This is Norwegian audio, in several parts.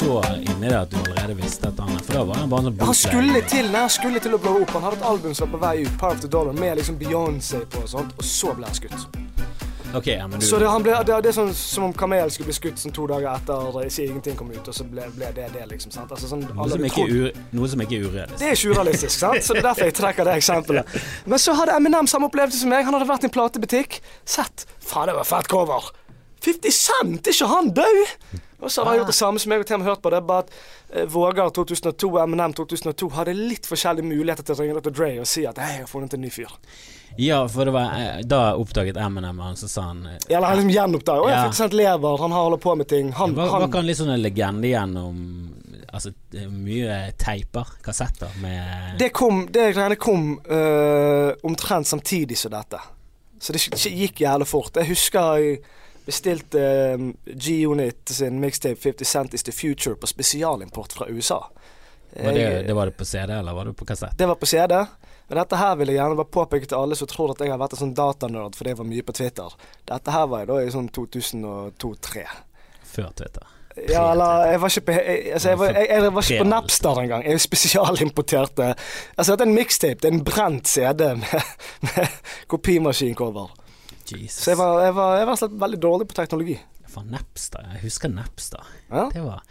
så inni det at du allerede visste at han For da var han bare sånn Han skulle til nei, han skulle til å blowe opp. Han hadde et album som var på vei ut, Power of the Dollar, med liksom Beyoncé på og sånt, og så ble han skutt. Okay, ja, men du Så det, han ble, det, det er sånn som om Kamel skulle bli skutt sånn to dager etter Ikke ingenting kom ut, og så ble, ble det det, liksom. sant? Altså, sånn, noe, som er ur, noe som ikke er urealistisk. Det er ikke urealistisk, sant? Så det er derfor jeg trekker det eksempelet. Men så hadde Eminem samme opplevelse som meg. Han hadde vært i en platebutikk, sett Faen, det var fett cover. 50 Cent, er ikke han død? Og så har han gjort det samme som jeg og Tim har hørt på. Det er bare at eh, Vågar 2002 og Eminem 2002 hadde litt forskjellige muligheter til å ringe til Dre og si at hei, jeg har funnet en ny fyr. Ja, for det var eh, da oppdaget Eminem han, så sa han Ja, Eller han liksom gjenoppdaget. Å, Ja. 50 Cent lever, han har holder på med ting. Han, Var, var ikke han litt sånn en legende gjennom Altså mye teiper, kassetter, med Det kom, det greiene kom øh, omtrent samtidig som dette. Så det gikk jævlig fort. Jeg husker jeg bestilte øh, G-Unit sin mixtape 50 Cent Is The Future på spesialimport fra USA. var det, det Var det på CD, eller var det på kassett? det var på CD. Men dette her vil jeg gjerne bare påpeke til alle som tror at jeg har vært en sånn datanerd fordi jeg var mye på Twitter. Dette her var jeg da i sånn 2002-2003. Før Twitter. Ja, eller jeg var ikke på, jeg, altså, jeg var, jeg var ikke på Napster engang. Jeg spesialimporterte Altså, dette er en mixtape. Det er en brent CD med, med kopimaskincover. Jesus. Så jeg var, jeg var, jeg var slett veldig dårlig på teknologi. For Napster. Jeg husker Napster. Ja? Det var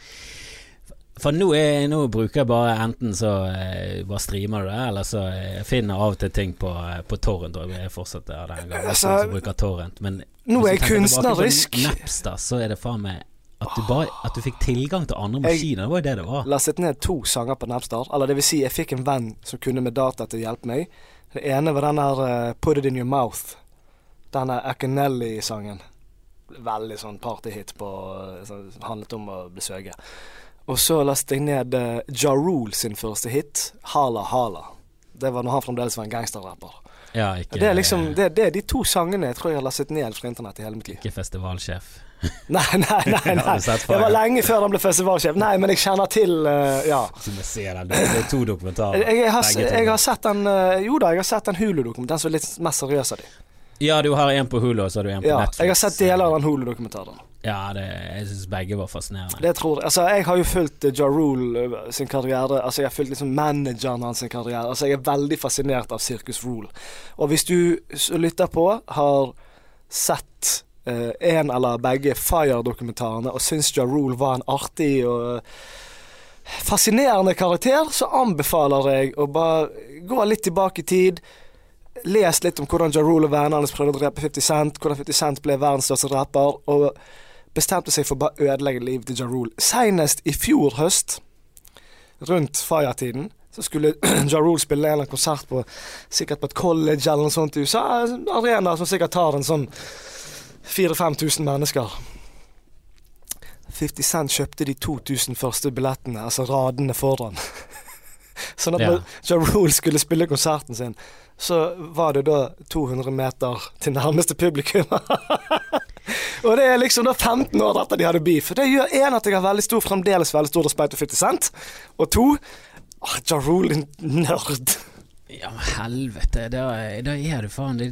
For nå, er, nå bruker jeg bare enten så eh, bare streamer du det, eller så eh, finner jeg av og til ting på, eh, på torrent. Og jeg er fortsatt der den gangen Altså, som bruker torrent. Men Nå er jeg kunstnerisk. på. Napster, så er det faen meg at du, bare, at du fikk tilgang til andre Jeg- maskiner. Det var jo det det var. Lastet ned to sanger på Napster. Eller det vil si, jeg fikk en venn som kunne med data til å hjelpe meg. Det ene var den der uh, Put It In Your Mouth. Denne Akinelli-sangen. Veldig sånn partyhit på sånn, handlet om å bli søge. Og så lastet jeg ned uh, Ja Rule sin første hit, Hala Hala. Det var når han fremdeles var en gangsterrapper. Ja, ikke, Det er liksom, det, det er de to sangene jeg tror jeg har lastet ned fra internett i hele mitt liv. ikke festivalsjef. Nei, nei, nei. Nei. Det var lenge før han ble festivalsjef. Nei, men jeg kjenner til uh, Ja. Ser. Det er to dokumentarer. Jeg, jeg, har, jeg har sett den eh, Jo da, jeg har sett den Hulu-dokumentaren. Den som er litt mest seriøs av de. Ja, du har en på Hulu, og så har du en på Ja, Netflix. jeg har sett deler av den Hulu-dokumentaren. Ja, det, jeg syns begge var fascinerende. Det tror jeg. Altså, jeg har jo fulgt eh, Ja Rule eh, sin karriere. Altså, jeg har fulgt liksom manageren hans sin karriere. Altså, jeg er veldig fascinert av Circus Rule. Og hvis du lytter på, har sett eh, en eller begge Fire-dokumentarene og syns Ja Rule var en artig og fascinerende karakter, så anbefaler jeg å bare gå litt tilbake i tid. Les litt om hvordan Ja Rule og vennene hans prøvde å drepe 50 Cent, hvordan 50 Cent ble verdens største rapper, og bestemte seg for å bare ødelegge livet til Ja Rule. Senest i fjor høst, rundt Fire-tiden, så skulle Ja Rule spille en eller annen konsert på sikkert på et college eller noe sånt i USA. En arena som sikkert tar en sånn 4000-5000 mennesker. 50 Cent kjøpte de 2000 første billettene, altså radene foran. sånn at Ja. når Ja Rule skulle spille konserten sin, så var det da 200 meter til nærmeste publikum. Og det er liksom da 15 år etter de hadde beef. Det gjør én at jeg har veldig stor, fremdeles veldig stor respekt for 50 Cent. Og to oh, Ja Rule, nerd. Ja, men helvete. Da, da er du faen Det,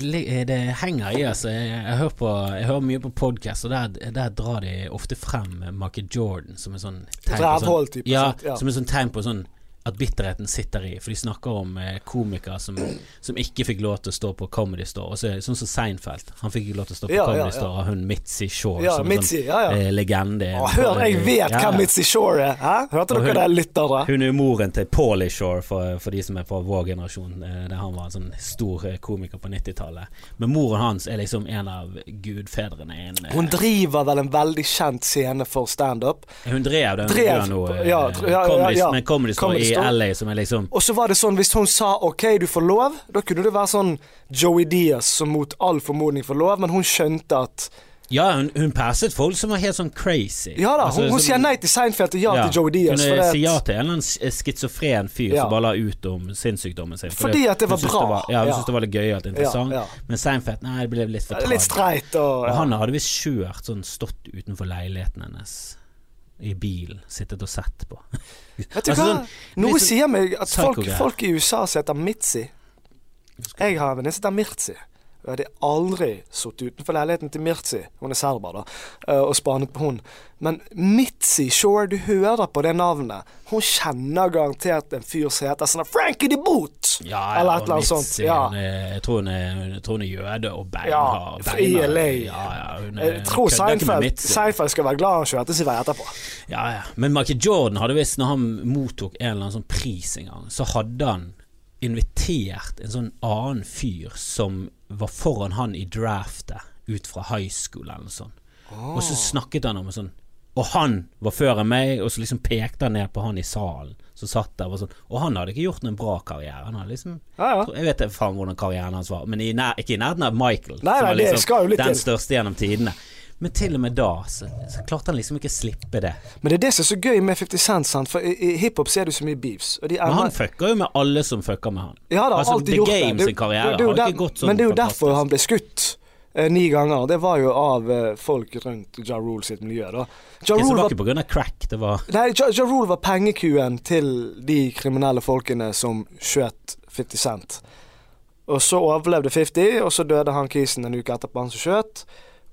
det henger i, altså. Jeg, jeg, hører, på, jeg hører mye på podkast, og der, der drar de ofte frem Michael Jordan som en sånn tegn på sånn, ja. Ja. som en sånn tegn på sånn at bitterheten sitter i. For de snakker om eh, komikere som, som ikke fikk lov til å stå på Comedy Store. Og så, sånn som Seinfeld. Han fikk ikke lov til å stå på Ja, Comedy ja, ja. Store, og hun Mitzi Shore Ja, som en sånn eh, legende. Å, hør, jeg vet ja. Mitzi Shore er. Hæ? Hørte dere hun- det, lyttere? Hun er moren til Paulie Shore, for, for de som er fra vår generasjon. eh, Der han var en sånn stor eh, komiker på 90-tallet. Men moren hans er liksom en av gudfedrene. innen eh, Hun driver vel en veldig kjent scene for standup. hun drev den. Drev, gjør noe, ja, ja, ja, ja. Men Comedy Store Comedy i LA, som er liksom Og så var det sånn, hvis hun sa OK, du får lov, da kunne det være sånn Joey Diaz som mot all formodning får lov, men hun skjønte at Ja, hun, hun passet folk som var helt sånn crazy. Ja da, Altså, hun, hun sier nei til Seinfeld og ja, til Joey Diaz. Hun sier ja til en eller annen skizofren schizofren fyr Ja. som bare la ut om sinnssykdommen sin. Fordi at det var bra. bra. var, ja, hun Ja. syntes det var litt gøyalt interessant. Ja, ja. Men Seinfeld, nei, det ble litt for Det er Litt streit og, Og han hadde visst kjørt sånn, stått utenfor leiligheten hennes i bilen, sittet og sett på. Vet du Altså, hva? sånn- Noe sier meg at folk, folk i USA som heter Mitzi Jeg har en venninne som heter Mirzi. Jeg hadde aldri sittet utenfor leiligheten til Mirzi, hun er serber, da, eh, og spanet på hun. Men Mitzi Shore, du hører på det navnet. Hun kjenner garantert en fyr som heter sånn Frankie de Boot! Ja, Eller et eller annet sånt. Ja. er- Jeg tror er, jeg tror hun er jøde og Ja, fra ILA. Ja, ja, Jeg tror Seinfeld, Seinfeld skal være glad han kjørte sin vei etterpå. Ja, ja. Men Michael Jordan hadde visst, når han mottok en eller annen sånn pris en gang, så hadde han invitert en sånn annen fyr som var foran han i draftet ut fra high school eller noe sånt. Og så snakket han om en sånn Og han var før meg, og så liksom pekte han ned på han i salen som satt der. Og, sånn, og han hadde ikke gjort noen bra karriere. Han hadde liksom Ja, ja. Jeg vet faen hvordan karrieren hans var, men i nær, ikke i nærheten av Michael. Nei, som nei, var litt den største gjennom tidene. Men til og med da så, så klarte han liksom ikke slippe det. Men det er det som er så gøy med 50 Cent, sant? for i, i hiphop ser du så mye beefs. Men han fucker jo med alle som fucker med han. Ja, da, altså, The gjort det. Game sin karriere det- det det, har ikke gått sånn Men det er jo fantastisk. derfor han ble skutt eh, ni ganger. Det var jo av eh, folk rundt Ja Rule sitt miljø, da. Ja Rule var var, ikke pga. crack, det var nei, ja, ja Rule var pengekuen til de kriminelle folkene som skjøt 50 Cent. Og så overlevde 50, og så døde han kisen en uke etterpå, han som skjøt.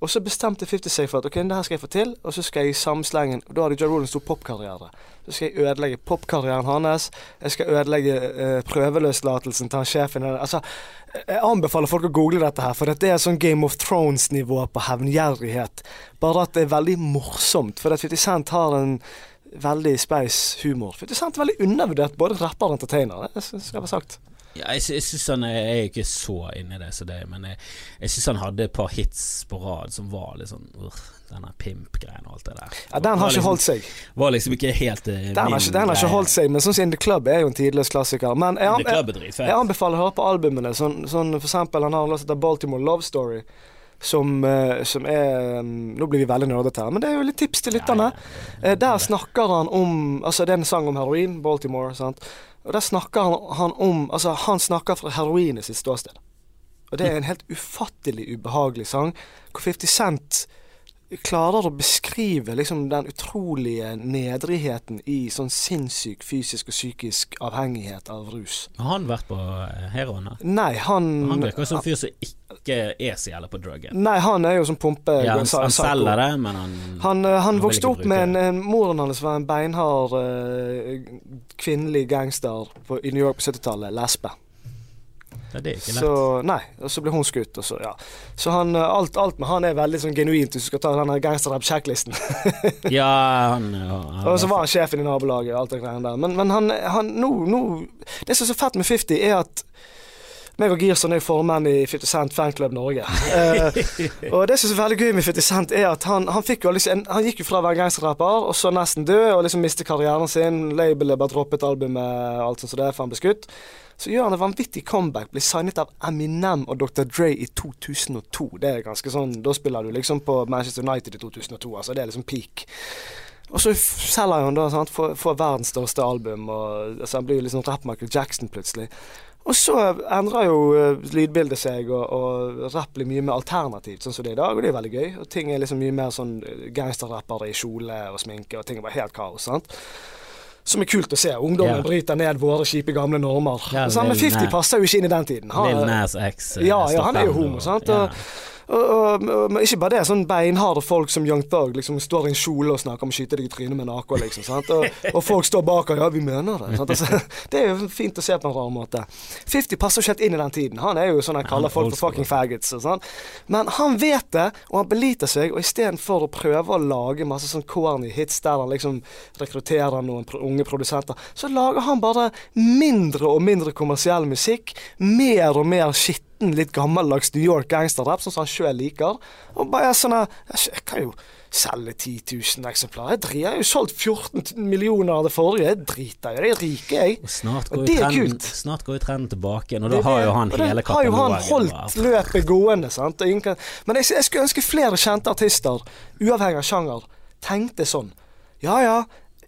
Og så bestemte 50 seg for at ok, det her skal jeg få til, og så skal jeg i samme slengen da hadde John Rollins stor popkarriere. Så skal jeg ødelegge popkarrieren hans. Jeg skal ødelegge eh, prøveløslatelsen til han sjefen. Altså, jeg anbefaler folk å google dette her, for dette er sånn Game of Thrones-nivå på hevngjerrighet. Bare at det er veldig morsomt, for at 50 Cent har en veldig speis humor. 50 Cent er veldig undervurdert, både rapper og entertainer. Det skal være sagt. Ja, Jeg, jeg synes han jeg er ikke så inne i det, så det men jeg, jeg syns han hadde et par hits på rad som var litt sånn uh, Denne pimp-greien og alt det der. Ja, Den har ikke liksom, holdt seg. Var liksom ikke helt uh, Den har ikke, den har ikke holdt seg, men sånn som In The Club er jo en tidløs klassiker. Men jeg, jeg, jeg, jeg anbefaler å høre på albumene. Sånn, sånn for eksempel, han har en låt som heter Baltimore Love Story. Som, eh, som er mm, Nå blir vi veldig nerdete her, men det er jo litt tips til lytterne. Eh, Der snakker han om Altså, det er en sang om heroin, Baltimore, sant. Og der snakker han, han om Altså, han snakker fra heroinet sitt ståsted. Og det er en helt ufattelig ubehagelig sang, hvor 50 Cent klarer å beskrive liksom den utrolige nedrigheten i sånn sinnssyk fysisk og psykisk avhengighet av rus. Har han vært på eh, heroen? Nei, han Han virker som en fyr som ikke er så jævla på druggen. Nei, han er jo som pumpe... Ja, han, han selger det, men han Han, eh, han vokste opp med en, en Moren hans var en beinhard uh, kvinnelig gangster på, i New York på 70-tallet. Lesbe. Ja, det er ikke lett. Så, nei, og så ble hun skutt, og så, ja. Så han, eh, alt, alt med han er veldig sånn genuint, hvis du skal ta den gangsterrap-sjekklisten. Ja, han, han og så var han sjefen i nabolaget og alt det greiene der. Men, men han, han nå, nå Det som er så fett med 50, er at meg og Girson er formenn i 50 Cent Fanklubb Norge. uh, og det som er veldig gøy med 50 Cent, er at han, han, jo liksom, han gikk jo fra å være gangsterrapper, og så nesten død, og liksom mistet karrieren sin. Labelet bare droppet albumet, alt sånt som det, for han ble skutt. Så gjør han et vanvittig comeback, blir signet av Eminem og Dr. Dre i 2002. Det er ganske sånn, Da spiller du liksom på Manchester United i 2002, altså det er liksom peak. Og så selger han da, sant, får verdens største album, og altså, han blir jo liksom rapp-Michael Jackson plutselig. Og så endrer jo eh, lydbildet seg, og, og rapp blir mye mer alternativt, sånn som det er i dag, og det er veldig gøy. Og ting er liksom mye mer sånn eh, gangsterrappere i kjole og sminke, og ting er bare helt kaos. sant? Som er kult å se. Ungdommen yeah. bryter ned våre kjipe gamle normer. Ja, Sånn, men 50 passer jo ikke inn i den tiden. Han- Lil Nas X eh, ja, ja, han er jo homo, sant? Og, og, og, og, ikke bare det, sånn beinharde folk som Young Thug liksom står i en kjole og snakker om å skyte deg i trynet med en AK, liksom. Sant? Og, og folk står bak og ja, vi mener det. Sant? Altså, det er jo fint å se på en rar måte. 50 passer jo ikke helt inn i den tiden. Han er jo sånn han kaller er folk for fucking faggots. Og sånn. Men han vet det, og han beliter seg, og istedenfor å prøve å lage masse sånn corny hits der han liksom rekrutterer noen pro unge produsenter, så lager han bare mindre og mindre kommersiell musikk, mer og mer skitten, litt gammeldags New York gangsterrap, sånn som han sjøl liker. Og bare sånn Jeg kan jo selge 10 000 eksemplarer. Jeg har jo solgt 14 millioner av det forrige. Jeg driter i det. Jeg er rik, jeg. Og snart Og det jo er trenden, kult. snart går jo trenden tilbake igjen, og da er har jo han hele katalogen. har jo han holdt løpet gående, sant. Men jeg, jeg skulle ønske flere kjente artister, uavhengig av sjanger, tenkte sånn. Ja ja,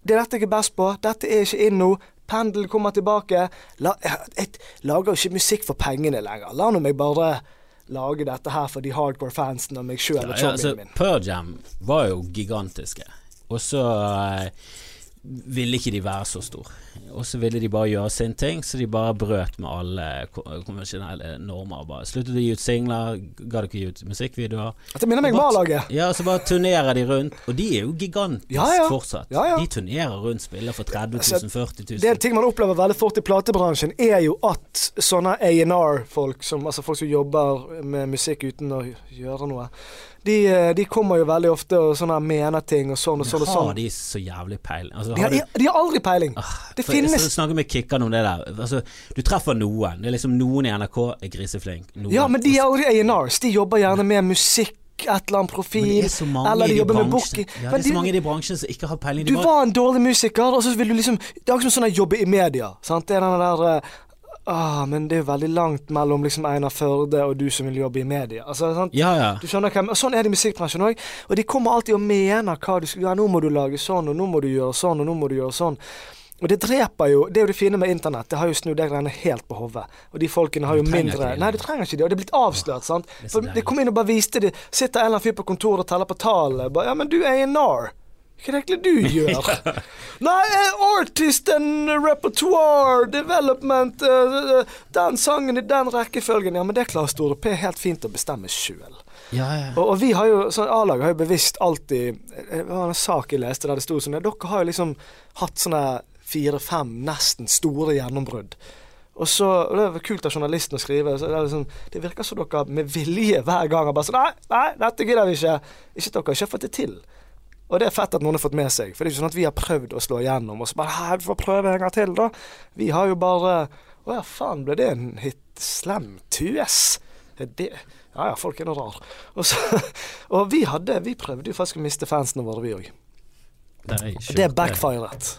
det er dette jeg er best på. Dette er ikke inn nå. Pendelen kommer tilbake. La, jeg, lager jo ikke musikk for pengene lenger. La nå meg bare lage dette her for de hardcore fansen og meg sjøl Ja, og ja, altså, min. Pearl Jam var jo gigantiske. Og så eh, ville ikke de være så stor. Og så ville de bare gjøre sin ting, så de bare brøt med alle konvensjonelle normer. Bare sluttet å gi ut singler, ga det ikke gi ut musikkvideoer. Det minner meg om A-laget. Ja, så bare turnerer de rundt, og de er jo gigantisk Ja, ja. fortsatt. Ja. De turnerer rundt, spiller for 30 000, 40 000. Det er en ting man opplever veldig fort i platebransjen, er jo at sånne A&R-folk, altså folk som jobber med musikk uten å gjøre noe, de, eh, de kommer jo veldig ofte og sånne mener ting og sånn og sånn. og har sånn. de så jævlig peiling? Altså, De har har, de, de har aldri peiling. Ah, Det finnes- Jeg snakker med Kikkan om det der. Altså, du treffer noen. Det er liksom Noen i NRK er griseflink. Noen, Ja, men de er aldri A&Rs. De jobber gjerne med musikk, et eller annet profil. Er eller de de jobber med bransjene booking. ja, Det er så mange i de bransjene som ikke har peiling. De Du var en dårlig musiker, og så vil du liksom Det er akkurat som sånn å jobbe i media. Sant? Det er den der eh, Ah, men det er jo veldig langt mellom liksom Einar Førde og du som vil jobbe i media. Altså, sant? Ja, ja. Du skjønner hvem, og Sånn er det i musikkbransjen òg. Og de kommer alltid og mener hva du skal Ja, nå må du lage sånn, og nå må du gjøre sånn, og nå må du gjøre sånn. Og det dreper jo Det er jo det fine med internett. Det har jo snudd de greiene helt på hodet. Og de folkene har jo mindre. Nei, du trenger ikke det. Og det er blitt avslørt, sant. For de kom inn og bare viste det. Sitter en eller annen fyr på kontoret og teller på tallene. Ja, men du er i nar. Hva er det egentlig du gjør? Nei, eh, artist and repertoire, development uh, Den sangen i den rekkefølgen. Ja, men det klarer Store P helt fint å bestemme sjøl. ja, ja. Og, og vi har jo, sånn A-laget har jo bevisst alltid Det var en sak jeg leste der det sto sånn Dere har jo liksom hatt sånne fire-fem nesten store gjennombrudd. Og så, og Det er kult av journalisten å skrive. Så det, liksom, det virker som dere med vilje hver gang har bare sånn Nei, nei, dette gidder vi ikke. Ikke dere ikke har fått det til. Og det er fett at noen har fått med seg. For det er ikke sånn at vi har prøvd å slå igjennom, og så bare Hæ, vi får prøve en gang til, da. Vi har jo bare Å ja, faen, ble det en hit? Slem tues. Det Ja ja, folk er nå rar. Og, så, og vi hadde Vi prøvde jo faktisk å miste fansene våre, vi òg. Det. Det backfiret.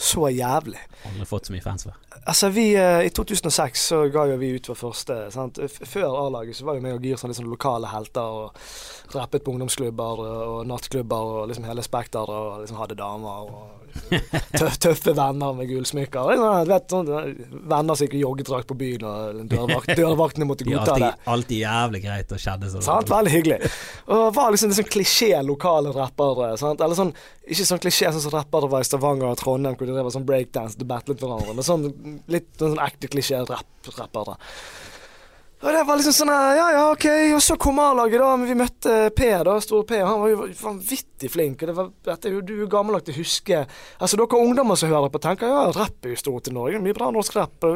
Så jævlig. Aldri fått så mye fans før. Altså, vi eh, I 2006 så ga jo vi ut vår første sant? Før A-laget så var jo meg og Gir sånne, sånne lokale helter og rappet på ungdomsklubber og, og nattklubber og liksom hele spekteret og liksom hadde damer og tøff, tøffe venner med gullsmykker. Liksom, vet, sånn, venner som gikk i joggedrakt på byen og dørvakt, dørvaktene måtte godta det. alltid, alltid jævlig greit å skjedde sånn. Sant? Veldig hyggelig. Og var liksom sånn klisjé lokale rappere. Sant? Eller sånn, ikke sånn klisjé sånn som rappere var i Stavanger og Trondheim, hvor de drev sånn breakdance og battlet hverandre. Men sånn litt sånn ekte klisjé-rappere. Og det var liksom sånn Ja ja, OK. Og så kom A-laget, da. Men vi møtte P, da. Stor P. Han var jo vanvittig flink. Og det var, dette er jo du er gammel nok til å huske Altså, dere ungdommer som hører på, tenker ja, rapp er jo stort i Norge. Mye bra norsk rapp.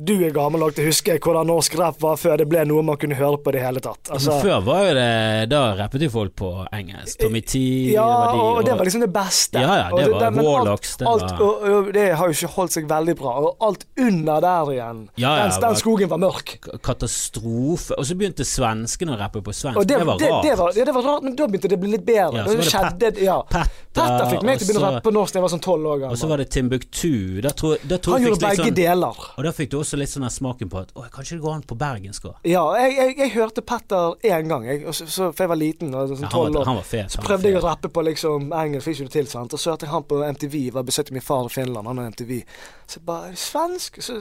Du er gammel nok til å huske hvordan norsk rapp var før det ble noe man kunne høre på i det hele tatt. Altså, Men før var jo det Da rappet jo folk på engelsk. Tommy T Ja, det de, og det var liksom det beste. Ja, ja, Og det var men Warlocks, det alt, var- og, og det har jo ikke holdt seg veldig bra. Og alt under der igjen, Ja, ja, den, den skogen var mørk. Katastrofe. Og så begynte svenskene å rappe på svensk. Det, det var rart. det, var, ja, det var rart, men da begynte det å bli litt bedre. Ja, så var det skjedde, ja. Petter, Petter fikk meg til å begynne å rappe på norsk da jeg var sånn tolv år gammel. Og så var det Timbuktu. Da tror, da tror Han gjorde begge sånn, deler. Og da fikk du også litt sånn smaken på at Å, kanskje det går an på bergensk òg. Ja, jeg, jeg, jeg hørte Petter én gang, jeg, så, så, for jeg var liten. og Sånn Ja, han, tolv var- år. han var fet. Så prøvde jeg å rappe på liksom engelsk, fikk ikke det til, sant. Og så hørte jeg han på MTV, var besøkte min far i Finland, han har MTV. Så jeg bare Svensk? Så,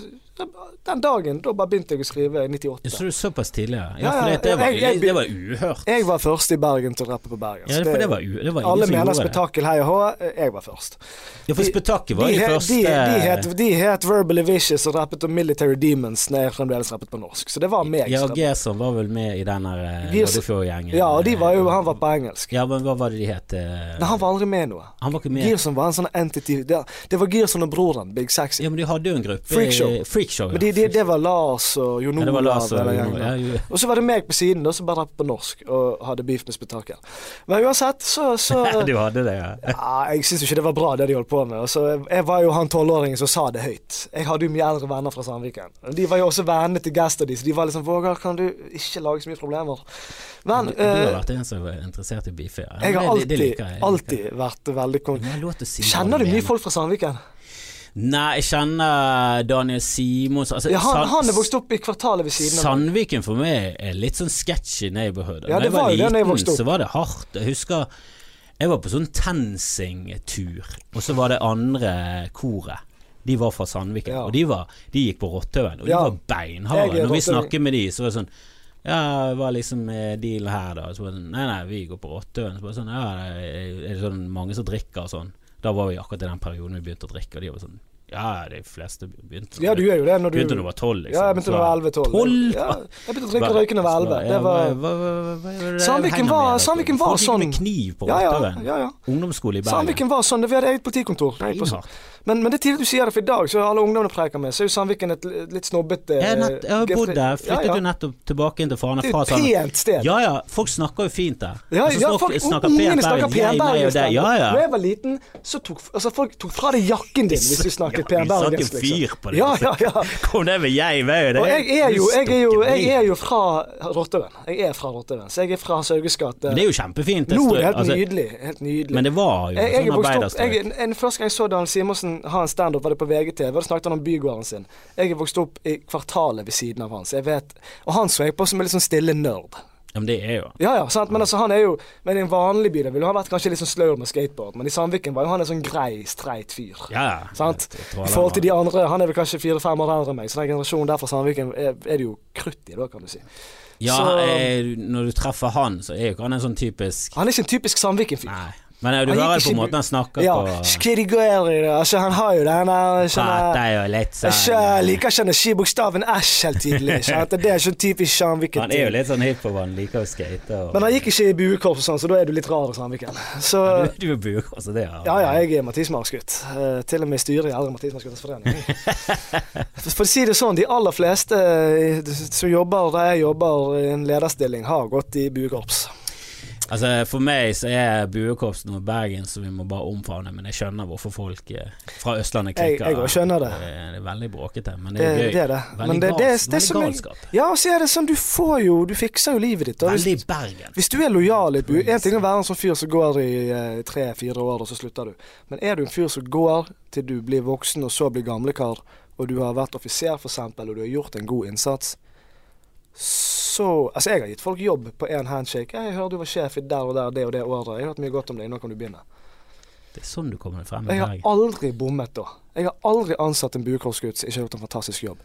den dagen, da bare begynte jeg å skrive i 98. Ja, så du såpass tidlig? Ja, Ja, ja, det, det, var, jeg- jeg- det var uhørt. Jeg var først i Bergen til å rappe på Bergen. Ja, for det var, det var alle mener det. spetakkel hei og hå, jeg var først. Ja, for De- spetakkel var de, de, he- første de, de, het, de het Verbally Vicious og rappet om Military Demons når jeg fremdeles rappet på norsk. Så det var meg. Ja, og. Gerson var vel med i den der eh, Loddefjord-gjengen. ja, og de var jo, han var på engelsk. Ja, men hva var det de het? eh? Nei, han var aldri med noe. Han var ikke med. Gerson var en sånn entity Det, det var Gerson og broren, Big Sexy. Ja, men de hadde jo en gruppe Freakshow. Freakshow ja. Men de, de, det var Lars og Jon Olav. Ja, og ja. Og så var det meg på siden, da, som bare på norsk og hadde beef med spetakkel. Men uansett, så, så Du hadde det, ja. Ja, jeg syns ikke det var bra, det de holdt på med. Og så jeg var jo han tolvåringen som sa det høyt. Jeg hadde jo mye eldre venner fra Sandviken. De var jo også vennene til Gaster, di, så de var liksom Vågar, kan du ikke lage så mye problemer? Men Du, du har eh, vært en som var interessert i beefe. Ja. jeg har alltid, jeg. Alltid vært veldig kon... Du må ha lov til å si Kjenner du mye folk fra Sandviken? Nei, jeg kjenner Daniel Simons altså, Ja, han, han er vokst opp i kvartalet ved siden av. Sandviken for meg er litt sånn sketchy neighborhood. Ja, Da jeg var var liten. Så var det hardt. Jeg husker jeg var på sånn TenSing-tur, og så var det andre koret. De var fra Sandviken, Ja. og de, var, de gikk på Rottøven, og de var beinharde. Når vi snakket med de, så var det sånn Ja, hva liksom eh, dealen her, da? Så var det sånn Nei, nei, vi går på Rottøven. Så sånn Ja, er det sånn mange som drikker og sånn? Da var vi akkurat i den perioden vi begynte å drikke, og de var sånn Ja, de fleste begynte Ja, du gjør jo det når du Begynte da du var tolv, liksom. Ja, jeg begynte da jeg var 11-12. Ja, jeg begynte å drikke røyken da jeg var 11. Det var Sandviken var-? Sandviken var Folk gikk sånn- med kniv på Ja, ja, ja, ja. Ungdomsskole i Bergen. Sandviken var sånn. Vi hadde eget politikontor. Nei, sånn. Beinhardt. Men, men det er tidlig du sier det, for i dag så alle ungdommene preiker med, så er jo Sandviken et litt snobbete Jeg, er nett, jeg har bodd der. Flyttet ja, jo nettopp tilbake inn til Fana Det er et pent sted. Ja ja, folk snakker jo fint der. Ja, Og ja, snakker- folk, snakker ungene snakker pen bergensk. deg. Ja ja. Når jeg var liten, så tok altså, folk tok fra deg jakken din hvis du snakket Ja, vi satte jo penbergensk. fyr på det. Ja, ja, ja. Kom det med jeg, vei, og. Og jeg er jo, jeg er jo, jeg er jo fra Rotteren. Jeg er fra Rotteren, så jeg er fra Sauges gate. Det er jo kjempefint. Nå er det helt altså, nydelig. Helt nydelig. Men det var jo jeg, jeg sånn arbeiderstrøk. Første gang jeg så Dan Simonsen ha en standup, var det på VGTV. og Da snakket han om bygården sin. Jeg er vokst opp i kvartalet ved siden av hans. Jeg vet, Og han så jeg på som en litt sånn stille nerd. Ja, men det er jo Ja ja, sant? men altså han er jo Men i en vanlig by da ville han vært kanskje litt sånn sløv med skateboard, men i Sandviken var jo han en sånn grei, streit fyr. Ja, ja. Sant? Jeg I forhold til de andre, han er vel kanskje fire-fem år eldre enn meg, så den generasjonen der fra Sandviken er, er det jo krutt i, da, kan du si. Ja, Så- er, når du treffer han, så er jo ikke han en sånn typisk Han er ikke en typisk Sandviken-fyr. Men ja, du hører jo på måten han snakker Ja, på altså han har jo den der sånn jo Jeg liker ikke å si bokstaven æsj helt tydelig. Det er sånn typisk Sandviken. Han er jo litt sånn hiphop, han liker å skate og Men han gikk ikke i buekorps og sånn, så da er du litt rar i Sandviken. Så Du, du er buekorps, det er Ja, ja, jeg er Matismarksgutt. Uh, til og med styrer styret i Eldre Matismarksgutters forening. For, for å si det sånn, de aller fleste eh, som jobber der jeg jobber i en lederstilling, har gått i buekorps. Altså For meg så er buekorps noe Bergen som vi må bare omfavne, men jeg skjønner hvorfor folk eh, fra Østlandet Jeg, klikker. jeg også skjønner det. Det er veldig bråkete, men det er gøy. det er det. Veldig, Men det, det, gals, det, det, veldig som jeg, galskap. Ja, og så er det sånn, du får jo Du fikser jo livet ditt. Veldig hvis- Bergen. Hvis du er lojal i bue En ting er å være en sånn fyr som går i eh, tre-fire år, og så slutter du. Men er du en fyr som går til du blir voksen, og så blir gamlekar, og du har vært offiser f.eks., og du har gjort en god innsats, så Altså, jeg har gitt folk jobb på én handshake. 'Jeg hører du var sjef i der og der det og det året. Jeg har hørt mye godt om deg. Nå kan du begynne.' Det er sånn du kommer frem i Jeg har aldri bommet da. Jeg har aldri ansatt en buekorpsgutt som ikke har gjort en fantastisk jobb.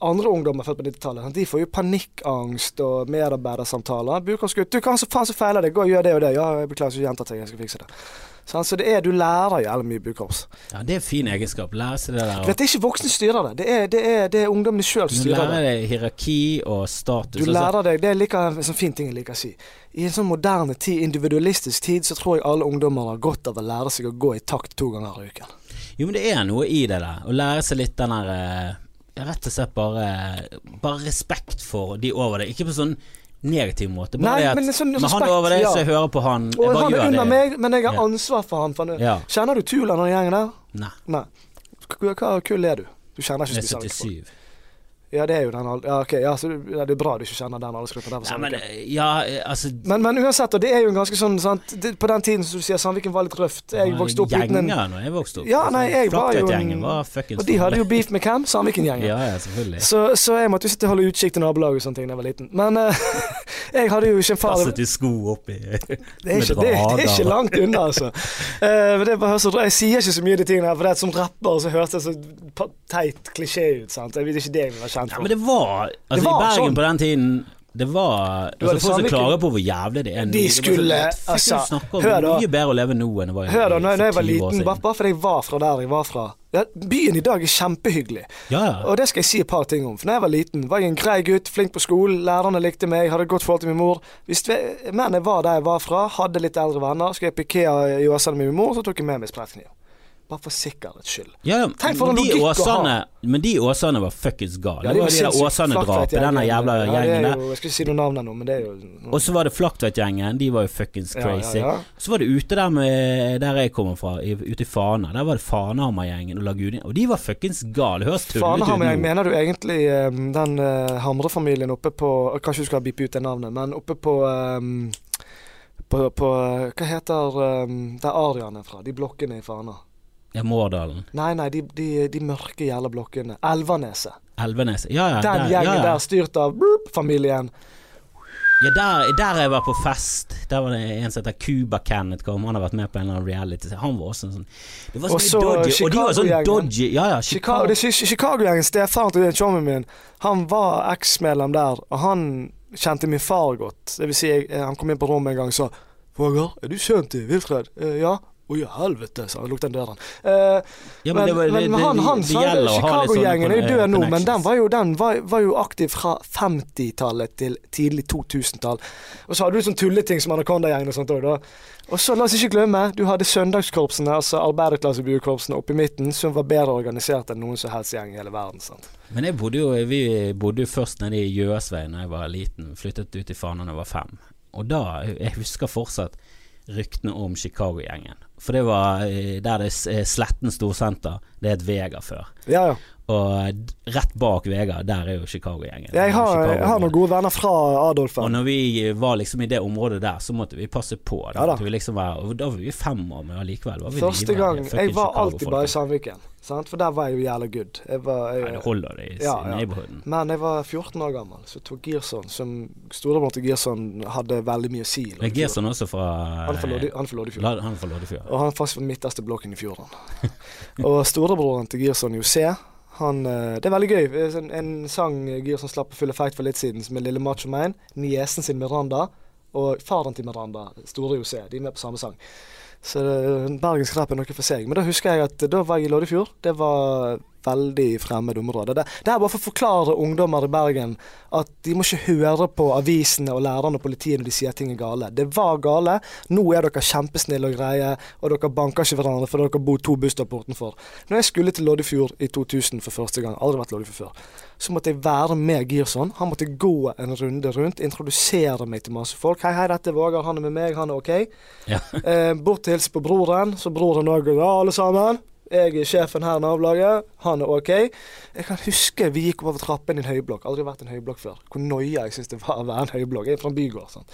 Andre ungdommer født på 90-tallet, de får jo panikkangst og medarbeidersamtaler. Buekorpsgutt 'Du, kan så faen så feiler det? Gå og gjør det og det.' 'Ja, jeg beklager, så gjentar jeg. Jeg skal fikse det.' Så det er, du lærer jævlig mye buekorps. Ja, det er fin egenskap. Lære seg det der. Og... Det er ikke voksne styrer det. Det er, det er, det er ungdommene sjøl som Du lærer deg hierarki og status. Du altså. lærer deg, Det er like, en sånn fin ting jeg liker å si. I en sånn moderne tid, individualistisk tid, så tror jeg alle ungdommer har godt av å lære seg å gå i takt to ganger i uken. Jo, men det er noe i det der. Å lære seg litt den der eh, Rett og slett bare Bare respekt for de over deg. Ikke på sånn negativ måte. Bare Nei, det at men sånn men han er over deg, ja. så jeg hører på han. Jeg Og bare han er under det. meg, men jeg har ansvar for han. For han. Kjenner du Tula og den gjengen der? Nei, Nei. Hva kull er du? Du kjenner ikke så mye spesielt folk. 77. Ja, det er jo den Ja, ok. Ja, så, ja, det er bra du ikke kjenner den aldersgruppa. Ja, men eh, ja, eh, altså Men, men uansett, og det er jo en ganske sånn sant? Det, På den tiden som du sier Sandviken var litt røft. Jeg vokste opp uten en Gjenger når jeg vokste opp. Ja, nei, jeg var jo en- var fuckings Og de hadde jo beef med hvem? Sandviken-gjengen. Ja, ja, selvfølgelig. Så, så jeg måtte jo sitte og holde utkikk til nabolaget og sånne ting da jeg var liten. Men uh, jeg hadde jo ikke en far Passet du sko oppi med ikke, det, er ikke langt unna, altså. Uh, det er bare så, jeg sier ikke så mye av de tingene her, for det er som rapper så høres det så teit klisjé ut. sant? Jeg vet ikke det jeg vil være kjent Ja, men det var Altså, var i Bergen sånn. på den tiden det var Du var altså, Folk som klager på hvor jævlig det er nå. De det skulle- altså, snakker om hør da. Mye bedre å leve nå enn det var i- Hør da, når, jeg var for 20 år liten, bare, bare fordi jeg var fra der jeg var fra ja, Byen i dag er kjempehyggelig, Ja, og det skal jeg si et par ting om. For når jeg var liten, var jeg en grei gutt, flink på skolen, lærerne likte meg, hadde et godt forhold til min mor. Hvis vi, men jeg var der jeg var fra, hadde litt eldre venner, skulle jeg på Ikea i Åsane med min mor, så tok jeg med meg sprettkniv. Bare for sikkerhets skyld. Ja, Tenk for en logikk å ha. Men de åsene var fuckings gale. Ja, det var var de der. Åsane-drapet, denne jævla ja, gjengen er der. Jeg skulle si noe navn ennå, men det er jo Og så var det Flaktveit-gjengen, de var jo fuckings crazy. Så var det ute der med Der jeg kommer fra, ute i Fana. Der var det Fanahammer-gjengen og Lagudin. Og de var fuckings gale. Høres tullete ut nå. mener du egentlig eh, den uh, Hamre-familien oppe på Kanskje du skal bipe ut det navnet, men oppe på um, på, på Hva heter um, der Arian er fra? De blokkene i Fana. Ja, Mårdalen. Nei, nei, de, de, de mørke jævla blokkene. Elveneset. Elvenes. Ja, ja. Den der, gjengen ja, ja. der, styrt av blup, familien. Ja, der, der jeg var på fest, der var det en som heter Cuba Kenneth kom. Han har vært med på en eller annen reality. Han var også en sånn Det var så så mye dodgy. Og de var sånn dodgy. Ja, ja, Chicago, Chicago-gjengen, stefaren til chommen min, han var eksmedlem der, og han kjente min far godt. Det vil si, jeg, han kom inn på rommet en gang og sa 'Fager, er du sønnen til Wilfred?' Uh, 'Ja.' Oi, helvete, sa han. den døren. Uh, Ja, men, men, det- det- han, han sånne Chicago-gjengen er jo død nå, men den var jo, den var, var jo aktiv fra 50-tallet til tidlig 2000-tall. Og så hadde du sånn tulleting som Anaconda-gjengen og sånt òg, da. Og så la oss ikke glemme, du hadde søndagskorpsene, altså arbeiderklassebuekorpsene oppe i midten, som var bedre organisert enn noen som helst gjeng i hele verden. sant? Men jeg bodde jo, vi bodde jo først nede i Gjøasveien da jeg var liten. Flyttet ut i Fana da jeg var fem. Og da, jeg husker fortsatt ryktene om Chicago-gjengen. For det var eh, der det er eh, Sletten storsenter. Det het Vega før. Ja, ja. Og rett bak Vegard, der er jo Chicago-gjengen. Jeg har, Chicago- har noen gode venner fra Adolf. Og når vi var liksom i det området der, så måtte vi passe på. Da, Ja da. vi liksom være, og da var vi fem år, men allikevel var vi Første gang Jeg var alltid bare i Sandviken, sant? for der var jeg jo jævla good. Jeg var, Ja, jeg, det holder det i Ja, ja. men jeg var 14 år gammel, så tok Girson, som storebroren til Girson, hadde veldig mye å si. Det er Gerson også fra Han er fra han er Loddefjord. Han er fra Loddefjord. Og han er faktisk fra midterste blokken i Fjorden. og storebroren til Girson, José, han eh, Det er veldig gøy. Er sånn- En sang som slapp på full effekt for litt siden, som er Lille Macho Man. Niesen sin Miranda. Og faren til Miranda, store José. De er med på samme sang. Så det- bergensk rap er noe for seg. Men da husker jeg at da var jeg i Loddefjord. Det var veldig fremmed område. Det, det er bare for å forklare ungdommer i Bergen at de må ikke høre på avisene og lærerne og politiet når de sier ting er gale. Det var gale. Nå er dere kjempesnille og greie, og dere banker ikke hverandre fordi dere bor to busstopp bortenfor. Når jeg skulle til Loddefjord i 2000 for første gang, aldri vært Loddefjord før, så måtte jeg være med Girson. Han måtte gå en runde rundt, introdusere meg til masse folk. Hei, hei, dette er Vågar, han er med meg, han er OK. Ja. Eh, bort til hilse på broren, så broren òg Ja, alle sammen. Jeg er sjefen her i nabolaget. Han er OK. Jeg kan huske vi gikk over trappen i en høyblokk. Aldri vært i en høyblokk før. Hvor noia jeg syns det var å være en høyblokk. Jeg er fra en bygård. Sånn.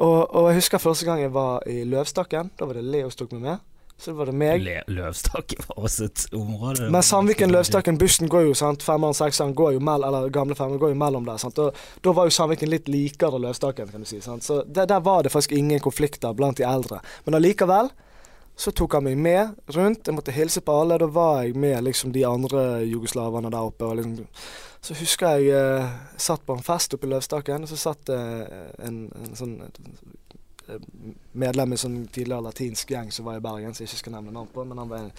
Og, og jeg husker første gang jeg var i Løvstakken. Da var det Leo som tok meg med. Så var det meg. Le Løvstakken var også et område Men Sandviken, Løvstakken, bussen går jo, sant. Femmeren, sekseren går jo mellom eller gamle femmeren går jo mellom der. sant. Og da var jo Sandviken litt likere Løvstakken, kan du si. sant. Så der, der var det faktisk ingen konflikter blant de eldre. Men allikevel så tok han meg med rundt. Jeg måtte hilse på alle. Da var jeg med liksom de andre jugoslaverne der oppe. liksom så husker jeg eh, satt på en fest oppe i Løvstakken, og så satt det en, en sånn eh, medlem i en sånn tidligere latinsk gjeng som var i Bergen, som jeg ikke skal nevne navn på, men han var en,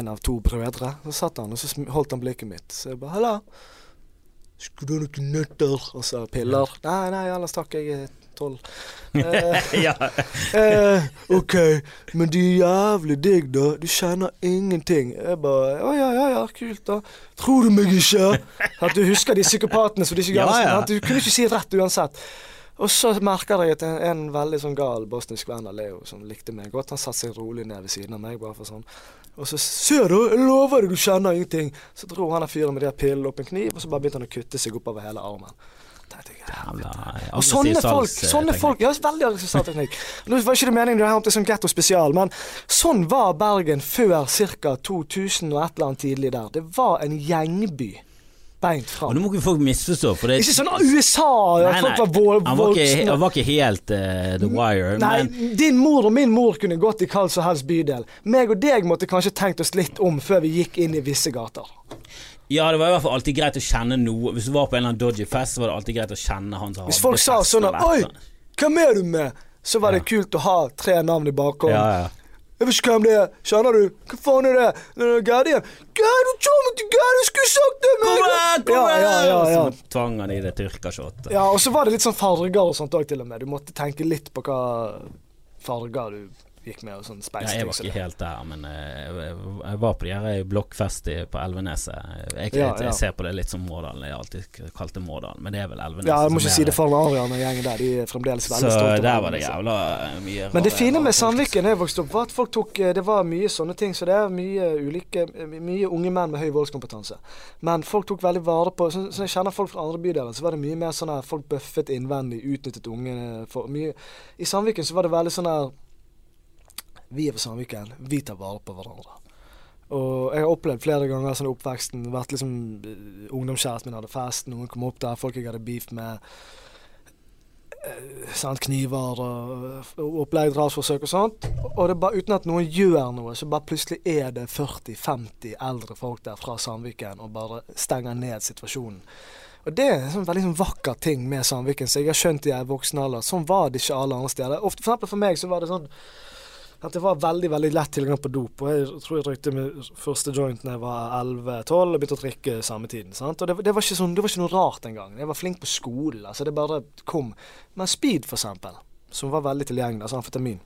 en av to brødre. Så satt han, og så holdt han blikket mitt. Så jeg bare 'Halla, skulle du ha noen nøtter?' Og så piller. 'Nei, nei, ellers takk, jeg er tolv'. Eh, ja. Eh, OK, men de er jævlig digg, da. Du kjenner ingenting. Jeg bare Å ja, ja, ja, kult, da. Tror du meg ikke? At du husker de psykopatene som de ikke ga ja. Du kunne ikke si rett uansett. Og så merker jeg at en, en veldig sånn gal bosnisk venn av Leo som likte meg godt, han satte seg rolig ned ved siden av meg, bare for sånn. Og så ser du, jeg lover deg, du kjenner ingenting. Så dro han fyren med de pillene opp en kniv, og så bare begynte han å kutte seg oppover hele armen. Og sånne folk, sånne folk Ja, veldig aggressiv salgsteknikk. Nå var ikke det meningen du har det som getto spesial, men sånn var Bergen før ca. 2000 og et eller annet tidlig der. Det var en gjengby. Beint Og fram. nå må ikke folk misforstå, for det Ikke sånn USA, ja, Nei, folk nei, var han var ikke, han var ikke helt uh, The Wire, Nei, men din mor og min mor kunne gått i hva som helst bydel. Meg og deg måtte kanskje tenkt oss litt om før vi gikk inn i visse gater. Ja, det var i hvert fall alltid greit å kjenne noe. Hvis du var på en eller annen dodgy fest, så var det alltid greit å kjenne han som Hvis folk sa sånn at, Oi, hvem er du med? Så var det Ja. kult å ha tre navn i bakhånd. Ja, ja. Jeg vet ikke hvem det er. Kjenner du? Hva faen er det? Det er Gerd igjen. Gerd, du til Gerd! Jeg skulle sagt det! men- Kom her, kom her! ja, ja, ja. Så tvang han i det tyrkershotet. ja, og så var det litt sånn farger og sånt òg, til og med. Du måtte tenke litt på hva farger du gikk med og sånn Ja, jeg var ikke helt der, men eh, jeg var på de her blokkfest i- på Elveneset. Jeg, Ja, ja. jeg ser på det litt som Mårdalen. Jeg har alltid kalt det Mårdalen, men det er vel Elveneset. Ja, jeg må ikke si det foran Arian og gjengen der. De er fremdeles Så veldig stolte. av der var det jævla mye Men det fine med. Sandviken jeg vokste opp, var at folk tok eh, Det var mye sånne ting. Så det er mye ulike Mye unge menn med høy voldskompetanse. Men folk tok veldig vare på Så, så jeg kjenner folk fra andre bydeler, så var det mye mer sånn her folk bøffet innvendig, utnyttet unge for mye I Sandviken så var det veldig sånn her Vi er fra Sandviken, vi tar vare på hverandre. Og jeg har opplevd flere ganger sånn oppveksten vært liksom eh, Ungdomskjæresten min hadde fest, noen kom opp der, folk jeg hadde beef med. Sånn, kniver og, opplegg, drapsforsøk og sånt. Og det bare uten at noen gjør noe, så bare plutselig er det 40-50 eldre folk der fra Sandviken og bare stenger ned situasjonen. Og det er en sånn veldig sånn vakker ting med Sandviken, så jeg har skjønt i voksen alder. Sånn var det ikke alle andre steder. Ofte, for eksempel for meg så var det sånn At det var veldig veldig lett tilgang på dop. Og jeg tror jeg røykte med første joint da jeg var 11-12 og begynte å drikke samme tiden. Sant? Og det, det, var ikke sånn, det var ikke noe rart engang. Jeg var flink på skolen. altså Det bare kom. Men speed, for eksempel, som var veldig tilgjengelig, altså amfetamin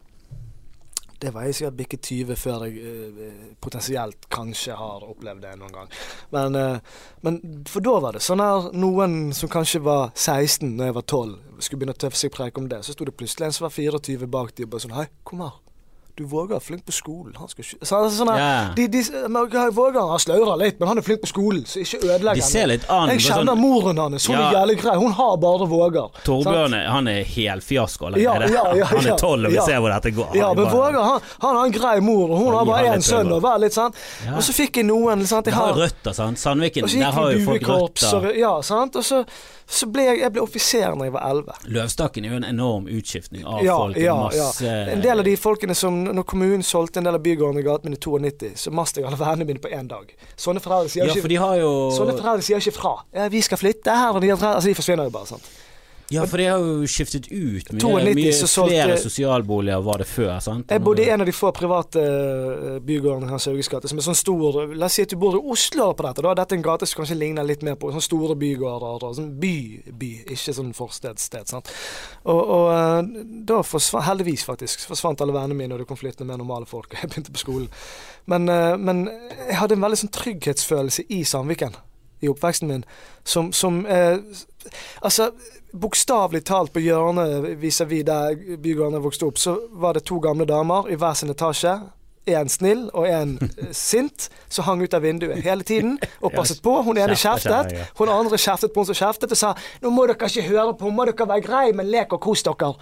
det var jeg sikkert bikket 20 før jeg eh, potensielt kanskje har opplevd det noen gang. Men, eh, men for da var det sånn her noen som kanskje var 16 når jeg var 12, skulle begynne å tøffe seg preik om det, så sto det plutselig en som var 24 bak de og bare sånn Hei, kom her du våger flink på skolen. Han skal ikke så, sånn, yeah. de, de, Vågar Han slører litt, men han er flink på skolen, så ikke ødelegg ham. Jeg kjenner sånn, moren hans. Hun ja. er jævlig grei. Hun har bare Vågar. Torbjørn han er helfiasko allerede. Ja, ja, han er tolv, og vi ser hvor dette går. Ja, men Vågar han, han, har en grei mor, og hun har bare én sønn. Og, litt, sant? og så fikk jeg noen sant? Jeg har, har røtter, sant. Sandviken, der har jo folk røtter. ja, sant. Og så så ble jeg, jeg ble offiser når jeg var 11. Løvstakken er jo en enorm utskiftning av ja, folk. Ja, masse... ja. En del av de folkene som Når kommunen solgte en del av bygården i gaten min i 92, så mastet jeg alle vennene mine på én dag. Sånne foreldre sier, ja, ikke, jo... sier ikke fra. Ja, 'Vi skal flytte her', og de, altså, de forsvinner jo bare. sant ja, for de har jo skiftet ut mye, 92, mye flere sosialboliger var det før. sant? Jeg bodde i en av de få private bygårdene bygårdene i Hans Hauges gate, som er sånn stor La oss si at du bor i Oslo på dette. da Dette er en gate som kanskje ligner litt mer på sånne store bygårder. Sånn by-by, ikke sånn forstedssted. sant? Og, og uh, da forsvant, heldigvis faktisk, forsvant alle vennene mine, og det kom flyttende med normale folk, og jeg begynte på skolen. Men, uh, men jeg hadde en veldig sånn trygghetsfølelse i Sandviken i oppveksten min som, som Altså bokstavelig talt på hjørnet vis-à-vis der bygården vokste opp, så var det to gamle damer i hver sin etasje. Én snill og én eh, sint, som hang ut av vinduet hele tiden og passet på. Hun ene kjeftet, hun andre kjeftet på hun som kjeftet, og sa 'Nå må dere ikke høre på, må dere være greie, men lek og kos dere'.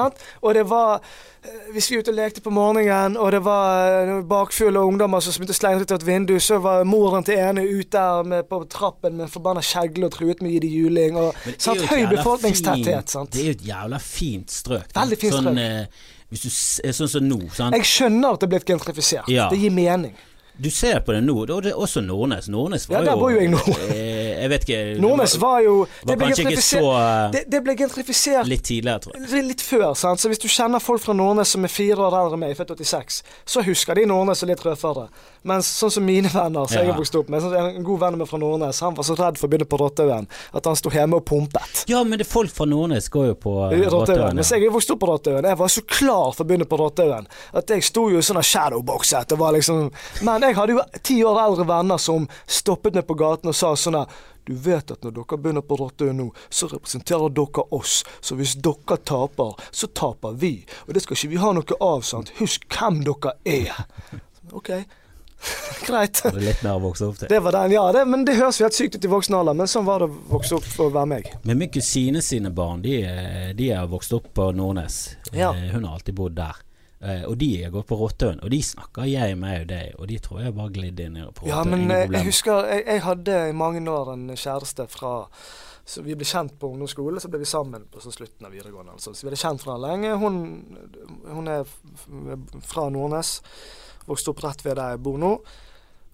og det var Eh, hvis vi er ute og lekte på morgenen, og det var eh, bakfulle ungdommer som begynte å slenge ut av et vindu, så var moren til ene ute der med, på trappen med forbanna kjegle og truet med å gi dem juling. Og, sant, høy befolkningstetthet. Sant? Det er jo et jævla fint strøk. Veldig fint sånn, strøk. Eh, hvis du, sånn som nå. Sant? Jeg skjønner at det er blitt gentrifisert. Ja. Det gir mening. Du ser på det nå, er det også Nordnes. Nordnes var ja, der bor jo jeg nå. Eh, jeg vet ikke Nordnes var jo Det ble gentrifisert det, det, ble gentrifisert Litt tidligere, tror jeg. Litt før, sant. Så hvis du kjenner folk fra Nordnes som er fire år eldre enn meg, født 86, så husker de Nordnes litt røffere. Mens sånn som mine venner som ja. jeg har vokst opp med, sånn, en god venn med fra Nordnes, han var så redd for å begynne på Rottehaugen at han sto hjemme og pumpet. Ja, men det er folk fra Nordnes går jo på uh, Rottøyen. Mens jeg vokste vokst opp på Rottehaugen, Jeg var så klar for å begynne på Rottehaugen at jeg sto jo sånn shadowboxet. Det var liksom Men jeg hadde jo ti år eldre venner som stoppet meg på gaten og sa sånn du vet at når dere begynner på Rottøyen nå, så representerer dere oss. Så hvis dere taper, så taper vi. Og det skal ikke vi ha noe av, sant. Husk hvem dere er. OK. Greit. Det litt mer å vokse opp til. Det var den, ja. Det, men det høres jo helt sykt ut i voksen alder, men sånn var det å vokse opp for å være meg. Men min kusine sine barn, de, de er vokst opp på Nordnes. Ja. Eh, hun har alltid bodd der. Uh, og de har gått på Rottøen, og de snakker jeg med deg, og de tror jeg bare glidde inn på Rottøen. Ja, men jeg, jeg husker jeg, jeg, hadde i mange år en kjæreste fra så Vi ble kjent på ungdomsskolen, så ble vi sammen på slutten av videregående. Altså. Så vi hadde kjent fra henne lenge. Hun, hun er fra Nordnes. Vokste opp rett ved der jeg bor nå.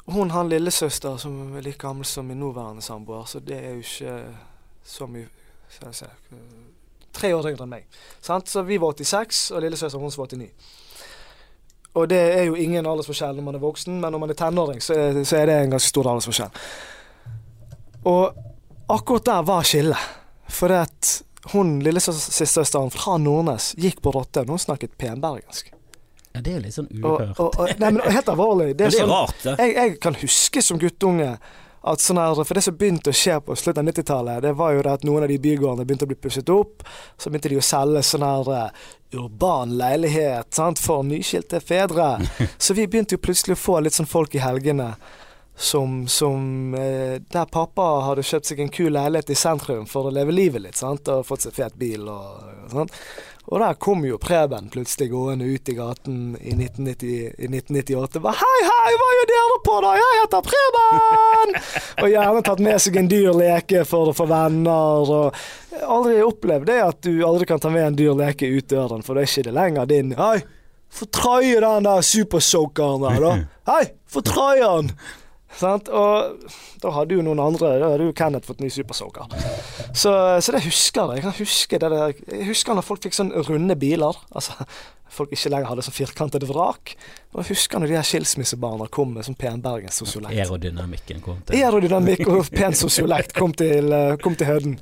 Hun har en lillesøster som er like gammel som min nåværende samboer, så det er jo ikke så mye skal jeg si, Tre år yngre enn meg. Sant? Så vi var 86, og lillesøster hennes var 89. Og det er jo ingen aldersforskjell når man er voksen, men når man er tenåring, så er, så er det en ganske stor aldersforskjell. Og akkurat der var skillet. For at hun lillesøsteren fra Nordnes gikk på Rottøyen. Hun snakket penbergensk. Ja, Det er litt sånn uhørt. Og, og, og, nei, men helt alvorlig. Det er, det er sånn, rart, det. Jeg, jeg, kan huske som guttunge at sånn her, For det som begynte å skje på slutten av 90-tallet, det var jo det at noen av de bygårdene begynte å bli pusset opp. Så begynte de å selge sånn her uh, urban leilighet sant, for nyskilte fedre. så vi begynte jo plutselig å få litt sånn folk i helgene som, som eh, Der pappa hadde kjøpt seg en kul leilighet i sentrum for å leve livet litt, sant, og fått seg fet bil og, og sånn. Og der kom jo Preben plutselig gående ut i gaten i, 1990, i 1998. Bare, hei, hei, hva gjør dere på da? Jeg heter Preben! og gjerne tatt med seg en dyr leke for å få venner. Og aldri opplevd det at du aldri kan ta med en dyr leke ut døren, for da er ikke det lenger din. Hei, få traie den der supersokeren der, da. Hei, få traie den! Sant? Og da hadde jo noen andre Da hadde jo Kenneth fått ny supersoaker. Så, så det husker jeg. Jeg kan huske det der Jeg husker når folk fikk sånn runde biler. Altså folk ikke lenger hadde sånn firkantede vrak. Og jeg husker når de her skilsmissebarna kom med sånn pen bergenssosiolekt. Aerodynamikken kom til Aerodynamikk og pen sosiolekt kom til, eh, kom til høyden.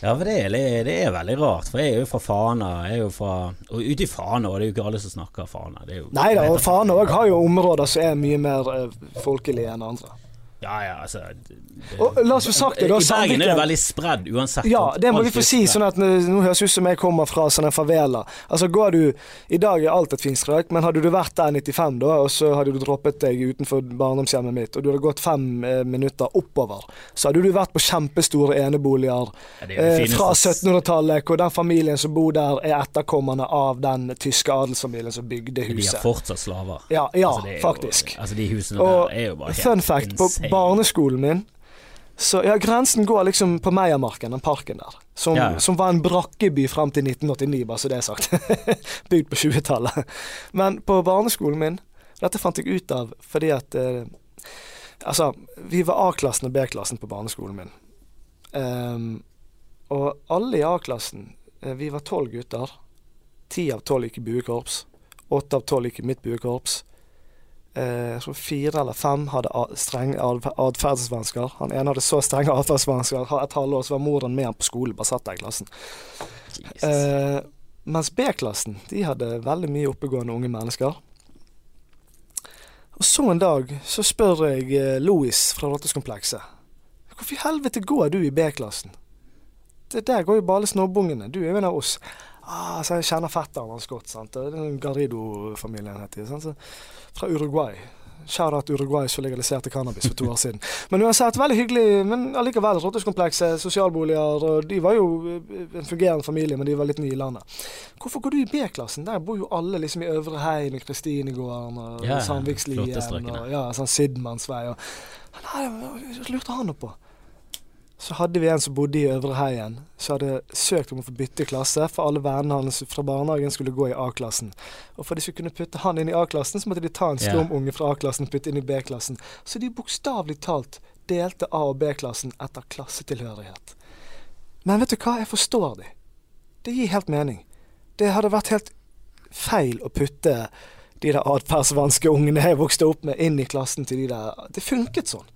Ja, for det er, det er, veldig rart. For jeg er jo fra Fana. Jeg er jo fra, og ute i Fana, og det er jo ikke alle som snakker Fana. Nei da, og Fana har jo områder som er mye mer uh, folkelige enn andre. Ja, ja, altså det, og, La oss få sagt det, da. I Bergen er det veldig spredd uansett. Ja, det må vi få si. sånn at Nå høres ut som jeg kommer fra sånne favela. Altså går du I dag er alt et fint strøk, men hadde du vært der 95, da, og så hadde du droppet deg utenfor barndomshjemmet mitt, og du hadde gått fem eh, minutter oppover, så hadde du vært på kjempestore eneboliger ja, eh, fra 1700-tallet, hvor den familien som bor der, er etterkommerne av den tyske adelsfamilien som bygde huset. De er fortsatt slaver. Ja, ja altså, faktisk. Jo, altså, de husene og, der er jo bare helt fun fact, insane. På barneskolen min så ja, grensen går liksom på Meiermarken, den parken der. Som, ja. som var en brakkeby fram til 1989, bare så det er sagt. Bygd på 20-tallet. Men på barneskolen min Dette fant jeg ut av fordi at eh, Altså, vi var A-klassen og B-klassen på barneskolen min. Um, og alle i A-klassen eh, Vi var tolv gutter. Ti av tolv gikk i buekorps. Åtte av tolv gikk i mitt buekorps eh, tror fire eller fem hadde strenge atferdsvansker. Han ene hadde så strenge atferdsvansker et halvår, så var moren med han på skolen, bare satt der i klassen. Eh, mens B-klassen de hadde veldig mye oppegående unge mennesker. Og så en dag så spør jeg eh, Louis fra Rotteskomplekset Hvorfor i helvete går du i B-klassen? Det der går jo bare alle snobbungene. Du er jo en av oss. Ah, så jeg kjenner fetteren hans godt. sant? Det er Garrido-familien heter det. Fra Uruguay. Shout-out Uruguay som legaliserte cannabis for to år siden. Men uansett, veldig hyggelig. Men allikevel, rådhuskomplekset, sosialboliger. De var jo eh, en fungerende familie, men de var litt nye i landet. Hvorfor går du i B-klassen? Der bor jo alle liksom i Øvre Heim, i Kristinegården og ja, Sandvikslien og ja, sånn Sidmannsvei. Og, nei, lurte han på så hadde vi en som bodde i Øvre Heien, som hadde søkt om å få bytte klasse, for alle vennene hans fra barnehagen skulle gå i A-klassen. Og for de skulle kunne putte han inn i A-klassen, så måtte de ta en slumunge fra A-klassen og putte inn i B-klassen. Så de bokstavelig talt delte A- og B-klassen etter klassetilhørighet. Men vet du hva, jeg forstår de. Det gir helt mening. Det hadde vært helt feil å putte de der atferdsvanske ungene jeg vokste opp med, inn i klassen til de der Det funket sånn.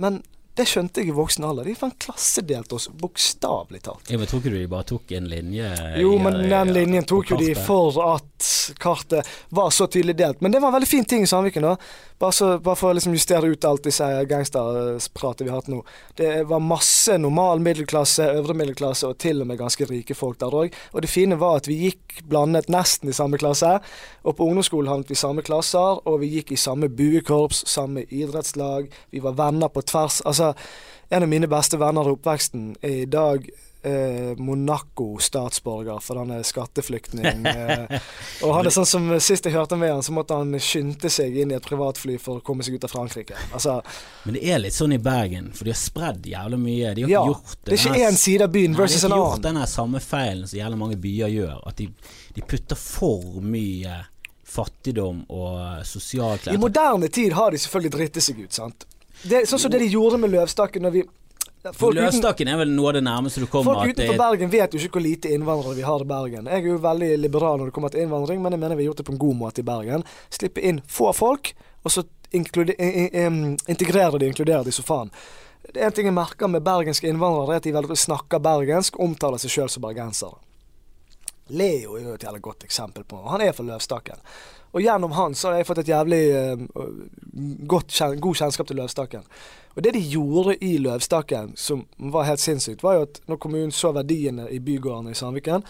Men det skjønte jeg i voksen alder. De faen klassedelte oss, bokstavelig talt. Men Tror ikke du de bare tok en linje? Jo, men den linjen tok jo de for at kartet var så tydelig delt. Men det var en veldig fin ting i Sandviken. da. Bare, så, bare for å liksom justere ut alt disse gangsterpratet vi har hatt nå. Det var masse normal middelklasse, øvre middelklasse og til og med ganske rike folk der òg. Og det fine var at vi gikk blandet nesten i samme klasse. Og på ungdomsskolen havnet vi i samme klasser, og vi gikk i samme buekorps, samme idrettslag. Vi var venner på tvers. Altså, en av mine beste venner i oppveksten er i dag Monaco-statsborger, for han er skatteflyktning. Eh, og han er sånn som Sist jeg hørte med han, så måtte han skynde seg inn i et privatfly for å komme seg ut av Frankrike. Altså, Men det er litt sånn i Bergen, for de har spredd jævlig mye. De har ja, gjort det. er ikke én side av byen versus en annen. De har ikke gjort den samme feilen som jævlig mange byer gjør, at de, de putter for mye fattigdom og sosial I moderne tid har de selvfølgelig drittet seg ut, sant. Det, sånn som det de gjorde med Løvstakken når vi Folk Løvstakken er vel noe av det nærmeste du kommer Folk utenfor Bergen vet jo ikke hvor lite innvandrere vi har i Bergen. Jeg er jo veldig liberal når det kommer til innvandring, men jeg mener vi har gjort det på en god måte i Bergen. Slippe inn få folk, og så integrere de, inkludere de så faen. Det er En ting jeg merker med bergenske innvandrere, er at de veldig snakker bergensk omtaler seg sjøl som bergensere. Leo er jo et jævlig godt eksempel på Han er fra Løvstakken. Og gjennom han så har jeg fått et jævlig uh, godt, god kjennskap til Løvstakken. Og det de gjorde i Løvstakken som var helt sinnssykt, var jo at når kommunen så verdiene i bygårdene i Sandviken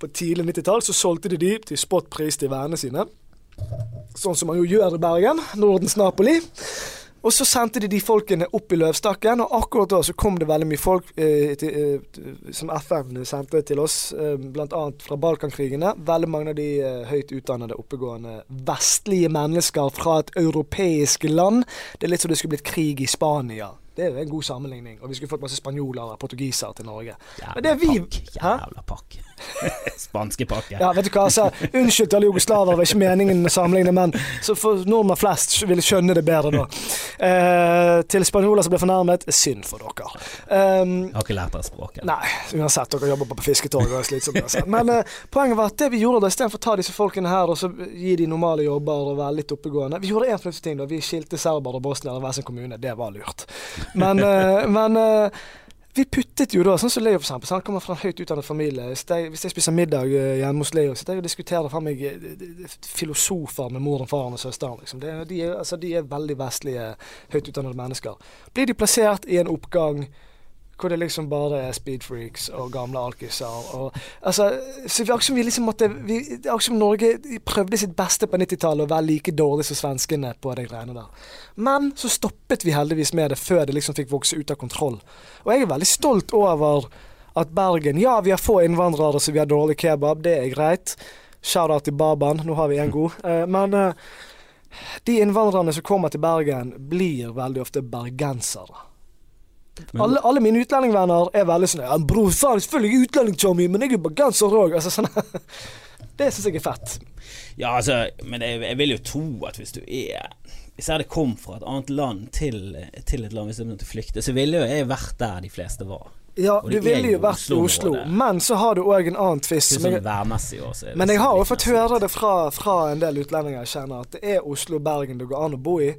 På tidlig 90-tall så solgte de de til spotpris til vennene sine. Sånn som man jo gjør i Bergen. Nordens Napoli. Og så sendte de de folkene opp i Løvstakken, og akkurat da så kom det veldig mye folk eh, til, eh, som FN sendte til oss, eh, bl.a. fra Balkankrigene. Veldig mange av de eh, høyt utdannede, oppegående vestlige mennesker fra et europeisk land. Det er litt som det skulle blitt krig i Spania Det er jo en god sammenligning. Og vi skulle fått masse spanjoler og portugisere til Norge. Jævla Men det vi- pakk. Jævla pakk. Spanske pakke. Ja, vet du hva, altså, Unnskyld til alle jugoslaver, det var ikke meningen å sammenligne, men så for nordmenn flest vil skjønne det bedre da. Eh, til spanjoler som ble fornærmet, synd for dere. Um, Jeg har ikke lært dere språket. Nei, uansett, dere jobber på fisketorget og er slitsomme. uansett. Men eh, poenget var at det vi gjorde da, istedenfor å ta disse folkene her og så gi de normale jobber og være litt oppegående Vi gjorde én fornuftig ting da. Vi skilte serbere og bosniere i hver sin kommune. Det var lurt. Men, eh, men eh, vi puttet jo da, sånn som Leo for eksempel, han kommer fra en høyt utdannet familie. Hvis jeg, hvis jeg spiser middag eh, hjemme hos Leo, sitter jeg og diskuterer for meg eh, filosofer med moren, faren og søsteren. Liksom. De, de, altså, de er veldig vestlige, høyt utdannede mennesker. Blir de plassert i en oppgang hvor det liksom bare er speedfreaks og gamle alkiser. Og, altså, så vi, er som vi liksom måtte vi, det er som Norge prøvde sitt beste på 90-tallet å være like dårlig som svenskene på de greiene der. Men så stoppet vi heldigvis med det før det liksom fikk vokse ut av kontroll. Og jeg er veldig stolt over at Bergen Ja, vi har få innvandrere, så vi har dårlig kebab. Det er greit. Shout-out til Baban. Nå har vi en god. Eh, men eh, de innvandrerne som kommer til Bergen, blir veldig ofte bergensere. Men- Alle, alle mine utlendingvenner er veldig sånn ja, 'Bror, faen, selvfølgelig er utlending, Tommy, men jeg er bergenser òg.' Altså, sånn, det syns jeg er fett. Ja, altså, men jeg, jeg vil jo tro at hvis du er Hvis jeg hadde kommet fra et annet land til, til et land hvis jeg måtte flykte, så ville jo jeg vært der de fleste var. Ja, du ville jo vært i Oslo, men så har du òg en annen tvist. Sånn det Men jeg har jo fått høre det fra, fra en del utlendinger jeg kjenner, at det er Oslo og Bergen det går an å bo i.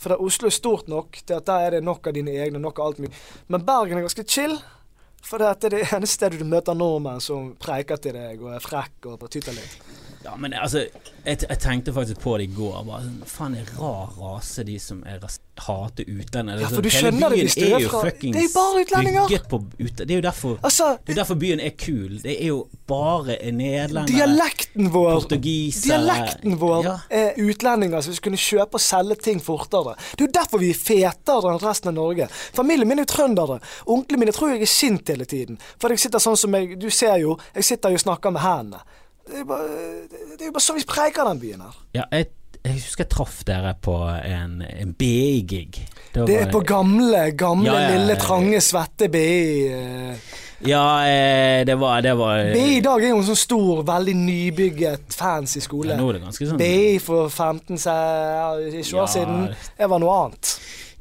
For Oslo er stort nok til at der er det nok av dine egne, nok av alt mye. Men Bergen er ganske chill. For det er det eneste stedet du møter nordmenn som preiker til deg og er frekk og tyter litt. Ja, men altså, jeg, jeg tenkte faktisk på det i går. Bare, sånn, faen, en rar rase, de som er hater utlendinger. Ja, Altså, for du hele skjønner det hvis du er jo fra- Det er jo bare utlendinger! på. Det er jo derfor Altså, Det er derfor byen er kul. Det er jo bare nederlendere, dialekten vår Dialekten vår Ja. er utlendinger som kunne kjøpe og selge ting fortere. Det er jo derfor vi er fetere enn resten av Norge. Familien min er trøndere. Onklene mine tror jeg er sint hele tiden. For jeg sitter sånn som jeg Du ser jo, jeg sitter jo og snakker med hendene. Det er jo bare, det er bare sånn vi preiker den byen her. Ja, jeg, jeg husker jeg traff dere på en, en BI-gig. Det, Det er på gamle, gamle, Ja, ja, lille, trange, svette BI. eh. Ja, eh, det var, det var BI i dag er jo en sånn stor, veldig nybygget, fancy skole. ja, Nå er det ganske sånn BI for 15 se- ikke år Ja. siden, det var noe annet.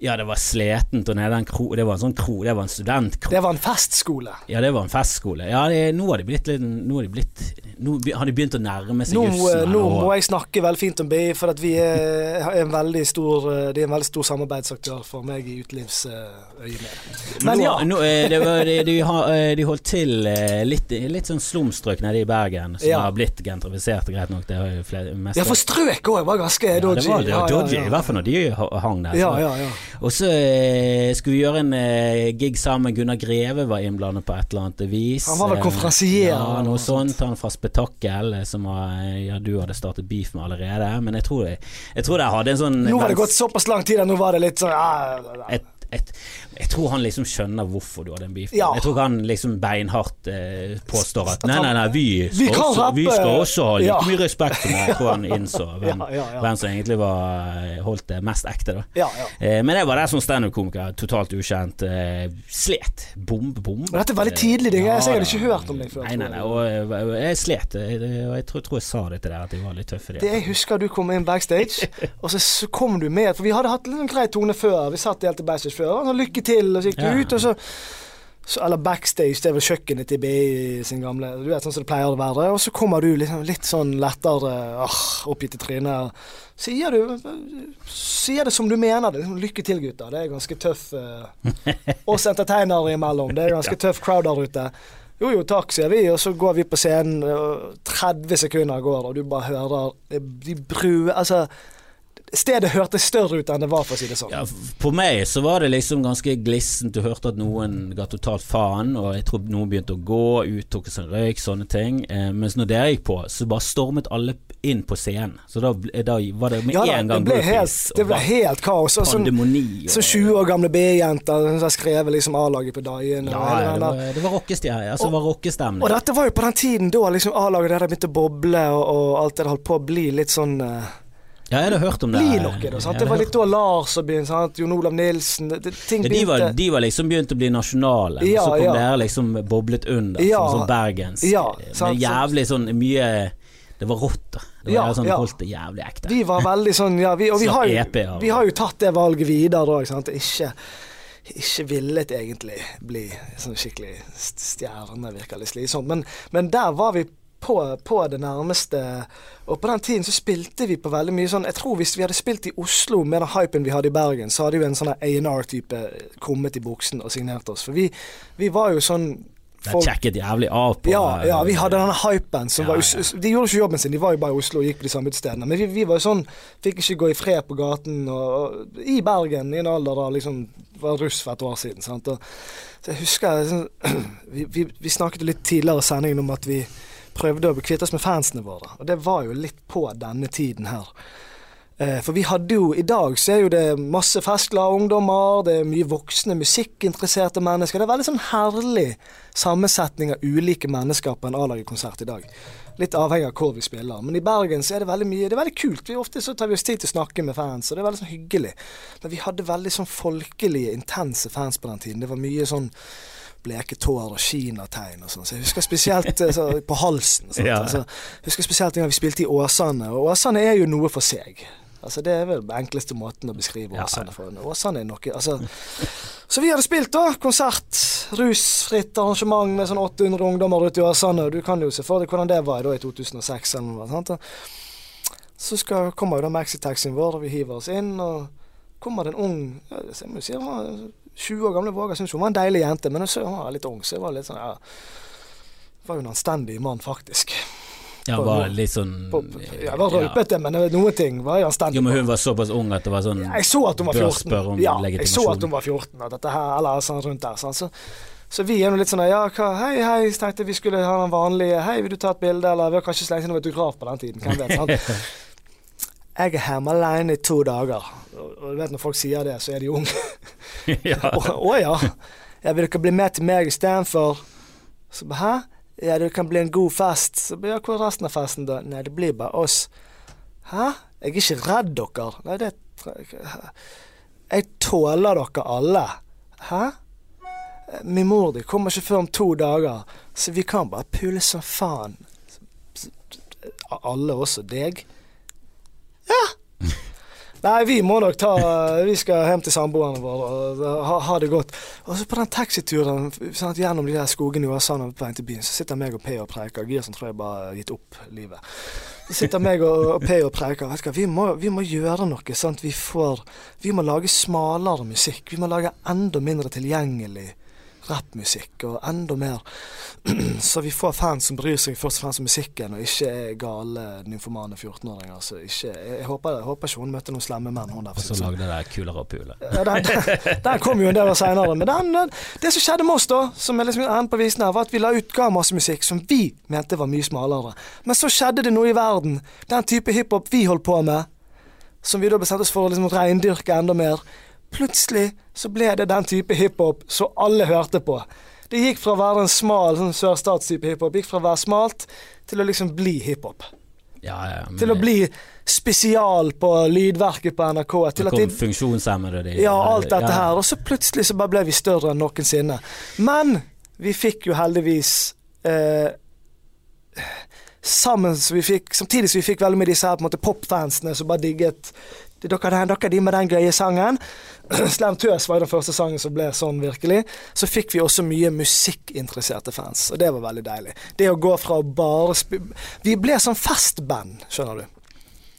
Ja, det var sletent, og nede en kro Det var en sånn kro, det var en studentkro. Det var en festskole. Ja, det var en festskole. Ja, det, nå har de blitt litt Nå har de blitt Nå har de begynt å nærme seg Nå, jussen. eh, nå må jeg snakke veldig fint om BI, for at vi er, er en veldig stor, eh, de er en veldig stor samarbeidsaktør for meg i utelivsøyemed. Men ja, nå, eh, det var, de, de, har, de holdt til litt, litt sånn slumstrøk nede i Bergen, som Ja. har blitt gentrifisert, greit nok. Det har jo flere, mest Ja, for strøk òg var ganske ja, dodgy. det var, det var Ja, ja, dodgy, ja. i hvert fall når de hang der. Ja, ja, ja. Og så eh, skulle vi gjøre en eh, gig sammen. Gunnar Greve var innblandet på et eller annet vis. Han var vel Eh, konferansier Ja, noe sånt. Han fra Spetakkel, eh, som var, eh, ja, du hadde startet beef med allerede. Men jeg tror, jeg, jeg tror jeg hadde en sånn Nå var det gått såpass lang tid og nå var det litt sånn ja. et, et, jeg tror han liksom skjønner hvorfor du hadde en beef. Ja. Jeg tror han liksom beinhardt eh, påstår at nei, nei, nei, vi skal, Vi også, vi skal også ha like Ja. mye respekt meg. Jeg tror han innså hvem, Ja, hvem som egentlig var holdt det mest ekte, da. Eh, men jeg var der som standup-komiker, totalt ukjent. Eh, slet. Bombe, bombe. Men dette er veldig tidlig, det, så jeg hadde ikke hørt om deg før. Nei, nei, nei. Og jeg, jeg slet. og jeg, jeg tror, tror jeg sa det til deg, at jeg var litt tøff i det. Det jeg husker du kom inn backstage, og så, kom du med For vi hadde hatt sånn grei tone før. Vi satt helt til backstage før. Og lykke til, og så gikk du Ja. ut, og så, så Eller backstage, det er vel kjøkkenet til BI sin gamle Du vet sånn som det pleier å være. Og så kommer du liksom litt sånn lettere åh, oppgitt i trynet. Sier du Sier det som du mener det. Liksom, Lykke til, gutter. Det er ganske tøff eh, Oss entertainere imellom. Det er ganske tøff crowd der ute. Jo jo, takk, sier vi, og så går vi på scenen, og 30 sekunder går, og du bare hører eh, de brue Altså, stedet hørtes større ut enn det var, for å si det sånn. Ja, på meg så var det liksom ganske glissent. Du hørte at noen ga totalt faen, og jeg tror noen begynte å gå, uttok seg røyk, sånne ting. Eh, mens når dere gikk på, så bare stormet alle inn på scenen. Så da, da var det med Ja da, en det gang ble helt, det ble helt kaos. Og sånn, så 20 år gamle B-jenter som har skrevet liksom A-laget på Dagen. Ja, og hele ja, det var, det var rockestemning. Altså, og. Og dette var jo på den tiden da liksom A-laget der begynte å boble, og, og alt det hadde holdt på å bli litt sånn eh, Ja, jeg hadde hørt om det. bli noe. Da, sant? Det var litt da Lars og begynte, sant? Jon Olav Nilsen det, det, Ting Ja, de, var, begynte de var liksom begynt å bli nasjonale, Ja, så kom ja. dere liksom boblet under Ja. som sånn bergensk. Ja, med sant, jævlig sånn mye Det var rått, da. Det var Ja, sånn, ja. holdt det jævlig ekte. Vi var veldig sånn Ja, vi, og vi har, jo, av. vi har jo tatt det valget videre ikke sant. Ikke, ikke villet egentlig bli sånn skikkelig st- stjerne, virker litt slitsomt. Men, men der var vi på, på det nærmeste. Og på den tiden så spilte vi på veldig mye sånn Jeg tror hvis vi hadde spilt i Oslo med den hypen vi hadde i Bergen, så hadde jo en sånn A&R-type kommet i buksen og signert oss. For vi, vi var jo sånn Det sjekket jævlig av på ja, ja, vi hadde denne hypen som Ja, var ja. De gjorde ikke jobben sin, de var jo bare i Oslo og gikk på de samme utestedene. Men vi, vi var jo sånn Fikk ikke gå i fred på gaten og, og, i Bergen i en alder da liksom var russ for et år siden. Sant? Og, så jeg husker liksom, vi, vi, vi snakket litt tidligere i sendingen om at vi prøvde å kvitte oss med fansene våre. Og det var jo litt på denne tiden her. Eh, For vi hadde jo, i dag så er jo det masse festglade ungdommer, det er mye voksne musikkinteresserte mennesker. Det er veldig sånn herlig sammensetning av ulike mennesker på en A-laget-konsert i dag. Litt avhengig av hvor vi spiller. Men i Bergen så er det veldig mye, det er veldig kult. Vi ofte så tar vi oss tid til å snakke med fans, og det er veldig sånn hyggelig. Men vi hadde veldig sånn folkelige, intense fans på den tiden. Det var mye sånn bleke tår og kinategn og sånn. Så jeg husker spesielt eh, så, på halsen. Sånt, Ja. Altså, jeg husker spesielt en gang vi spilte i Åsane, og Åsane er jo noe for seg. Altså Det er vel den enkleste måten å beskrive Ja, Åsane for. Åsane er noe altså. Så vi hadde spilt, da. Konsert. Rusfritt arrangement med sånn 800 ungdommer ute i Åsane. Og du kan jo se for deg hvordan det var da i 2006 eller noe. Så skal, kommer jo da maxitaxien vår, og vi hiver oss inn. Og kommer det en ung ja, Jeg må jo si 20 år gamle Våga. syntes hun var en deilig jente, men jeg så hun var litt ung, så jeg var litt sånn ja. Var jo en anstendig mann, faktisk. Ja, var litt sånn På, jeg var rølpete, men noen ting var jo anstendig. Jo, men hun var såpass ung at det var sånn Jeg så at hun var 14. om ja, jeg så at hun var 14, og dette her, eller sånn rundt der. Sånn. Så, så vi er nå litt sånn Ja, hva, hei, hei, tenkte vi skulle ha den vanlige Hei, vil du ta et bilde, eller Vi har kanskje siden det var autograf på den tiden. Hvem vet. Sant? Jeg er hjemme alene i to dager. Og, du vet når folk sier det, så er de unge. ja. Å ja. ja. Vil dere bli med til meg istedenfor? Så hæ? Ja, det kan bli en god fest. Så ja, hvor er resten av festen, da? Nei, det blir bare oss. Hæ? Jeg er ikke redd dere. Nei, det? Jeg tåler dere alle. Hæ? Min mor di kommer ikke før om to dager, så vi kan bare pule som faen. Alle, også deg? Ja. Nei, vi må nok ta Vi skal hjem til samboerne våre og ha, ha det godt. Og så på den taxituren sant, gjennom de der skogene i Åsane på vei til byen, så sitter meg og P og preiker. Girsen tror jeg bare har gitt opp livet. Så sitter meg og, og P og preiker. Vet du hva, vi må, vi må gjøre noe. Sant? Vi, får, vi må lage smalere musikk. Vi må lage enda mindre tilgjengelig rappmusikk, og enda mer så vi får fans som bryr seg først og fremst om musikken, og ikke er gale nymfomane 14-åringer. Så ikke, jeg, jeg, håper, jeg håper ikke hun møtte noen slemme menn, hun der. Og så lagde det kulere og pule. Ja, den, den, den kom jo en del år seinere. Men den, den, det som skjedde med oss, da, som er liksom enden på visen her, var at vi la ut ga masse musikk som vi mente var mye smalere. Men så skjedde det noe i verden. Den type hiphop vi holdt på med, som vi da bestemte oss for å liksom reindyrke enda mer. Plutselig så ble det den type hiphop som alle hørte på. Det gikk fra å være en smal sånn sørstatstype hiphop, gikk fra å være smalt til å liksom bli hiphop. Ja, ja, men Til å bli spesial på lydverket på NRK. Til det kom de, funksjonshemmede de, ja, alt dette ja. her. Og så plutselig så bare ble vi større enn noensinne. Men vi fikk jo heldigvis eh, Sammen så vi fikk, Samtidig som vi fikk veldig med disse her på en måte popfansene som bare digget er dere, dere de med den gøye sangen. Slam Tøs var den første sangen som ble sånn, virkelig. Så fikk vi også mye musikkinteresserte fans, og det var veldig deilig. Det å gå fra å bare spille Vi ble sånn festband, skjønner du.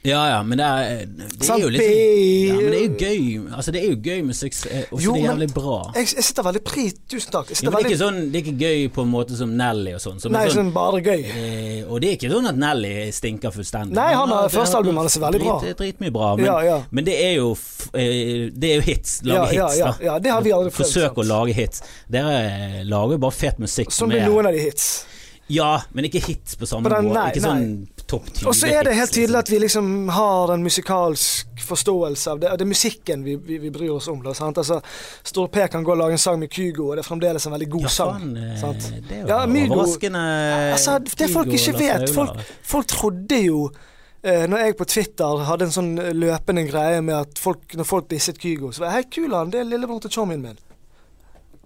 Ja ja, men det er, det er jo litt sånn- ja, men det er jo gøy. Altså, det er jo gøy musikk, så er det er jævlig bra. Jeg, jeg sitter veldig pris Tusen takk. Jo, men det er ikke sånn Det er ikke gøy på en måte som Nelly og sånn. Som er nei, sånn, sånn bare gøy. eh, og det er ikke sånn at Nelly stinker fullstendig. Nei, han har- første albumet hans er veldig bra. Drit, dritmye bra, men, Ja, ja. men det er jo eh, Det er jo hits. Lage Ja, ja, hits, ja, da. ja, det har vi aldri prøvd, Forsøk å lage hits. Dere eh, lager jo bare fet musikk Som blir er noen av de hits. Ja, men ikke hits på samme På den- måte. nei, Ikke sånn topp 20 Og så er det helt tydelig liksom. at vi liksom har en musikalsk forståelse av det. Og det er musikken vi, vi, vi bryr oss om. Da, sant? Altså, Store P kan gå og lage en sang med Kygo, og det er fremdeles en veldig god Ja, sang. eh, sant? det er jo Ja, Mygo- overraskende Altså, det folk ikke vet folk, folk trodde jo eh, når jeg på Twitter hadde en sånn løpende greie med at folk, når folk disset Kygo, så var jeg hei, Kulan, det er lillebroren til chommien min.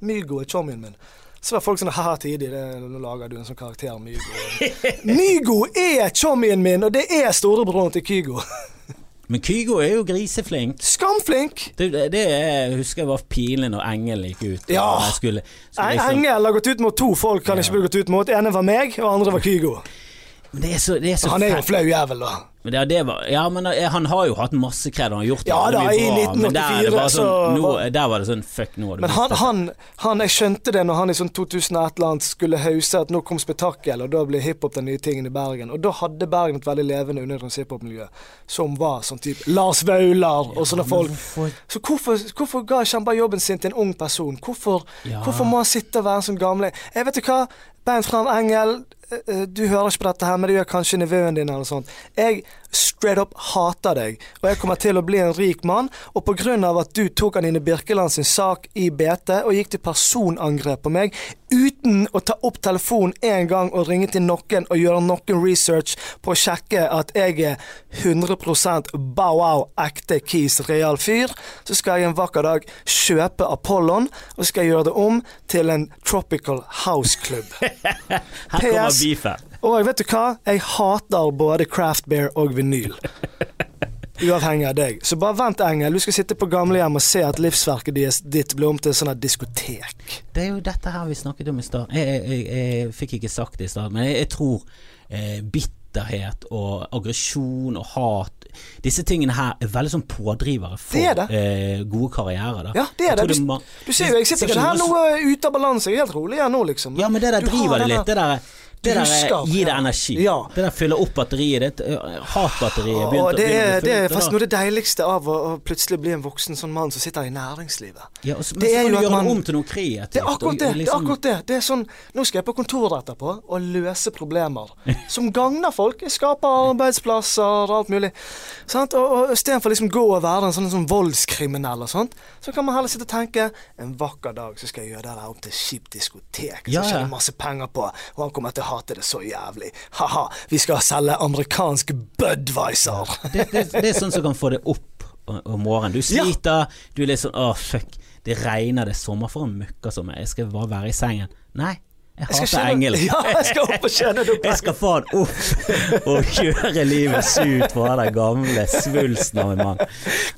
Mygo er chommien min. Så var folk sånn haha, det, nå lager du en sånn karakter Mygo. Mygo er chommien min, og det er storebroren til Kygo. Men Kygo er jo griseflink. Skamflink! Det, det, det er, husker jeg var pilen når Engel gikk ut. Ja. Skulle, skulle liksom, Engel har gått ut mot to folk han Ja. ikke burde gått ut mot. ene var meg, og andre var Kygo. men det er så, det er så Han er jo flau jævel, da. Men det, det var, ja, men eh, han har jo hatt masse kred, han har gjort det Ja da, i 1984, men der, er det sånn, så nå, der var det sånn fuck, nå har du Men han, det. han, han, jeg skjønte det når han i sånn 2001 eller annet skulle hause at nå kom spetakkel, og da ble hiphop den nye tingen i Bergen. Og da hadde Bergen et veldig levende undergrunnshiphop-miljø som var sånn type Lars Vaular og sånne ja, folk. Så hvorfor, hvorfor ga ikke han bare jobben sin til en ung person? Hvorfor, Ja. hvorfor må han sitte og være en sånn gamle Jeg vet du hva, bein fram, Engel. eh, eh, Du hører ikke på dette her, men det gjør kanskje nevøen din eller sånt. Jeg straight up hater deg, og jeg kommer til å bli en rik mann. Og av at du tok Anine Birkeland sin sak i BT og gikk til personangrep på meg uten å ta opp telefonen en gang og ringe til noen og gjøre noen research på å sjekke at jeg er 100 bow-wow ekte Kis real fyr, så skal jeg en vakker dag kjøpe Apollon og skal gjøre det om til en tropical house-klubb. Her kommer PS. Og vet du hva? Jeg hater både craft beer og vinyl. Uavhengig av deg. Så bare vent, Engel. Du skal sitte på gamlehjem og se at livsverket ditt blir om til sånn diskotek. Det er jo dette her vi snakket om i stad. Jeg, jeg, jeg, jeg fikk ikke sagt det i stad, men jeg, tror eh, bitterhet og aggresjon og hat Disse tingene her er veldig sånn pådrivere for Det det. Eh, gode karrierer. Da. Ja, det er det. Du, du ser jo, jeg sitter ikke her noe- noe ute av balanse. Jeg er helt rolig her nå, liksom. Ja, men det der Du driver det litt. Det der, det Du der husker, gir deg energi. Ja. Det der fyller opp batteriet ditt. Hatbatteriet begynte det å er, bli det er faktisk noe av det deiligste av å, å plutselig bli en voksen sånn mann som sitter i næringslivet. ja, og så, Men det så kan du gjøre man- det om til noe kreativt. Det er akkurat og det. det, er liksom- akkurat det. det er sånn, nå skal jeg på kontoret etterpå og løse problemer som gagner folk. Jeg skaper arbeidsplasser og alt mulig. Sant? Og, og Istedenfor liksom gå og være en sånn, sånn voldskriminell og sånt, så kan man heller sitte og tenke en vakker dag så skal jeg gjøre det der opp til kjipt diskotek. Så Ja, tjener ja. jeg masse penger på, og han kommer til å hate det så jævlig. Ha-ha, vi skal selge amerikansk Budwiser. det, det, det er sånn som kan få det opp om morgenen. Du Ja. du er litt sånn åh, fuck, det regner, det er sommer, for en møkka som meg, jeg skal bare være i sengen. Nei, jeg hater engel. Ja, jeg skal opp og kjenne det opp. Jeg skal faen opp og kjøre livet surt for den gamle svulsten av en mann.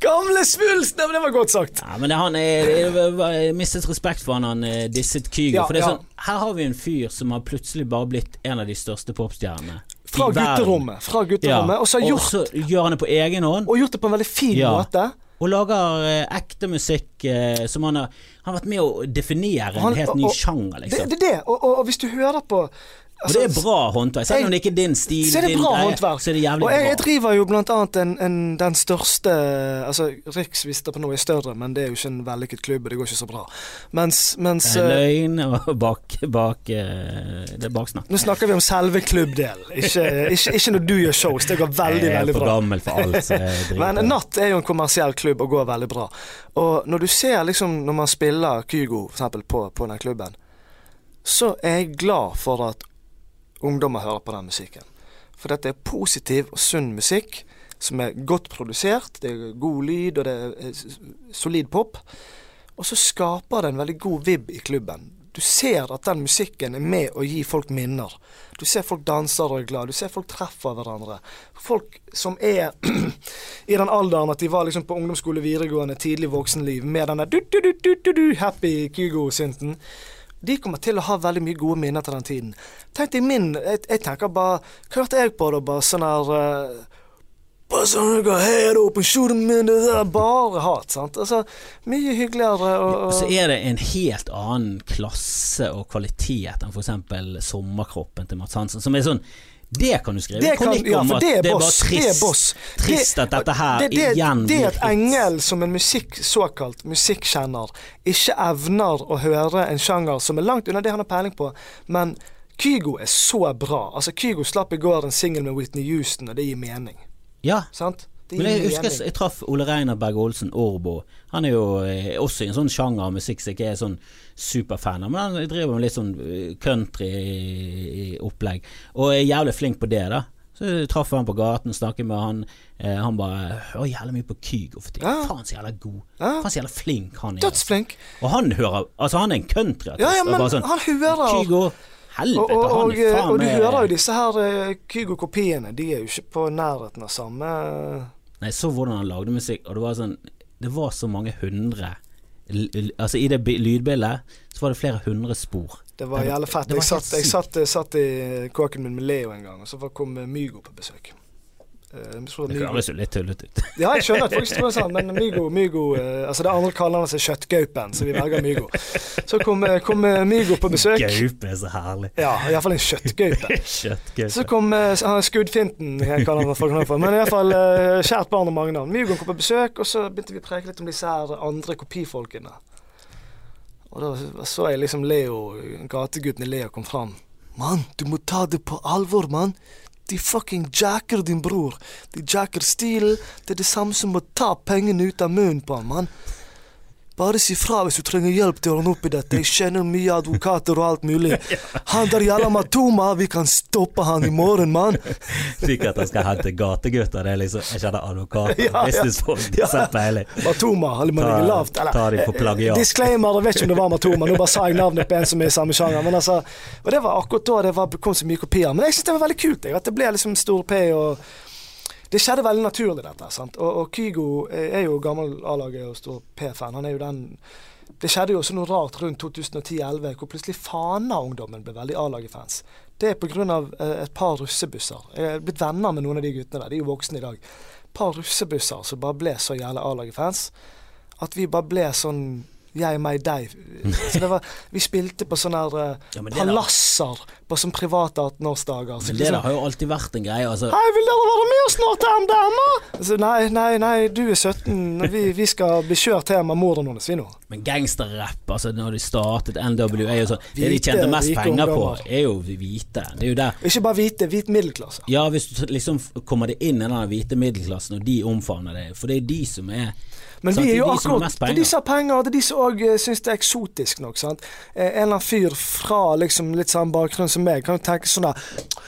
Gamle svulsten! Men Det var godt sagt. Ja, men han er, jeg, mistet respekt for han, han eh, disset Kygo. Ja, for det er ja. sånn, her har vi en fyr som har plutselig bare blitt en av de største popstjernene. Fra gutterommet. Fra gutterommet. Og så gjort gjør han det på egen hånd. og gjort det på en veldig fin Ja. måte. Og lager eh, ekte musikk eh, som han har Han har vært med å definere Han- en helt ny og- sjanger, Det liksom. det er det. Og, og, og hvis du hører på og det er bra håndverk. Selv om det ikke er din stil, så er det din bra greie, håndverk. så er det jævlig og jeg, jeg driver jo blant annet en, en, den største Altså, Riks visste på noe er større, men det er jo ikke en vellykket klubb, og det går ikke så bra. Mens, mens Det er eh, løgn og bak, bak eh, Det er baksnakk. Nå snakker vi om selve klubbdelen, ikke, ikke, ikke når du gjør shows. Det går veldig, jeg er veldig for bra. gammel for alt, så jeg driter Men. Natt er jo en kommersiell klubb og går veldig bra. Og når du ser liksom når man spiller Kygo for eksempel, på, på den klubben, så er jeg glad for at ungdommer hører på den musikken. For dette er positiv og sunn musikk som er godt produsert. Det er god lyd, og det er solid pop. Og så skaper det en veldig god vibb i klubben. Du ser at den musikken er med å gi folk minner. Du ser folk danser og er glad. Du ser folk treffer hverandre. Folk som er i den alderen at de var liksom på ungdomsskole, videregående, tidlig voksenliv med denne du-du-du-du-du happy Kygo-synten. De kommer til å ha veldig mye gode minner til den tiden. Tenk deg min Jeg, jeg tenker bare Hva hørte jeg på da? Bare sånn her eh, bare hat, sant. Altså, mye hyggeligere og, Og så er det en helt annen klasse og kvalitet enn f.eks. Sommerkroppen til Mats Hansen, som er sånn det kan du skrive Det kan- ja, for det er det er boss, bare det er trist, boss. trist at dette her det, det, igjen det at. Engel som en musikk, såkalt musikkjenner ikke evner å høre en sjanger som er langt unna det han har peiling på, men Kygo er så bra. Altså Kygo slapp i går en singel med Whitney Houston, og det gir mening. Ja, Sant? Men jeg husker jeg, jeg traff Ole Reinar Berg Olsen, Orbo. Han er jo eh, også i en sånn sjanger av musikk som ikke er sånn superfan av, men han driver med litt sånn eh, country-opplegg, og er jævlig flink på det, da. Så traff jeg han på gaten, snakket med han. Eh, han bare Å, jævlig mye på Kygo for tiden. Ja. Faen så jævla god. Ja. Faen så jævla flink han er. altså. Dødsflink. Og han hører Altså, han er en countryartist. Ja, ja, men sånn, han hører Kygo, og, og, og, han er faen og du hører jo disse her eh, Kygo-kopiene. De er jo ikke på nærheten av samme Nei, så hvordan han lagde musikk, og det var sånn Det var så mange hundre Altså, i det bi- lydbildet så var det flere hundre spor. Det var jævlig fett. var Jeg satt, jeg satt, jeg satt i kåken min med Leo en gang, og så kom Mygo på besøk. Eh, Det høres jo litt tullete ut. Ja, jeg skjønner at folk tror det sånn, men Mygo, Mygo uh, Altså det andre kaller han seg Kjøttgaupen, så vi velger Mygo. Så kom, eh, kom eh, Mygo på besøk. Gaupe er så herlig. Ja, iallfall en kjøttgaupe. Kjøttgaupe. Så kom uh, han Skuddfinten, kaller han folk for. Men iallfall uh, kjært barn og mange navn. Mygo kom på besøk, og så begynte vi å preke litt om disse her andre kopifolkene. Og da så jeg liksom Leo, gategutten i Leo kom fram. Mann, du må ta det på alvor, mann. De fucking jacker din bror. De jacker stilen. Det er det samme som å ta pengene ut av munnen på ham, mann. Bare si fra hvis du trenger hjelp til å ordne opp i dette. Jeg kjenner mye advokater og alt mulig. Han der jævla Matoma, vi kan stoppe han i morgen, mann. Slik at han skal hente gategutter. Det er liksom Jeg kjenner advokater, Ja, businessfolk, Ja. ja. peiling. Matoma, eller man ligger lavt. Eller, ta de på plagiat. Disclaimer, jeg vet ikke om det var Matoma, nå bare sa jeg navnet på en som er i samme sjanger. Men altså, og det var akkurat da det var, kom så mye kopier. Men jeg syns det var veldig kult, jeg, at det ble liksom Stor P og Det skjedde veldig naturlig, dette. sant? Og, og Kygo er jo gammel A-laget og Stor P-fan. Han er jo den Det skjedde jo også noe rart rundt 2010-2011, hvor plutselig Fana-ungdommen ble veldig A-laget-fans. Det er pga. Eh, et par russebusser. Jeg er blitt venner med noen av de guttene der, de er jo voksne i dag. Et par russebusser som bare ble så jævla A-laget-fans at vi bare ble sånn jeg, meg, deg. Så det var, vi spilte på sånne her, eh, Ja, palasser på sånn private 18-årsdager. Så Men det liksom, har jo alltid vært en greie. Altså, Hei, vil dere være med oss snart, MDMA? Så nei, nei, nei, du er 17. Vi, vi skal bli kjørt hjem av moren hennes, vi nå. men gangsterrapp, altså når de startet NWA jo sånn Det de tjente mest penger på, er jo hvite. Det er jo der. Ikke bare hvite, hvit middelklasse. Ja, hvis du liksom kommer det inn i den hvite middelklassen, og de omfavner det, for det er de som er Men sant, vi er jo akkurat Det er de som har penger, det er de som òg uh, syns det er eksotisk nok. sant? Eh, en eller annen fyr fra liksom litt samme bakgrunn som meg kan jo tenke sånn der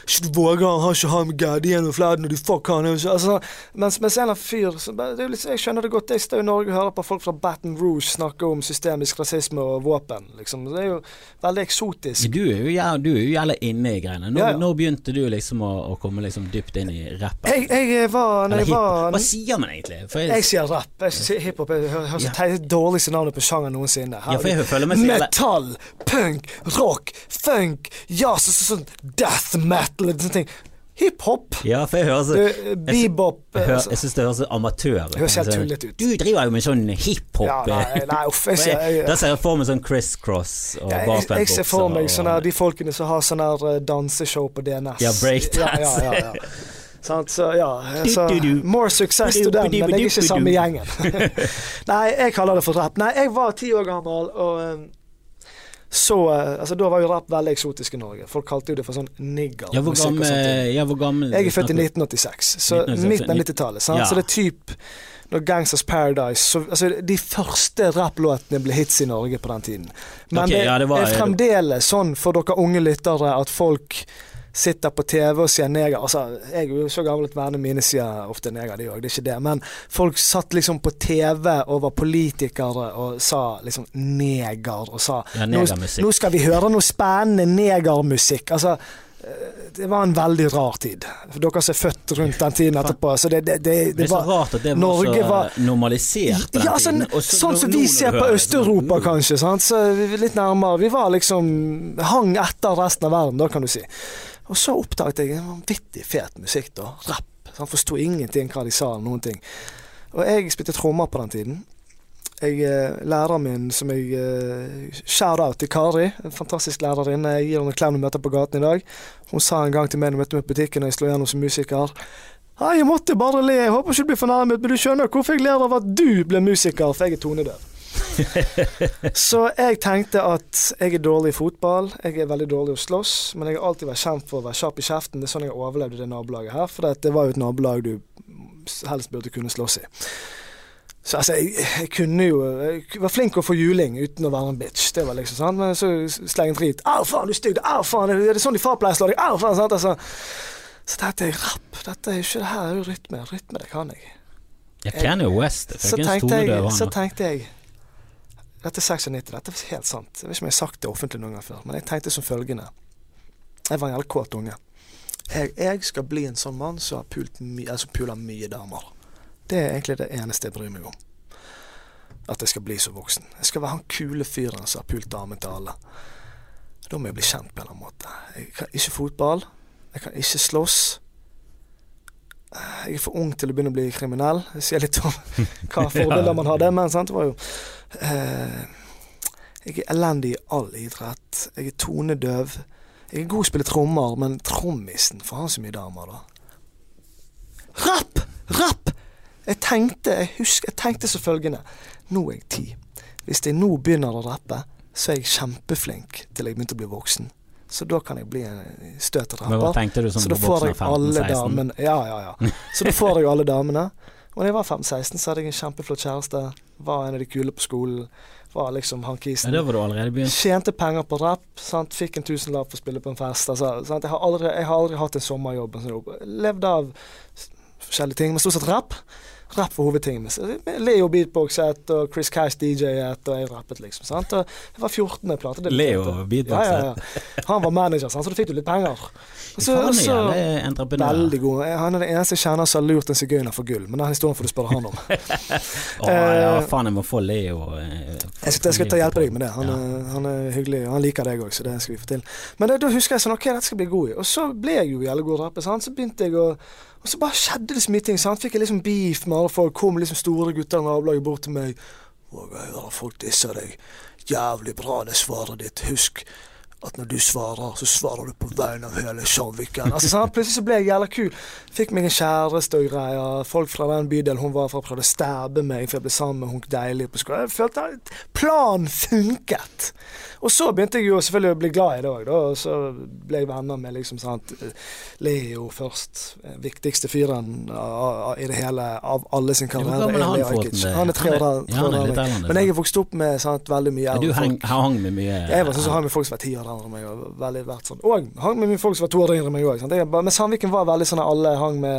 Ikke du våger, han har ikke ham med gjennom Fladen, og du fuck han altså, mens, mens en eller annen fyr så, litt, Jeg skjønner det godt. Jeg står i Norge og hører på folk fra Baton Rouge snakke om systemisk rasisme og våpen. liksom. Det er jo veldig eksotisk. Du er jo ja, du er jo jævla inne i greiene. Når, Ja, ja. når begynte du liksom å, å komme liksom dypt inn i rappen? Jeg, jeg var Eller jeg var Hva sier man egentlig? For jeg, Jeg sier rapp. Jeg hiphop. Jeg hø- høres Ja. det dårligste navnet på sjanger noensinne. ja, for jeg føler så jævla Metall, punk, rock, funk, jazz, sånn death metal og sånne ting. Hiphop, Ja, for jeg hører så eh, bebop Jeg, eh, hører- altså. jeg syns det høres amatør ut. Høres helt Altså, tullete ut. Du driver jo med sånn hiphop. Ja, nei, eh. nei, uff. Jeg, jeg, jeg, da ser jeg for meg sånn Criss Cross og jeg, jeg, jeg ser for meg sånne, her- de folkene som har sånn her danseshow på DNS. Ja, breakdance. Ja, ja, ja, ja. Sant, så ja, så. More success to them, men jeg er ikke samme gjengen. Nei, jeg kaller det for rap. Nei, jeg var ti år gammel, og eh, så eh, Altså, da var jo rap veldig eksotisk i Norge. Folk kalte jo det for sånn nigger. Ja, hvor gammel, ja, hvor gammel Jeg er født i 1986, så 1986, midten av 90-tallet. Ja. Så det er typ når Gangsters Paradise så, altså, De første rapplåtene ble hits i Norge på den tiden. Men okay, det, ja, det var- er fremdeles sånn for dere unge lyttere at folk sitter på TV og sier neger. Altså, jeg er jo så gammel at vennene mine sier ofte neger, de òg, det er ikke det. Men folk satt liksom på TV og var politikere og sa liksom neger, og sa Ja, nå, nå skal vi høre noe spennende negermusikk. Altså, eh, det var en veldig rar tid. For dere som er født rundt den tiden etterpå. Så det, det, det, Det er så var rart at det var Norge så var- normalisert på den ja, sånn, tiden. og så sånn som vi ser på Øst-Europa, kanskje. Sant? Så litt nærmere. Vi var liksom hang etter resten av verden, da kan du si. Og så oppdaget jeg en vanvittig fet musikk, da. Rapp. Han forsto ingenting hva de sa, noen ting. Og jeg spilte trommer på den tiden. Jeg, eh, læreren min som jeg eh, Shout-out til Kari, en fantastisk lærerinne. Jeg gir henne en klem når vi møter på gaten i dag. Hun sa en gang til meg når jeg møtte meg på butikken og jeg slo gjennom som musiker Hei, jeg måtte bare le. Jeg håper ikke du blir fornærmet, men du skjønner hvorfor jeg ler av at du ble musiker, for jeg er tonedøv. Så jeg tenkte at jeg er dårlig i fotball, jeg er veldig dårlig å slåss, men jeg har alltid vært kjent for å være kjapp i kjeften. Det er sånn jeg overlevde det nabolaget her, for det var jo et nabolag du helst burde kunne slåss i. Så altså, jeg, jeg kunne jo Jeg var flink å få juling uten å være en bitch. Det var liksom sant Men så slenge en drit. 'Au, faen, du er stygg!' 'Au, faen, er det sånn de far pleier å slå deg?' 'Au, faen!' sant? Altså, Så tenkte jeg rapp, dette er jo ikke det her er jo rytme. Rytme, det kan jeg. Jeg kan jo West Så tenkte, jeg, så tenkte jeg Dette er 96, dette er helt sant. Jeg vet ikke om jeg har sagt det offentlig noen gang før, men jeg tenkte som følgende. Jeg var en jævlig kåt unge. Jeg, jeg skal bli en sånn mann som har pult my, altså puler mye damer. Det er egentlig det eneste jeg bryr meg om. At jeg skal bli så voksen. Jeg skal være han kule fyren som har pult damen til alle. Da må jeg bli kjent på en eller annen måte. Jeg kan ikke fotball. Jeg kan ikke slåss. Jeg er for ung til å begynne å bli kriminell. Jeg sier litt om hva fordeler man hadde. Men sant, det var jo Jeg er elendig i all idrett. Jeg er tonedøv. Jeg er god til å spille trommer, men trommisen får han så mye damer, da. Rapp! Rapp! Jeg tenkte jeg husker, jeg tenkte så følgende. Nå er jeg ti. Hvis jeg nå begynner å rappe, så er jeg kjempeflink til jeg begynte å bli voksen. Så da kan jeg bli en støt rapper. Så da får jeg alle damene Ja, ja, ja. Så da får jeg alle damene. Og da jeg var 15-16, så hadde jeg en kjempeflott kjæreste. Var en av de kule på skolen. Var liksom han Ja, kisen. da var du allerede begynt. Tjente penger på rapp. Sant? Fikk en tusenlapp for å spille på en fest. Altså, sant? Jeg, har aldri, jeg har aldri hatt en sommerjobb. sånn. Levd av forskjellige ting, men stort sett rapp. Rapp for hovedtingene min. Så Leo beatboxet, og Chris Cash DJ-et, og jeg rappet, liksom. Sant? Og jeg var 14 plate. Leo beatboxet. Ja, ja, ja. Han var manager, sant? så da fikk du litt penger. Så- Faen, og så- jævlig entreprenør. Veldig god. Han er den eneste jeg kjenner som har lurt en sigøyner for gull, men den historien får du spørre han om. Å ja, Eh, faen, jeg må få Leo eh, Jeg skal, jeg skal ta hjelpe deg med det. Han, Ja. er, han er hyggelig, han liker deg òg, så det skal vi få til. Men det, da husker jeg sånn, ok, dette skal bli god i. Og så ble jeg jo jævlig god i å rappe, sant. Så begynte jeg å Og så bare skjedde det så mye ting. sant? Fikk jeg liksom beef med alle folk. Kom liksom store gutter i nabolaget bort til meg. Våger jeg hører folk disse deg. Jævlig bra det svaret ditt. Husk at når du svarer, så svarer du på vegne av hele Sandviken. Altså, sånn, Plutselig så ble jeg jævla kul. Fikk meg en kjæreste og greier. Folk fra den bydelen hun var fra, prøvde å stabbe meg for jeg ble sammen med hun deilige på skolen. Jeg følte at planen funket. Og så begynte jeg jo selvfølgelig å bli glad i det òg. Og så ble jeg venner med liksom sant Leo først. Viktigste fyren i det hele av alle sin karriere. er han, Leo Han er tre år eldre er eldre enn Men jeg er vokst opp med sant, veldig mye Ja, Du hang, hang med mye Jeg var sånn som hang med folk som var ti år eldre enn meg. Og veldig vært sånn. Og hang med mine folk som var to år yngre enn meg òg. Men Sandviken var veldig sånn alle hang med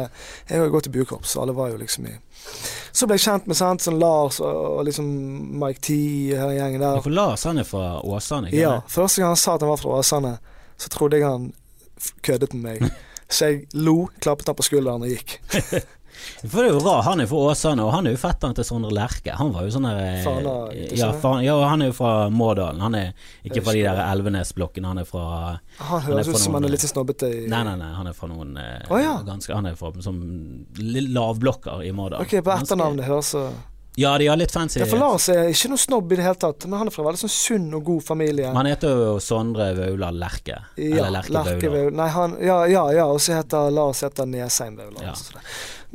Jeg har jo gått i bukorps, så alle var jo liksom i Så ble jeg kjent med sant, sånn Lars og, og liksom Mike T, hele gjengen der. For Lars han er fra Åsane, ikke Ja. Første gang han sa at han var fra Åsane, så trodde jeg han køddet med meg. Så jeg lo, klappet han på skulderen og gikk. For det er jo rart, han er fra Åsane, og han er jo fetteren til Sondre Lerche. Han var jo sånn eh, ja, ja, han er jo fra Mårdalen. Han er ikke fra de der Elvenes-blokkene, han er fra Han høres ut som han er litt sånn snobbete i Nei, nei, nei, han er fra noen oh, ja. ganske Han er fra som lavblokker i Mårdalen. Ok, på etternavnet høres så Ja, de har litt fancy Ja, for Lars er ikke noe snobb i det hele tatt, men han er fra en veldig sånn sunn og god familie. Han heter jo Sondre Vaular Lerke. Ja, Eller Lerke, Lerche Vaular. Vaular. Nei, han, ja, ja, ja, og så heter Lars heter Nesheim Vaular. Ja. altså.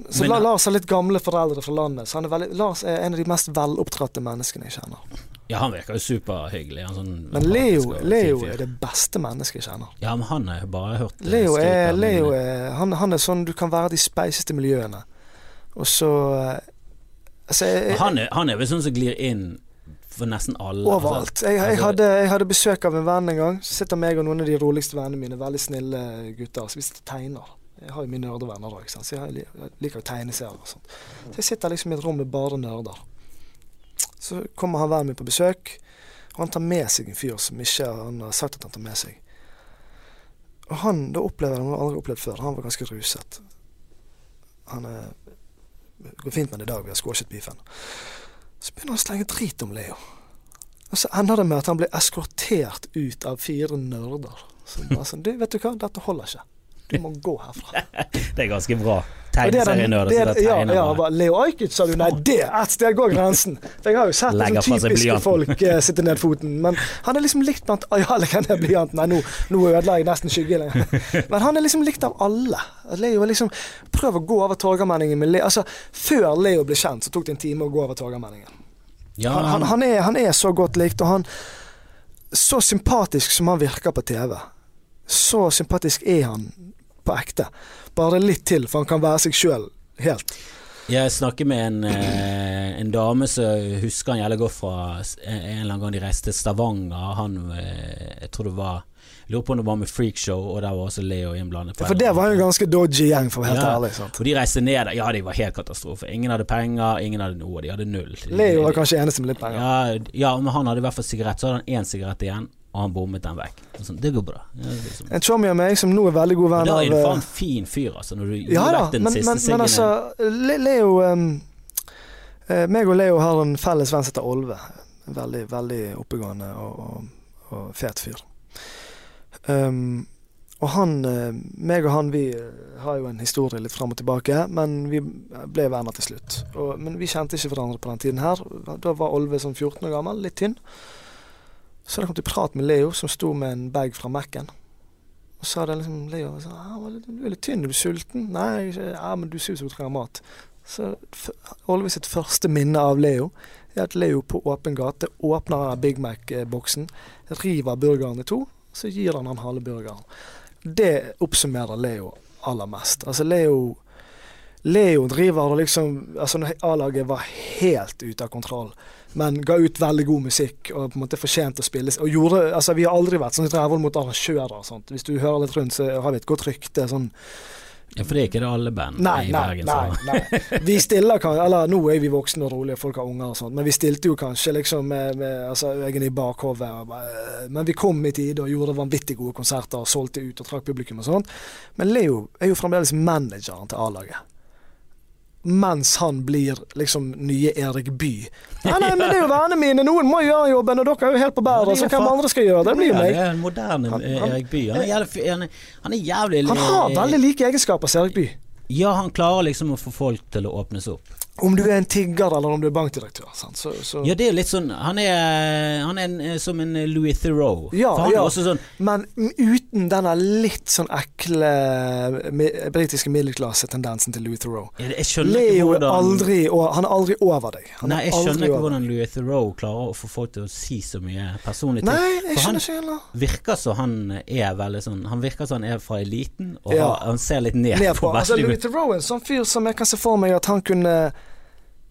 Så Men- Lars har litt gamle foreldre fra landet, så han er veldig, Lars er en av de mest veloppdratte menneskene jeg kjenner. Ja, han virker jo superhyggelig. Er sånn Men Leo, Leo er det beste mennesket jeg kjenner. Ja, men han har bare hørt Leo er, Leo er han, han er sånn du kan være de speiseste miljøene, og så eh, Altså, jeg, Han er, han er vel sånn som glir inn for nesten alle. Overalt. Altså, Jeg, jeg, altså- hadde, jeg hadde besøk av en venn en gang. Så sitter meg og noen av de roligste vennene mine, veldig snille gutter. Så vi sitter og tegner. Jeg har jo mine nerdevenner òg, så jeg li- jeg liker jo tegneserier og sånt. Så jeg sitter liksom i et rom med bare nerder. Så kommer han vennen min på besøk, og han tar med seg en fyr som ikke han har sagt at han tar med seg. Og han, da opplever jeg noe jeg aldri har opplevd før. Han var ganske ruset. Han er går fint med det i dag, vi har squashet beefen. Så begynner han å slenge drit om Leo. Og så ender det med at han blir eskortert ut av fire nerder. Så bare sånn, du, vet du hva, dette holder ikke. Du må gå herfra. Det er ganske bra. Det er det som ja, tegner. ja, bare, Leo Ajkic sa du, nei, det et sted går grensen. For jeg har jo sett Det liksom, typiske folk eh, sitte ned foten. Men han er liksom likt blant Ja, legger ned blyanten. Nei, nå, nå ødela jeg nesten skyggen. Men han er liksom likt av alle. Leo er liksom Prøv å gå over Torgallmenningen med Leo. Altså, før Leo ble kjent, så tok det en time å gå over Torgallmenningen. Ja, Han, han, han, er, han er så godt likt, og han Så sympatisk som han virker på TV, så sympatisk er han på ekte. Bare litt til, for han kan være seg sjøl helt. Jeg snakker med en, eh, en dame som husker han jævlig godt fra en eller annen gang de reiste til Stavanger. Han eh, Jeg tror det var Lurer på om det var med Freakshow, og der var også Leo innblandet. Ja, For det var jo en ganske dodgy gjeng, for å være helt Ja. ærlig. Sant? Og de reiste ned der. Ja, de var helt katastrofe. Ingen hadde penger, ingen hadde noe. De hadde null. Leo var kanskje eneste med litt penger. ja, ja, men han hadde i hvert fall sigarett. Så hadde han én sigarett igjen, og han bommet den vekk. Sånn, det går bra. Ja, liksom. En chommy av meg som nå er veldig god venn av da er du eh, faen fin fyr, altså, når du Ja da, vekk den men, siste men, men altså Le Leo um, meg og Leo har en felles venn som heter Olve. Veldig, veldig oppegående og, og, og fet fyr. Um, og han eh, meg og han vi har jo en historie litt fram og tilbake, men vi ble venner til slutt. Og, men vi kjente ikke hverandre på den tiden her. Da var Olve sånn 14 år gammel, litt tynn. Så hadde jeg kommet i prat med Leo, som sto med en bag fra Mac-en. Og så hadde liksom Leo sånn, ah, Du er litt tynn, er du sulten? Nei, ja, men du ser ut som du trenger mat. Så Olve sitt første minne av Leo er at Leo på åpen gate åpner Big Mac-boksen, river burgeren i to, så gir han han halve burgeren. Det oppsummerer Leo aller mest. Altså Leo Leo driver og liksom Altså når A-laget var helt ute av kontroll, men ga ut veldig god musikk og på en måte fortjente å spille og gjorde, altså Vi har aldri vært sånn rævhold mot arrangører og sånt. Hvis du hører litt rundt, så har vi et godt rykte. sånn Ja, for det er ikke det alle band Nei, i Bergen nei, som nei. Vi stiller kan, Eller nå er vi voksne og rolige, folk har unger og sånt, men vi stilte jo kanskje liksom med, med altså, øynene i bakhodet. Men vi kom i tide og gjorde vanvittig gode konserter, og solgte ut og trakk publikum og sånt. Men Leo er jo fremdeles manageren til A-laget. Mens han blir liksom nye Erik Bye. Nei, nei, men det er jo vennene mine, noen må gjøre jobben, og dere er jo helt på Ja, bæret, så hvem andre skal gjøre det? Blir jo Ja, meg. det er en moderne Han- eh, han- Erik Bye. Han er jævlig han er, han er jævlig Han har veldig like egenskaper som Erik Bye. Ja, han klarer liksom å få folk til å åpnes opp. Om du er en tigger eller om du er bankdirektør. Sant? Så, så. Ja, det er litt sånn Han er, han er en, eh, som en Louis Theroux. Ja, ja. sånn Men uten denne litt sånn ekle britiske middelklassetendensen til Louis Theroux. Leo hvordan aldri Han er aldri over deg. Han Nei, jeg skjønner ikke hvordan. Louis Theroux klarer å få folk til å si så mye personlig ting. Nei, jeg For han- skjønner ikke heller. Virker som han er veldig sånn Han virker som han er fra eliten, og har, han ser litt ned, Ned på på. Altså, Louis. Theroux er en sånn fyr som jeg kan se for meg at han kunne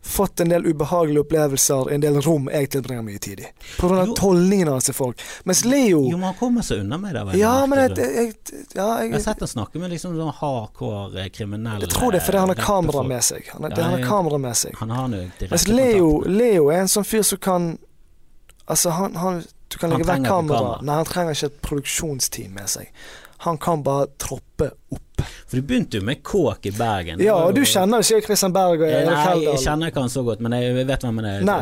fått en del ubehagelige opplevelser i en del rom jeg tilbringer mye tid i. Av holdningene hans til folk. Mens Leo Jo, men han kommer seg unna med det. vel, Ja, men jeg, jeg, ja, Jeg har sett han snakke med liksom sånn hardcore eh, kriminelle jeg tror det er fordi han har kamera med seg. Han, er, Ja, han har jeg- kamera med seg. Han har direkte Mens Leo. Leo er en sånn fyr som kan Altså, han, han Du kan legge vekk trenger kamera. kamera. Nei, han trenger ikke et produksjonsteam med seg. Han kan bare troppe opp. For du begynte jo med kåk i Bergen. Ja, og du kjenner jo sikkert Christian Berg og Erik Nei, jeg kjenner ikke han så godt, men jeg vet hvem han er. Nei,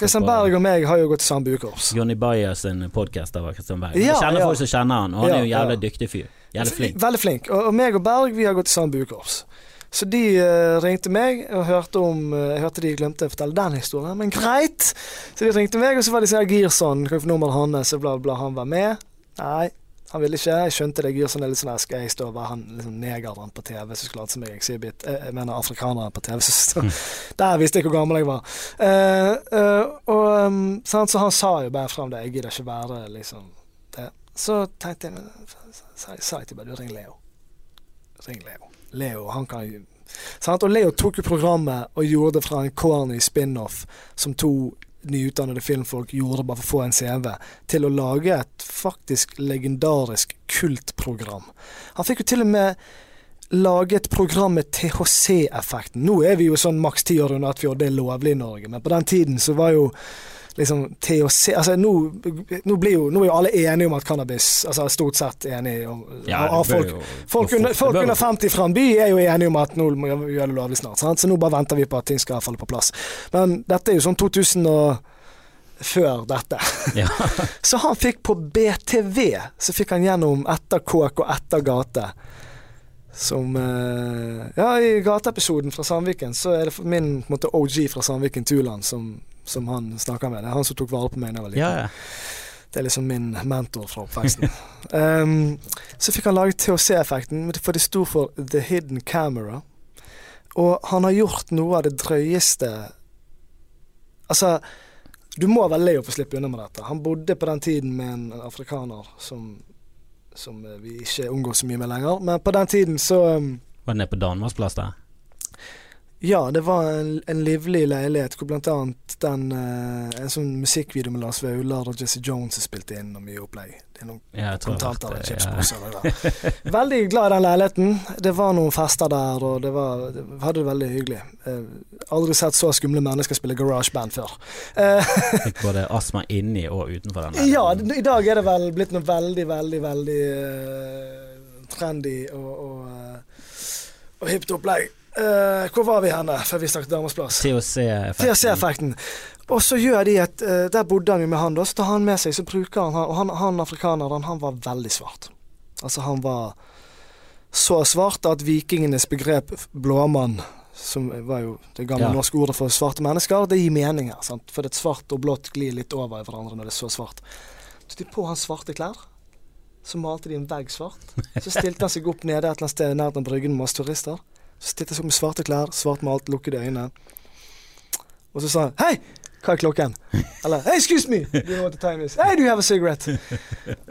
Christian Berg og meg har jo gått samme bukors. Johnny Bayer sin podkast av Christian Berg. Ja, jeg kjenner ja. folk som kjenner han, og han Ja, er jo en jævlig dyktig fyr. Jævlig flink. Veldig flink. Og, og meg og Berg vi har gått samme bukors. Så de uh, ringte meg og hørte om uh, Jeg hørte de glemte å fortelle den historien, men greit! Så de ringte meg, og så var de sånn Girson, kan vi få nummeret hans, og bla, bla, han var med. Nei, han ville ikke. Jeg skjønte det. Girson er litt sånn jeg stå og være han liksom negeren på TV som skulle late som jeg exhibit Jeg, jeg mener afrikaneren på TV. Så, der visste jeg hvor gammel jeg var. Uh, uh, og um, sant, Så han sa jo bare frem det. Jeg gidder ikke være liksom det. Så tenkte jeg sa jeg til bare du ring Leo. Ring Leo. Leo, han kan jo sant? Og Leo tok jo programmet og gjorde det fra en corny spin-off som to nyutdannede filmfolk gjorde bare for å få en CV, til å lage et faktisk legendarisk kultprogram. Han fikk jo til og med lage et program med THC-effekten. Nå er vi jo sånn maks ti år under Atfjord, det er lovlig i Norge, men på den tiden så var jo liksom THC Altså nå, nå, blir jo, nå er jo alle enige om at cannabis Altså stort sett enige om Ja, folk, jo- folk, under, folk under 50 fra en by er jo enige om at nå må vi gjøre det lovlig snart. Sant? Så nå bare venter vi på at ting skal falle på plass. Men dette er jo sånn 2000 og før dette. Ja. Så han fikk på BTV, så fikk han gjennom Etter kåk og Etter gate. Som eh, Ja, i gateepisoden fra Sandviken så er det min måte, OG fra Sandviken Tuland som, som han snakka med. Det er han som tok vare på meg da jeg var liten. Ja, ja. Det er liksom min mentor fra oppveksten. um, så fikk han laget THC-effekten, for det sto for The Hidden Camera. Og han har gjort noe av det drøyeste Altså, du må være lei av å slippe unna med dette. Han bodde på den tiden med en afrikaner som, som vi ikke omgås så mye med lenger. Men på den tiden så um, Var det nede på Danmarksplass der? Ja, det var en, en livlig leilighet hvor annet den, eh, en sånn musikkvideo med Lars Vaular og Jesse Jones er spilt inn, og mye opplegg. Det er noen Ja, kontanter og chipsposer ja. Veldig glad i den leiligheten. Det var noen fester der, og det var, det, hadde det veldig hyggelig. Eh, aldri sett så skumle mennesker spille garageband før. Eh. Fikk både astma inni og utenfor den. leiligheten. Ja, i dag er det vel blitt noe veldig, veldig, veldig uh, trendy og, og, uh, og hipt opplegg. Eh, hvor var vi henne før vi snakket Damers plass? THC-effekten. Og så gjør de et uh, Der bodde han jo med han, da. Så tar han med seg, så bruker han Og han, han afrikaneren, han var veldig svart. Altså, han var så svart at vikingenes begrep blåmann, som var jo det gamle Ja. norske ordet for svarte mennesker, det gir mening her. Sant? For det er svart og blått glir litt over i hverandre når det er så svart. Så de på hans svarte klær. Så malte de en vegg svart. Så stilte han seg opp nede et eller annet sted nær den bryggen med masse turister. Så stilte jeg så med svarte klær, svart malt, lukkede øyne. Og så sa han Hei! Hva er klokken? Eller Hey, excuse me! Do you what the time is? Hey, do you have a cigarette?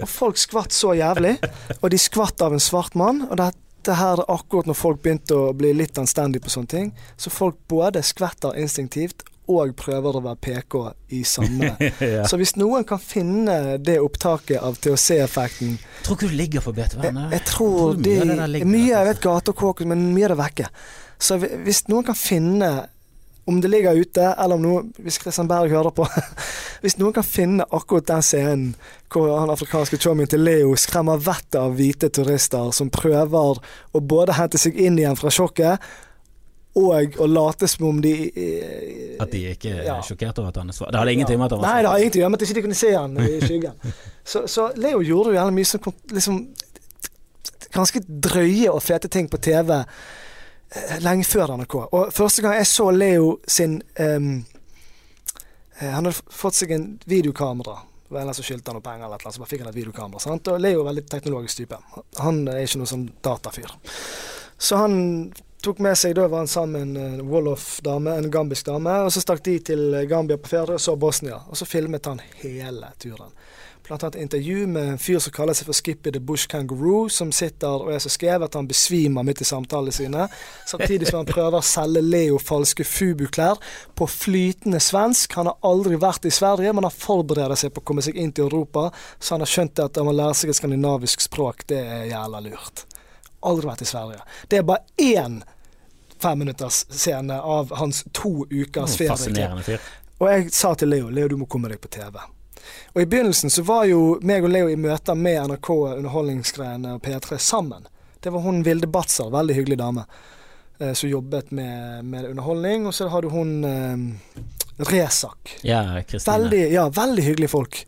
Og folk skvatt så jævlig. Og de skvatt av en svart mann. Og dette her er akkurat når folk begynte å bli litt anstendige på sånne ting. Så folk både skvetter instinktivt og prøver å være PK i samme ja. Så hvis noen kan finne det opptaket av THC-effekten Tror ikke du ligger på BTV? jeg, tror mye det av ligger Mye jeg vet gate og kåk, men mye er det vekke. Så hvis noen kan finne om det ligger ute, eller om noe Hvis Christian Berg hører på Hvis noen kan finne akkurat den scenen hvor han afrikanske chommien til Leo skremmer vettet av hvite turister som prøver å både hente seg inn igjen fra sjokket, og å late som om de eh, At de ikke er Ja. sjokkert over at han er svart? Det hadde ingenting med at han var Nei, det hadde ingenting med at de ikke kunne se han i skyggen. så, så Leo gjorde jo gjerne mye som liksom, ganske drøye og fete ting på TV eh, lenge før NRK. Og første gang jeg så Leo sin um, Han hadde fått seg en videokamera. Det eller som skyldte han noe penger, eller noe, så bare fikk han et videokamera. Sant? Og Leo er veldig teknologisk type. Han er ikke noe sånn datafyr. Så han tok med seg, Da var han sammen med en Wolof-dame, en gambisk dame. Og så stakk de til Gambia på ferie, og så Bosnia. Og så filmet han hele turen. Blant annet intervju med en fyr som kaller seg for Skippy the Bush Kangaroo, som sitter og er så skrevet at han besvimer midt i samtalene sine. Samtidig som han prøver å selge Leo falske Fubu-klær på flytende svensk. Han har aldri vært i Sverige, men han forbereder seg på å komme seg inn til Europa, så han har skjønt at han må lære seg et skandinavisk språk. Det er jævla lurt. Aldri vært i Sverige. Det er bare én femminutters scene av hans to ukers Oh, ferie. Fascinerende fyr. Og jeg sa til Leo Leo, du må komme deg på TV. Og i begynnelsen så var jo meg og Leo i møter med NRK Underholdningsgreiene og P3 sammen. Det var hun Vilde Batzer, veldig hyggelig dame, eh, som jobbet med, med underholdning. Og så har du hun eh, Resak. Ja, Kristine. Veldig, ja, veldig hyggelige folk.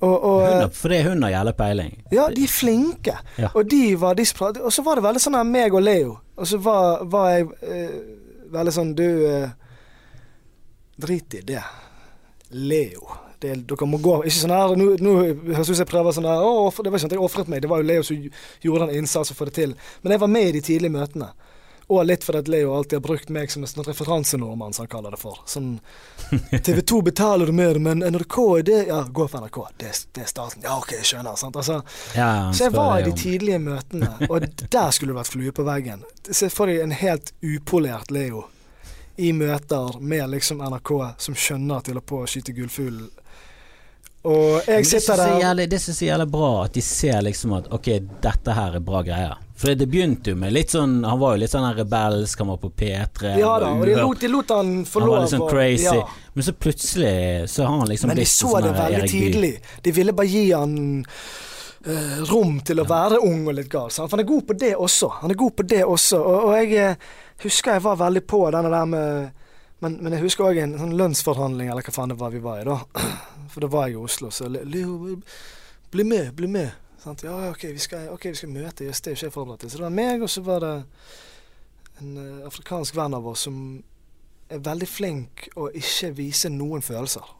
Og, og Hun for det er hun har jævla peiling. ja, de er flinke. Ja. Og de var de Og så var det veldig sånn her meg og Leo. Og så var, var jeg eh, veldig sånn Du eh, Drit i det. Leo. Det, dere må gå Ikke sånn her Nå, nå høres det ut som jeg prøver sånn her Å, Det var ikke sånn at jeg ofret meg. Det var jo Leo som gjorde den innsatsen for det til. Men jeg var med i de tidlige møtene. Og litt fordi Leo alltid har brukt meg som en sånn referansenordmann, som han kaller det for. Sånn TV 2 betaler du mer, men NRK er det Ja, gå for NRK. Det, det er staten. Ja, OK, jeg skjønner. Sant? Altså, Ja, så jeg var i de tidlige møtene, og der skulle det vært flue på veggen. Se for deg en helt upolert Leo i møter med liksom NRK, som skjønner de holder på å skyte gullfuglen. Og jeg sitter er der Det syns jeg er jævlig bra, at de ser liksom at ok, dette her er bra greier. For det begynte jo med litt sånn Han var jo litt sånn rebelsk, han var på P3. Ja da, og de lot, de lot han få Han lov var litt sånn crazy. Ja. Men så plutselig så har han liksom Men de så sånn det veldig tidlig. De ville bare gi han uh, rom til å være ung og litt gal. For han er god på det også. Han er god på det også. Og, og jeg eh, husker jeg var veldig på denne der med men, men jeg husker òg en sånn lønnsforhandling, eller hva faen det var vi var i da. For da var jeg i Oslo, så Leo, bli med, bli med. Sant? Ja, ok, vi skal, okay, vi skal møte, gjester, er ikke jeg forberedt til. Så det var meg, og så var det en eh, afrikansk venn av oss som er veldig flink å ikke vise noen følelser.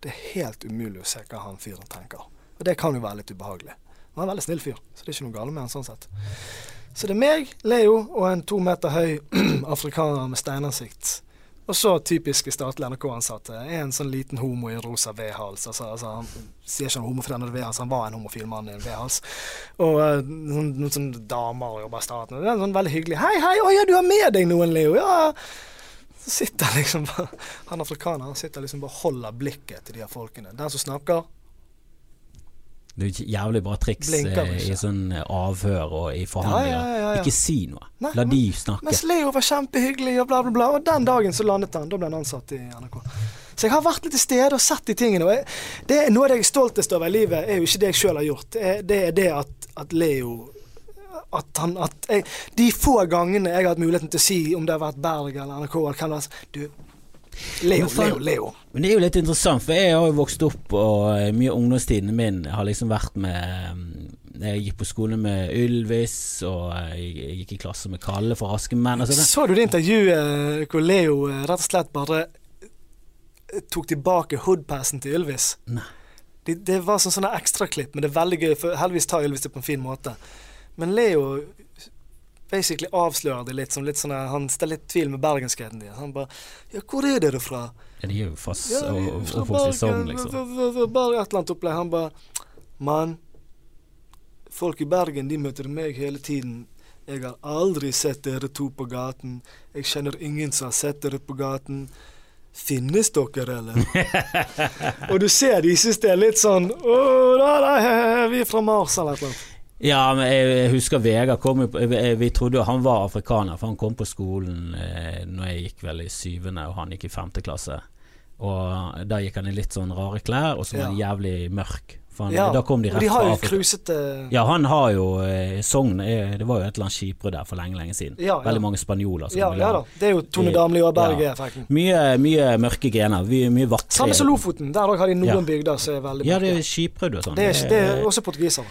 Det er helt umulig å se hva han fyren tenker. Og det kan jo være litt ubehagelig. Han er en veldig snill fyr, så det er ikke noe galt med han sånn sett. Så det er meg, Leo og en to meter høy afrikaner med steinansikt. Og så typiske statlige NRK-ansatte. En sånn liten homo i rosa V-hals. Altså, altså, han sier ikke han er homofil, han er V-hals, han var en homofil mann i en V-hals. Og eh, noen, noen sånne damer jobber i staten. Det er sånn veldig hyggelig. 'Hei, hei, å ja, du har med deg noen, Leo.' Ja, Så sitter liksom Han afrikaneren sitter liksom bare holder blikket til de her folkene. Den som snakker, Det er jo jævlig bra triks Blinker eh, i sånn eh, avhør og i forhandlinger. Ja, ja, ja. Ikke si noe. Nei, La de snakke. Mens Leo var kjempehyggelig og bla, bla, bla. Og den dagen så landet han. Da ble han ansatt i NRK. Så jeg har vært litt til stede og sett de tingene. Og jeg, det er Noe av det jeg er stoltest over i livet, er jo ikke det jeg sjøl har gjort. Det det, er det at, at Leo At han at jeg, De få gangene jeg har hatt muligheten til å si om det har vært Berg eller NRK eller hvem det er Du, Leo, Men Leo, Leo. Men det er jo litt interessant, for jeg har jo vokst opp, og eh, mye av ungdomstiden min har liksom vært med mm, Jeg gikk på skole med Ylvis, og eh, jeg gikk i klasse med Kalle fra Askemenn. Altså, Så du det intervjuet hvor Leo eh, rett og slett bare eh, tok tilbake hoodpassen til Ylvis? Nei. Det, det var sånn sånne ekstraklipp, men det er veldig gøy, for heldigvis tar Ylvis det på en fin måte. Men Leo basically avslører det litt som litt sånn Han stiller litt tvil med bergenskheten din. Han bare Ja, hvor er dere fra? ja, de er jo fast Ja, og, og, Bergen, liksom. Bare et eller annet opplegg. Han bare Mann, folk i Bergen, de møter meg hele tiden. Jeg har aldri sett dere to på gaten. Jeg kjenner ingen som har sett dere på gaten. Finnes dere, eller? Og du ser de syns det er litt sånn Å, da, da, vi er fra Mars, eller et eller annet. Ja, men jeg, husker Vegard kom Vi vi trodde jo han var afrikaner, for han kom på skolen eh, når jeg gikk vel i syvende, og han gikk i femte klasse. Og da gikk han i litt sånn rare klær, og så var han jævlig mørk. Han, Ja, da kom de rett de har jo krusete Ja, han har jo eh, Sogn eh, Det var jo et eller annet skipbrud der for lenge, lenge siden. Ja, ja. Veldig mange spanjoler som ja, ja da. Det er jo Tone Eh, Damli og. Berge-effekten. Mye, mye mørke gener. Mye, mye vakre Samme som Lofoten. Der òg har de noen Ja. bygder som er veldig Ja, det er skipbrudd og sånn. Det er, det er også portugisere.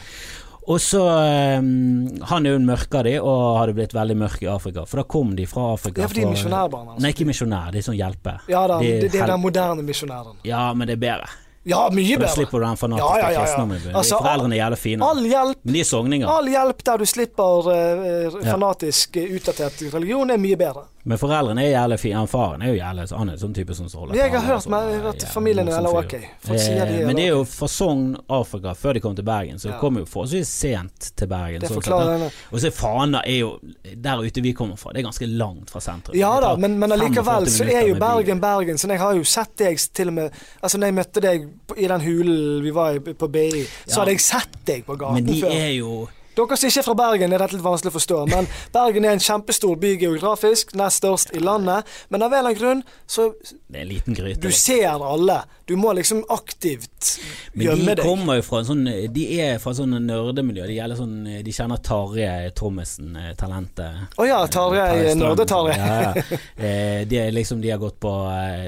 Og så um, Han er jo en mørk av de, og hadde blitt veldig mørk i Afrika. For da kom de fra Afrika. Ja, for de er misjonærbarn. Altså. Nei, ikke misjonær, de er sånn hjelpe. Ja da, De det, det er den moderne misjonæren. Ja, men det er bedre. Ja, mye For da slipper du den fanatiske Ja, ja, ja, ja. kristendommen. De Altså, Foreldrene er jævlig fine. All hjelp, Men de er sogninger. all hjelp der du slipper uh, fanatisk eh, utdatert religion, er mye bedre. Men foreldrene er jævlig fine. Faren er jo jævlig Han er sånn type som holder Jeg har hørt sånn, med at familien er ok. Folk sier de Eh, er Men det er jo fra Sogn, Afrika, før de kom til Bergen. Så Ja. kom jo forholdsvis sent til Bergen. Det sånn forklarer henne. Og så Fana er jo Der ute vi kommer fra, det er ganske langt fra sentrum. Ja da, men, men allikevel så er jo. Bergen Bergen. Så jeg har jo sett deg til og med Altså når jeg møtte deg i den hulen vi var i på BI, så Ja. hadde jeg sett deg på gaten Men de før. er jo Dere som ikke er fra Bergen, er dette litt vanskelig å forstå, men Bergen er en kjempestor by geografisk, nest størst i landet. Men av en eller annen grunn så Det er en liten gryte. Du ser alle. Du må liksom aktivt Men gjemme de deg. kommer jo fra en sånn De er fra sånn nerdemiljø. De, sånn, de kjenner Tarjei Trommisen, eh, talentet. Å ja, Tarjei, Nerde-Tarjei. Ja, ja. Eh, de liksom De har gått på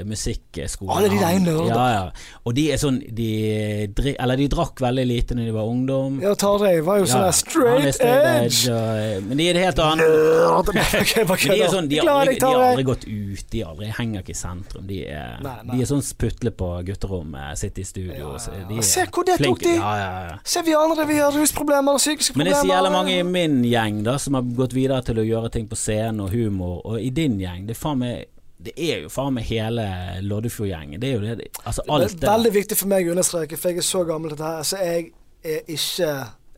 Musikkskolen musikkskole. Alle de der er nerder. Ja, ja. Og de er sånn de, Eller de drakk veldig lite når de var ungdom. Ja, Tarjei var jo sånn er straight edge. og, men de er det helt annet. Nerd. Ok, bare Men de, er sånn, de, har aldri, de har aldri gått ut, de aldri, henger ikke i sentrum. De er, Nei, nei. De er sånn putle på gutterommet, sitter i studio. Ja, ja, Se hvor det tok de. Ja. Se vi andre, vi har rusproblemer og psykiske Men det problemer. er så mange i min gjeng da som har gått videre til å gjøre ting på scenen og humor, og i din gjeng Det er faen meg Det er jo faen meg hele Loddefjord-gjengen. Det er jo det Altså alt Det veldig viktig for meg å understreke, for jeg er så gammel til dette her, så jeg er ikke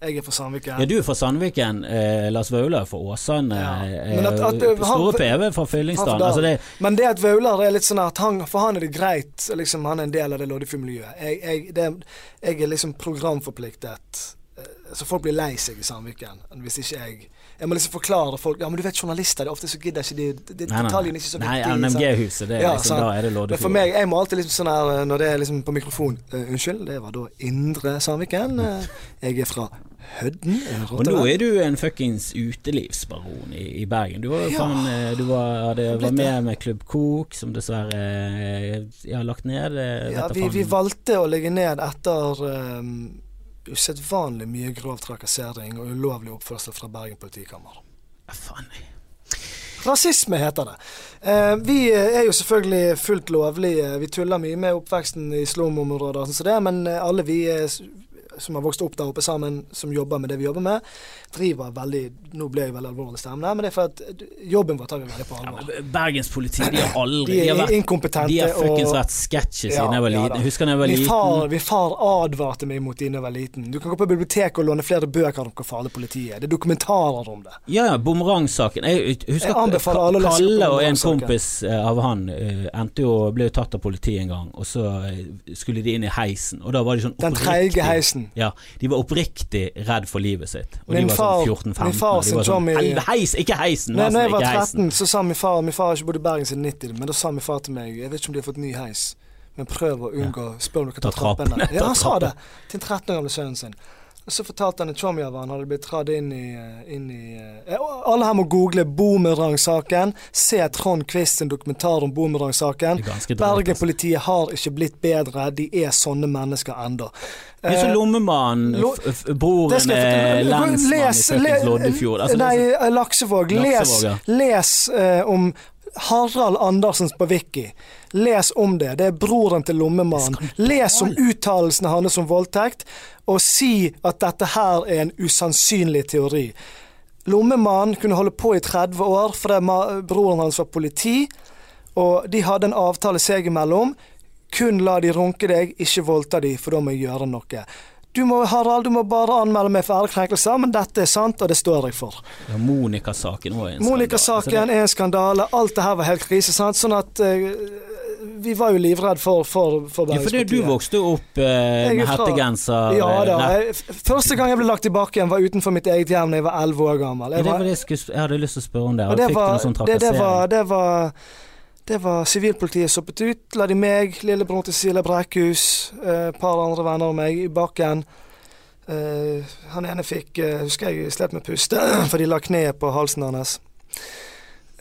Jeg er fra Sandviken. Ja, du er fra Sandviken, eh, Lars Vaular er fra Åsane, Ja. eh, Men at- at, eh, Store PV fra Fyllingsdalen. Altså det, Men det at Vaular er litt sånn at han, for han er det greit, liksom han er en del av det Loddefjord-miljøet. Jeg, jeg, det- jeg er liksom programforpliktet. Eh, Så folk blir lei seg i Sandviken hvis ikke jeg Jeg må liksom forklare folk Ja, men du vet journalister, det er ofte så gidder ikke de det- det- nei, Detaljene ikke så viktige. Nei, NMG-huset, det er Ja, liksom, da er det Men for meg, jeg må alltid liksom sånn her eh, når det er liksom på mikrofon uh, Unnskyld, det var da Indre Sandviken. Uh, jeg er fra Hødden. Og nå er du en fuckings utelivsbaron i, i Bergen. Du var jo Ja. faen eh, Du var, hadde, var med med Klubb Kok, som dessverre har lagt ned. Ja, vi, vi valgte å legge ned etter um, usedvanlig mye grov trakassering og ulovlig oppførsel fra Bergen politikammer. Faen. Rasisme heter det. Eh, vi er jo selvfølgelig fullt lovlige. Vi tuller mye med oppveksten i slumområder sånn men eh, alle vi er som har vokst opp der oppe sammen, som jobber med det vi jobber med, driver veldig Nå ble jeg veldig alvorlig stemme, men det er for at jobben vår tar vi veldig på alvor. Ja, Bergenspolitiet, de har aldri De er de vært, inkompetente De har fuckings vært sketsjer Ja, jeg var liten. Ja, husker jeg var Min liten. far, min far advarte meg mot det da jeg var liten. Du kan gå på biblioteket og låne flere bøker om hvor farlig politiet er. Det er dokumentarer om det. Ja, ja, bumerangsaken. Jeg husker Jeg Kalle og en kompis eh, av han eh, endte jo ble jo tatt av politiet en gang, og så eh, skulle de inn i heisen, og da var de sånn Den treige heisen. Ja, de var oppriktig redd for livet sitt. Og Min de var far- sånn 14-15. min far sin Tommy sånn, heis, ikke heisen! Nei, når jeg var 13, så sa min far Min far har ikke bodd i Bergen siden 90, men da sa min far til meg Jeg vet ikke om de har fått ny heis, men prøv å unngå Spør om dere Ta ta trappene. Ja, han sa det til den 13 år gamle sønnen sin. Så fortalte han at chommy av han hadde blitt dratt inn i, eh, inn i eh, Alle her må google Boomerang-saken. Se Trond Quist sin dokumentar om Boomerang-saken. Bergen-politiet har ikke blitt bedre. De er sånne mennesker ennå. Det er så Eh, Lommemannen, broren er lensmann i Loddefjord. Altså, nei, Laksevåg. Les, les uh, om Harald Andersens på Wiki. Les om det. Det er broren til lommemannen. Les om uttalelsene hans om voldtekt, og si at dette her er en usannsynlig teori. Lommemannen kunne holde på i 30 år fordi broren hans var politi, og de hadde en avtale seg imellom. Kun la de runke deg, ikke voldta de, for da må jeg gjøre noe. Du må, Harald, du må bare anmelde meg for ærekrenkelser, men dette er sant, og det står jeg for. Ja, Monica-saken var en skandale. Monica-saken Altså, er en skandale. Alt det her var helt krise. sant? Sånn at uh, vi var jo livredd for, for, for det- Ja, for det, du vokste jo opp uh, med hettegenser Ja eh, da. Jeg, første gang jeg ble lagt tilbake igjen, var utenfor mitt eget hjem da jeg var elleve år gammel. Ja, Jeg, det var, det jeg, skulle, jeg hadde lyst til å spørre om det. og det var sånn det, det var Det var det var sivilpolitiet soppet ut. La de meg, lillebroren til Sile Brekkhus, eh, et par andre venner av meg, i bakken. Eh, han ene fikk eh, Husker jeg slet med puste, for de la kneet på halsen hans.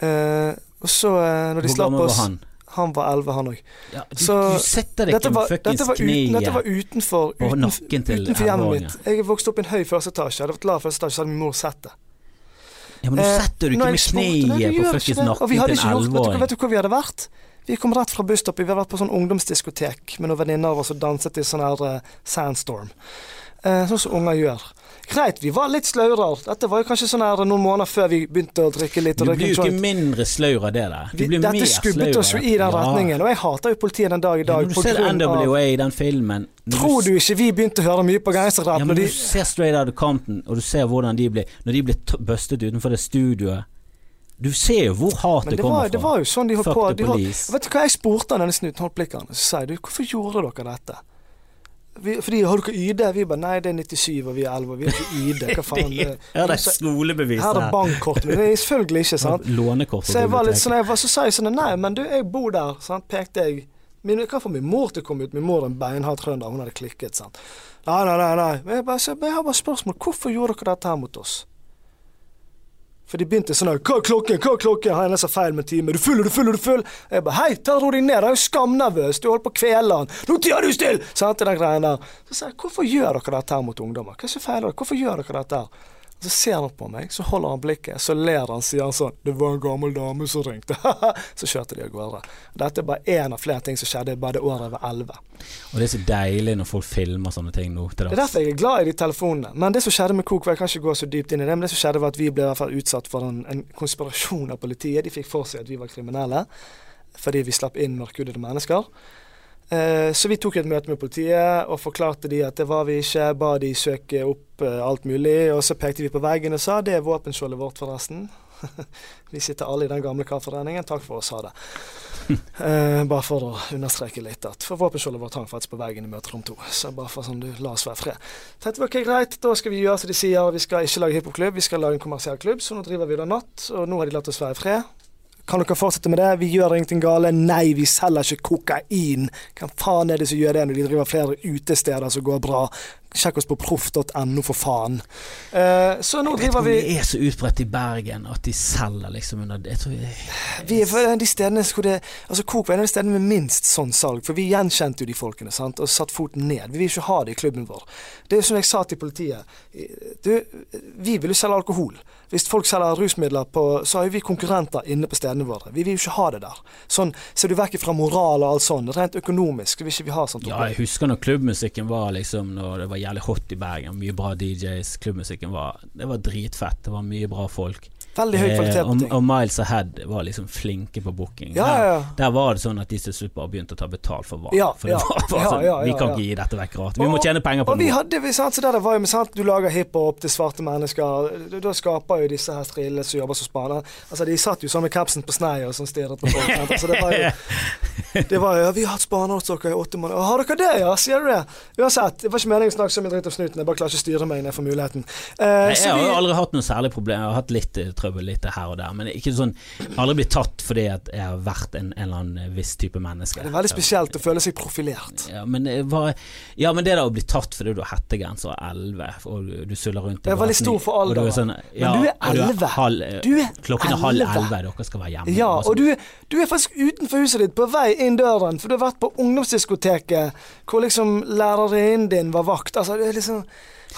Eh, og så, eh, når de Hvor slapp gammel oss var han? Han var elleve, han òg. Ja, du, Så, du setter deg ikke var- dette, fuckings var uten- dette var utenfor, på utenfor, hjemmet mitt. Jeg vokste opp i en høy første etasje. Jeg hadde vært lav første etasje, så hadde min mor sett det. Ja, men du Eh, setter du ikke med kneet på fuckings nakken til en vet du, elleveåring. vet du hvor vi hadde vært? Vi kom rett fra busstoppet. Vi hadde vært på sånn ungdomsdiskotek med noen venninner av oss og danset i sånn her eh, sandstorm. Eh, sånn som unger gjør. Greit, vi var litt slauere. Dette var jo kanskje sånn her noen måneder før vi begynte å drikke litt. Du blir jo ikke mindre slaur av det der. Du blir mer dette skubbet oss jo i den. Ja. retningen, og jeg hater jo politiet den dag i Ja, dag. når du ser NWA i den filmen Tror du ikke vi begynte å høre mye på gangsterrap? Ja, når du de- ser Straight Out of Compton, og du ser hvordan de ble Når de ble bustet utenfor det studioet Du ser jo hvor hatet det kommer var, det var jo sånn de holdt Fuck på. holdt, vet du hva jeg spurte han denne snuten holdt blikkene? Så sa jeg du, hvorfor gjorde dere dette? Vi, fordi har dere ID? Vi bare nei, det er 97 og vi er 11 og vi har ikke ID. Hva faen? Det, Ja, det er skolebevis her er bankkortet mitt. Det selvfølgelig ikke, sant. Lånekort Så jeg var litt sånn, jeg var, så sa jeg sånn Nei, men du, jeg bor der. Sant? Pekte jeg min, hva for min mor til å komme ut. Min mor er en beinhard trønder. Hun hadde klikket. sant. Nei, nei, nei. nei. Men jeg, bare, så, men jeg har bare spørsmål. Hvorfor gjorde dere dette her mot oss? For de begynte sånn her, Hva er klokken? Hva er klokken? Jeg nesten feil med time? Du full? Du full? Du full? Jeg bare Hei, ta ro deg ned. Han er jo skamnervøs. Du holder på å kvele han. Nå tier du stille! Sant, den greien der. Så sa jeg, hvorfor gjør dere dette her mot ungdommer? Hva er så feil? Hvorfor gjør dere dette her? Så ser han på meg, så holder han blikket, så ler han, sier han sånn 'Det var en gammel dame som ringte'. så kjørte de av gårde. Dette er bare én av flere ting som skjedde bare det året jeg var elleve. Og det er så deilig når folk filmer sånne ting nå Det er derfor jeg er glad i de telefonene. Men det som skjedde med Kok, jeg kan ikke gå så dypt inn i det, men det som skjedde var at vi ble i hvert fall utsatt for en, en konspirasjon av politiet. De fikk for seg at vi var kriminelle fordi vi slapp inn mørkhudede mennesker. Eh, Så vi tok et møte med politiet og forklarte de at det var vi ikke, ba de søke opp eh, alt mulig, og så pekte vi på veggen og sa det er våpenskjoldet vårt, forresten. vi sitter alle i den gamle kafferenningen, takk for oss, ha det. Eh, bare for å understreke litt at for våpenskjoldet vårt hang faktisk på veggen i møterom to. Så bare for sånn du la oss være fred. Tenkte vi ok, greit, da skal vi gjøre som de sier, vi skal ikke lage hiphopklubb, vi skal lage en kommersiell klubb, så nå driver vi da natt, og nå har de latt oss være i fred. Kan dere fortsette med det? Vi gjør ingenting gale. Nei, vi selger ikke kokain. Hvem faen er det som gjør det når de driver flere utesteder som går bra? Sjekk oss på proff.no, for faen. Uh, så nå Jeg vet ikke driver om vi det er så utbredt i Bergen at de selger liksom under Jeg tror Vi er for de stedene hvor det Altså Coop er en av de stedene med minst sånn salg, for vi gjenkjente jo de folkene sant, og satte foten ned. Vi vil ikke ha det i klubben vår. Det er jo som jeg sa til politiet. Du, vi vil jo selge alkohol. Hvis folk selger rusmidler på Så har jo vi konkurrenter inne på stedene våre. Vi vil jo ikke ha det der. Sånn, Ser du vekk fra moral og alt sånn, rent økonomisk vil ikke vi ha sånt Ja, jeg husker når klubbmusikken var liksom Når det var jævlig hot i Bergen. Mye bra DJs. Klubbmusikken var Det var dritfett. Det var mye bra folk. Veldig høy kvalitet Eh, og, og, Miles og Ahead var liksom flinke på booking. Ja, ja, ja. Der var det sånn at de til slutt bare begynte å ta betalt for. Ja, for det var ja, sånn Vi kan ikke gi dette vekk gratis. Vi må Og- tjene penger på Og vi hadde, vi, sant, så der det var jo sant, Du lager hiphop til svarte mennesker. Da- skaper jo disse her strillene som jobber som spanere Altså, De satt jo sånn med capsen på snei og sånn stirret på folk. Altså, det var jo det var jo, ja, 'Vi har hatt spanere hos dere i åtte måneder.' Og, 'Har dere det, ja?' Sier du det? Uansett, det var ikke meningen å snakke så mye dritt om snuten. Jeg bare klarer ikke å styre meg når jeg får muligheten. Eh, Nei, Jeg har vi- aldri hatt noe særlig problem. Jeg har hatt litt eh, trøbbel litt her og der, men ikke sånn jeg har aldri blitt tatt fordi jeg har vært en, en eller annen eh, viss type menneske. det er veldig spesielt å føle seg profilert. Ja, men, det var, ja, men det der å bli tatt fordi du har hettegenser og 11, og du, suller rundt i Jeg er veldig stor for du er alderen. sånn, ja, Men du er og 11. halv- Du er Klokken er halv 11. 11, dere skal være hjemme. Ja, og du, du er faktisk utenfor huset ditt, på vei inn døren, for du har vært på ungdomsdiskoteket hvor liksom lærerinnen din var vakt. Altså, det er liksom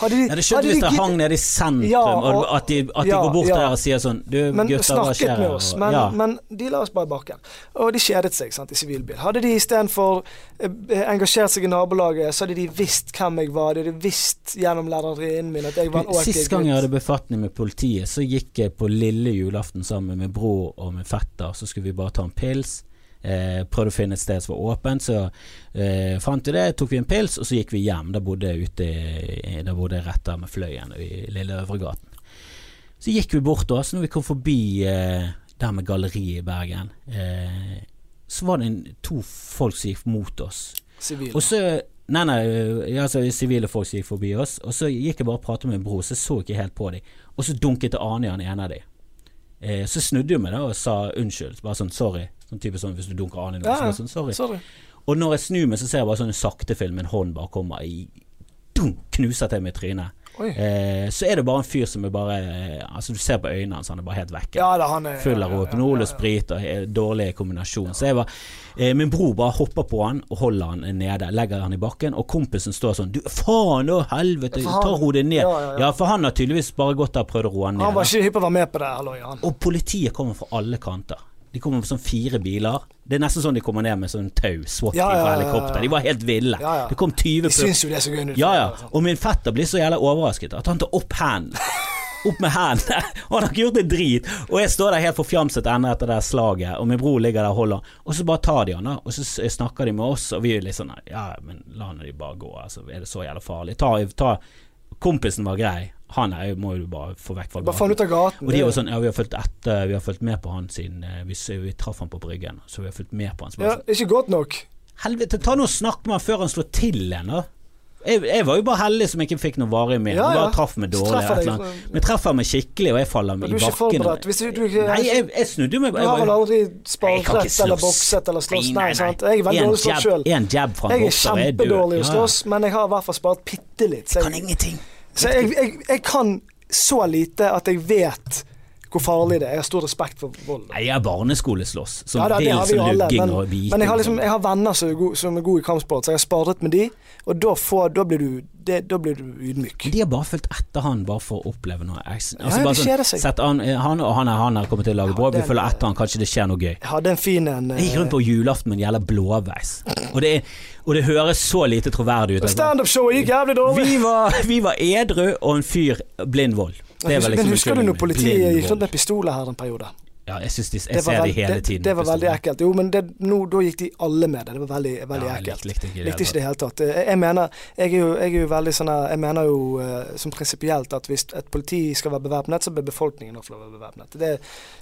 Hadde de, Ja, det skjønte hvis de det hang nede i sentrum, Ja, og, og- at, de, at de ja, går bort der og sier sånn Du, men gutter, hva skjer? med oss, men, men de la oss bare i bakken. Og de kjedet seg sant, i sivilbil. Hadde de istedenfor eh, engasjert seg i nabolaget, så hadde de visst hvem jeg var. De hadde visst gjennom lærerinnen min at jeg var en Sist gang jeg hadde befatning med politiet, så gikk jeg på lille julaften sammen med bror og med fetter. Så skulle vi bare ta en pils. Eh, prøvde å finne et sted som var åpent, så eh, fant vi det. Tok vi en pils, og så gikk vi hjem. Da bodde jeg ute Da bodde jeg rett der med Fløyen i Lille Øvregaten. Så gikk vi bort da, så når vi kom forbi eh, der med galleriet i Bergen, eh, så var det en, to folk som gikk mot oss. Sivile. Og så Nei, nei, altså sivile folk som gikk forbi oss. Og så gikk jeg bare og pratet med min bror, så jeg så ikke helt på dem. Og så dunket det ane i han ene av dem. Eh, så snudde jeg meg da og sa unnskyld. Bare sånn sorry. Sånn type sånn hvis du dunker an i noe. Ja, så sånn, sorry. Sorry. Og når jeg snur meg, så ser jeg bare sånn en saktefilm, en hånd bare kommer i dunk, Knuser til meg i trynet. Eh, så er det bare en fyr som er bare eh, Altså Du ser på øynene hans, han er bare helt vekke. Ja er Full av ja, Rohypnol og sprit og he- dårlig kombinasjon. Så jeg var eh, Min bror bare hopper på han og holder han nede, legger han i bakken, og kompisen står sånn Du, faen å helvete, ta hodet ned. Ja, for han har tydeligvis bare gått der og prøvd å roe han ned. Han var ikke hypp på å være med på det. Eller. Og politiet kommer fra alle kanter. De kommer med sånn fire biler. Det er nesten sånn de kommer ned med sånn tau, SWAT-team Ja, fra helikopter. De var helt ville. Det kom 20 De syns jo det er så gøy. ja, ja. Og min fetter blir så jævla overrasket at han tar opp hendene. Opp med hendene. Og han har ikke gjort en drit. Og jeg står der helt forfjamset ennå etter det slaget, og min bror ligger der og holder. Og så bare tar de han, da. Og så snakker de med oss, og vi er litt sånn Ja, men la nå de bare gå, altså. Er det så jævla farlig? Ta, ta Kompisen var grei. Han her må jo bare få vekk fra Bare få han ut av gaten. og de er jo sånn Ja, vi har fulgt etter Vi har fulgt med på han siden eh, vi, vi traff han på Bryggen. Så vi har fulgt med på han. Ja, sånn, Ikke godt nok. Helvete, ta nå og snakk med han før han slår til en, da. Jeg, jeg var jo bare heldig som ikke fikk noe varig med. Ja, ja. bare traff meg dårlig. treffer. Men treffer meg skikkelig, og jeg faller Men i du bakken. du, du, Nei, jeg, jeg snudde meg. du har vel aldri sparkrett jeg eller bokset eller slåss? Nei, Nei, nei, sant. Jeg er veldig En dårlig slåss sjøl. En jab fra en Jeg er kjempedårlig jeg kjempedårlig å slåss, men jeg har i hvert fall spart bitte litt. Jeg Kan ingenting. Så jeg, jeg, jeg kan så lite at jeg vet hvor farlig det er. Jeg har stor respekt for vold. Nei, jeg er barneskoleslåss. Som Ja, da, det alle, lugging men, og biting. men jeg har, liksom, sånn. jeg har venner som er, gode, som er gode i kampsport, så jeg har sparret med de, og da, får, da, blir, du, det, da blir du ydmyk. De har bare fulgt etter han bare for å oppleve noe. Altså, Ja, ja, bare de kjeder seg. sett an, han og han, han har kommet til å lage bråk. Vi følger etter han, kanskje det skjer noe gøy. Jeg hadde en fin en. Jeg gikk rundt på julaften med en jævla blåveis. Og det, er- og det høres så lite troverdig ut. Standup-showet gikk jævlig dårlig. Vi var, vi var edru og en fyr blind var Men liksom husker du når politiet gikk rundt med pistoler her en periode? Ja, jeg de, jeg Det ser de hele tiden. det var veldig ekkelt. Jo, men det, no, da gikk de alle med det. Det var veldig, veldig Ja, ekkelt. likte, ikke det. Likte ikke det i det hele tatt. Jeg, jeg mener jeg er, jo, jeg er jo veldig sånn Jeg mener jo eh, som prinsipielt at hvis et politi skal være bevæpnet, så bør befolkningen også være bevæpnet. Det,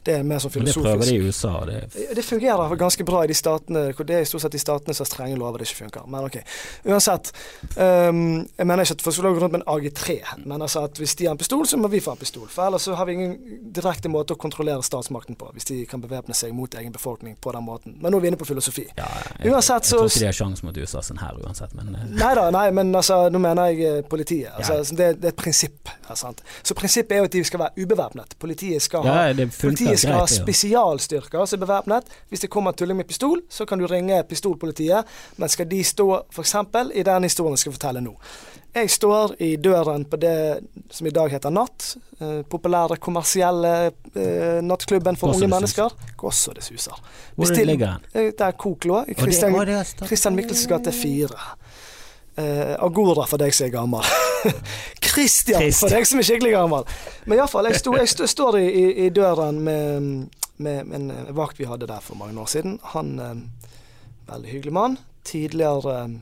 det er mer sånn Men det filosofisk. prøver de i USA. Det, Det fungerer ganske bra i de statene hvor Det er i stort sett de statene som har strenge lover det ikke funker. Men ok. Uansett. Um, jeg mener ikke at folk skal gå rundt med en AG3. Men altså at hvis de har en pistol, så må vi få en pistol. For ellers så har vi ingen direkte måte å kontrollere statsmakten på. Hvis de kan bevæpne seg mot egen befolkning på den måten. Men nå er vi inne på filosofi. ja, jeg, Uansett jeg tror ikke de har sjanse mot USA sånn her uansett, men eh, Nei da, nei, men altså, nå mener jeg eh, politiet. Altså, Ja. det, det er et prinsipp. Så prinsippet er jo at de skal være ubevæpnet. Politiet skal ha ja, Politiet skal greit. ha spesialstyrker som er bevæpnet. Hvis det kommer en tulling med pistol, så kan du ringe pistolpolitiet. Men skal de stå f.eks. i den historien jeg skal fortelle nå. Jeg står i døren på det som i dag heter Natt. Eh, populære kommersielle eh, nattklubben for unge mennesker. Gå så det suser. Hvor Bestill- ligger den? Eh, Der Kok lå. Det- Christian, Christian Michelsens gate 4. Eh, Agora for deg som er gammel. Christian Christian. for deg som er skikkelig gammel. Men iallfall, jeg, sto, jeg sto, står i, i, i døren med, med, med en vakt vi hadde der for mange år siden. Han eh, Veldig hyggelig mann. Tidligere eh,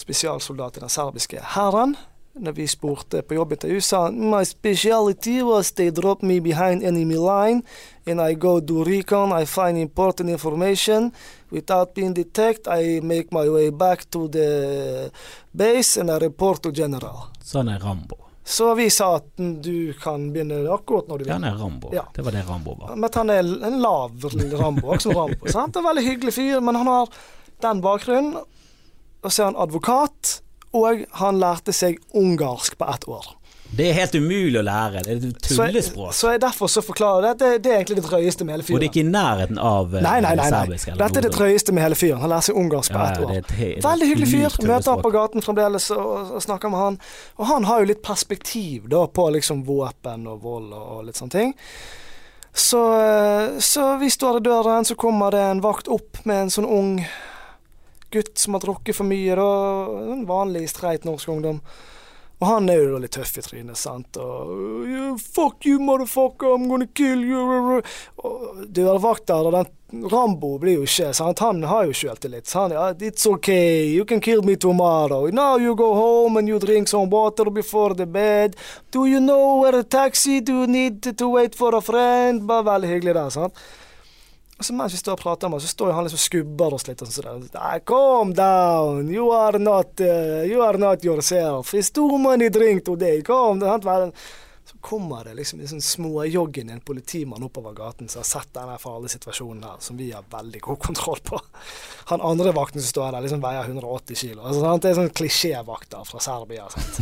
spesialsoldat i den serbiske hæren. Når vi spurte på jobbintervju, sa han My speciality was they drop me behind enemy line and I go do recon, I find important information. Without being detected, I make my way back to the base and I report to general. Sånn er Rambo. Så vi sa at du kan begynne akkurat når du vil. Han er Rambo. Ja. Det var det Rambo var. Men han er en lav Rambo, også Rambo. Sant? En veldig hyggelig fyr, men han har den bakgrunnen. Og så er han advokat, og han lærte seg ungarsk på ett år. Det er helt umulig å lære. Det er et Så jeg, tullespråk. så jeg derfor så forklarer det. Det, det er egentlig det drøyeste med hele fyren. Og det er ikke i nærheten av eh, Nei, nei, nei. serbisk. eller Dette er det drøyeste med hele fyren. Han lærer seg ungarsk på ett ja, år. det er Veldig hyggelig fyr. Møter han på gaten fremdeles og, og snakker med han. Og han har jo litt perspektiv da på liksom våpen og vold og, og litt sånne ting. Så, eh, så vi står i døren, så kommer det en vakt opp med en sånn ung gutt som har drukket for mye. da, En vanlig streit norsk ungdom. Og han er jo litt tøff i trynet, sant. Og «Yeah, Fuck you, motherfucker, I'm gonna kill you. Og dørvakter og den Rambo blir jo ikke sant? Han har jo sjøltillit. Han ja, It's okay, you can kill me tomorrow. Now you go home and you drink some water before the bed. Do you know where a taxi? Do you need to wait for a friend? Bare veldig hyggelig der, sant. Og så mens vi står og prater med ham, så står han liksom og skubber oss litt. Og sånn der. Calm down, you are not uh, You are not yourself. It's too many drink today. Calm down. Så kommer det liksom en sånn småjoggende en politimann oppover gaten som har sett denne farlige situasjonen her, som vi har veldig god kontroll på. Han andre vakten som står der, liksom veier 180 kilo. Altså, det er sånn klisjévakter fra Serbia. Sant?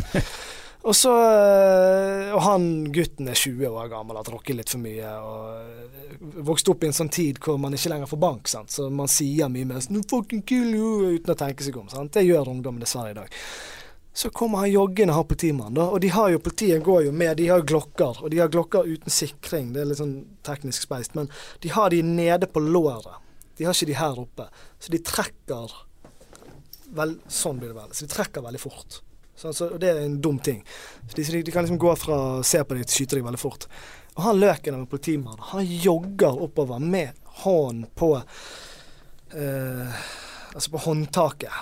Og så øh, Og han gutten er 20 år gammel, har drukket litt for mye. Og øh, vokst opp i en sånn tid hvor man ikke lenger får bank, sant? så man sier mye mer "No fucking kill you, uten å tenke seg om. Sant? Det gjør ungdommen dessverre i dag. Så kommer han joggende, her politimannen, da. Og de har jo, politiet går jo med, de har glokker. Og de har glokker uten sikring, det er litt sånn teknisk speist. Men de har de nede på låret. De har ikke de her oppe. Så de trekker vel, Sånn blir det vel. Så de trekker veldig fort. Så, altså, det er en dum ting. Så de, de, kan liksom gå fra å se på deg til skyte deg veldig fort. Og han løken av en politimann, han jogger oppover med hånden på eh, Altså på håndtaket.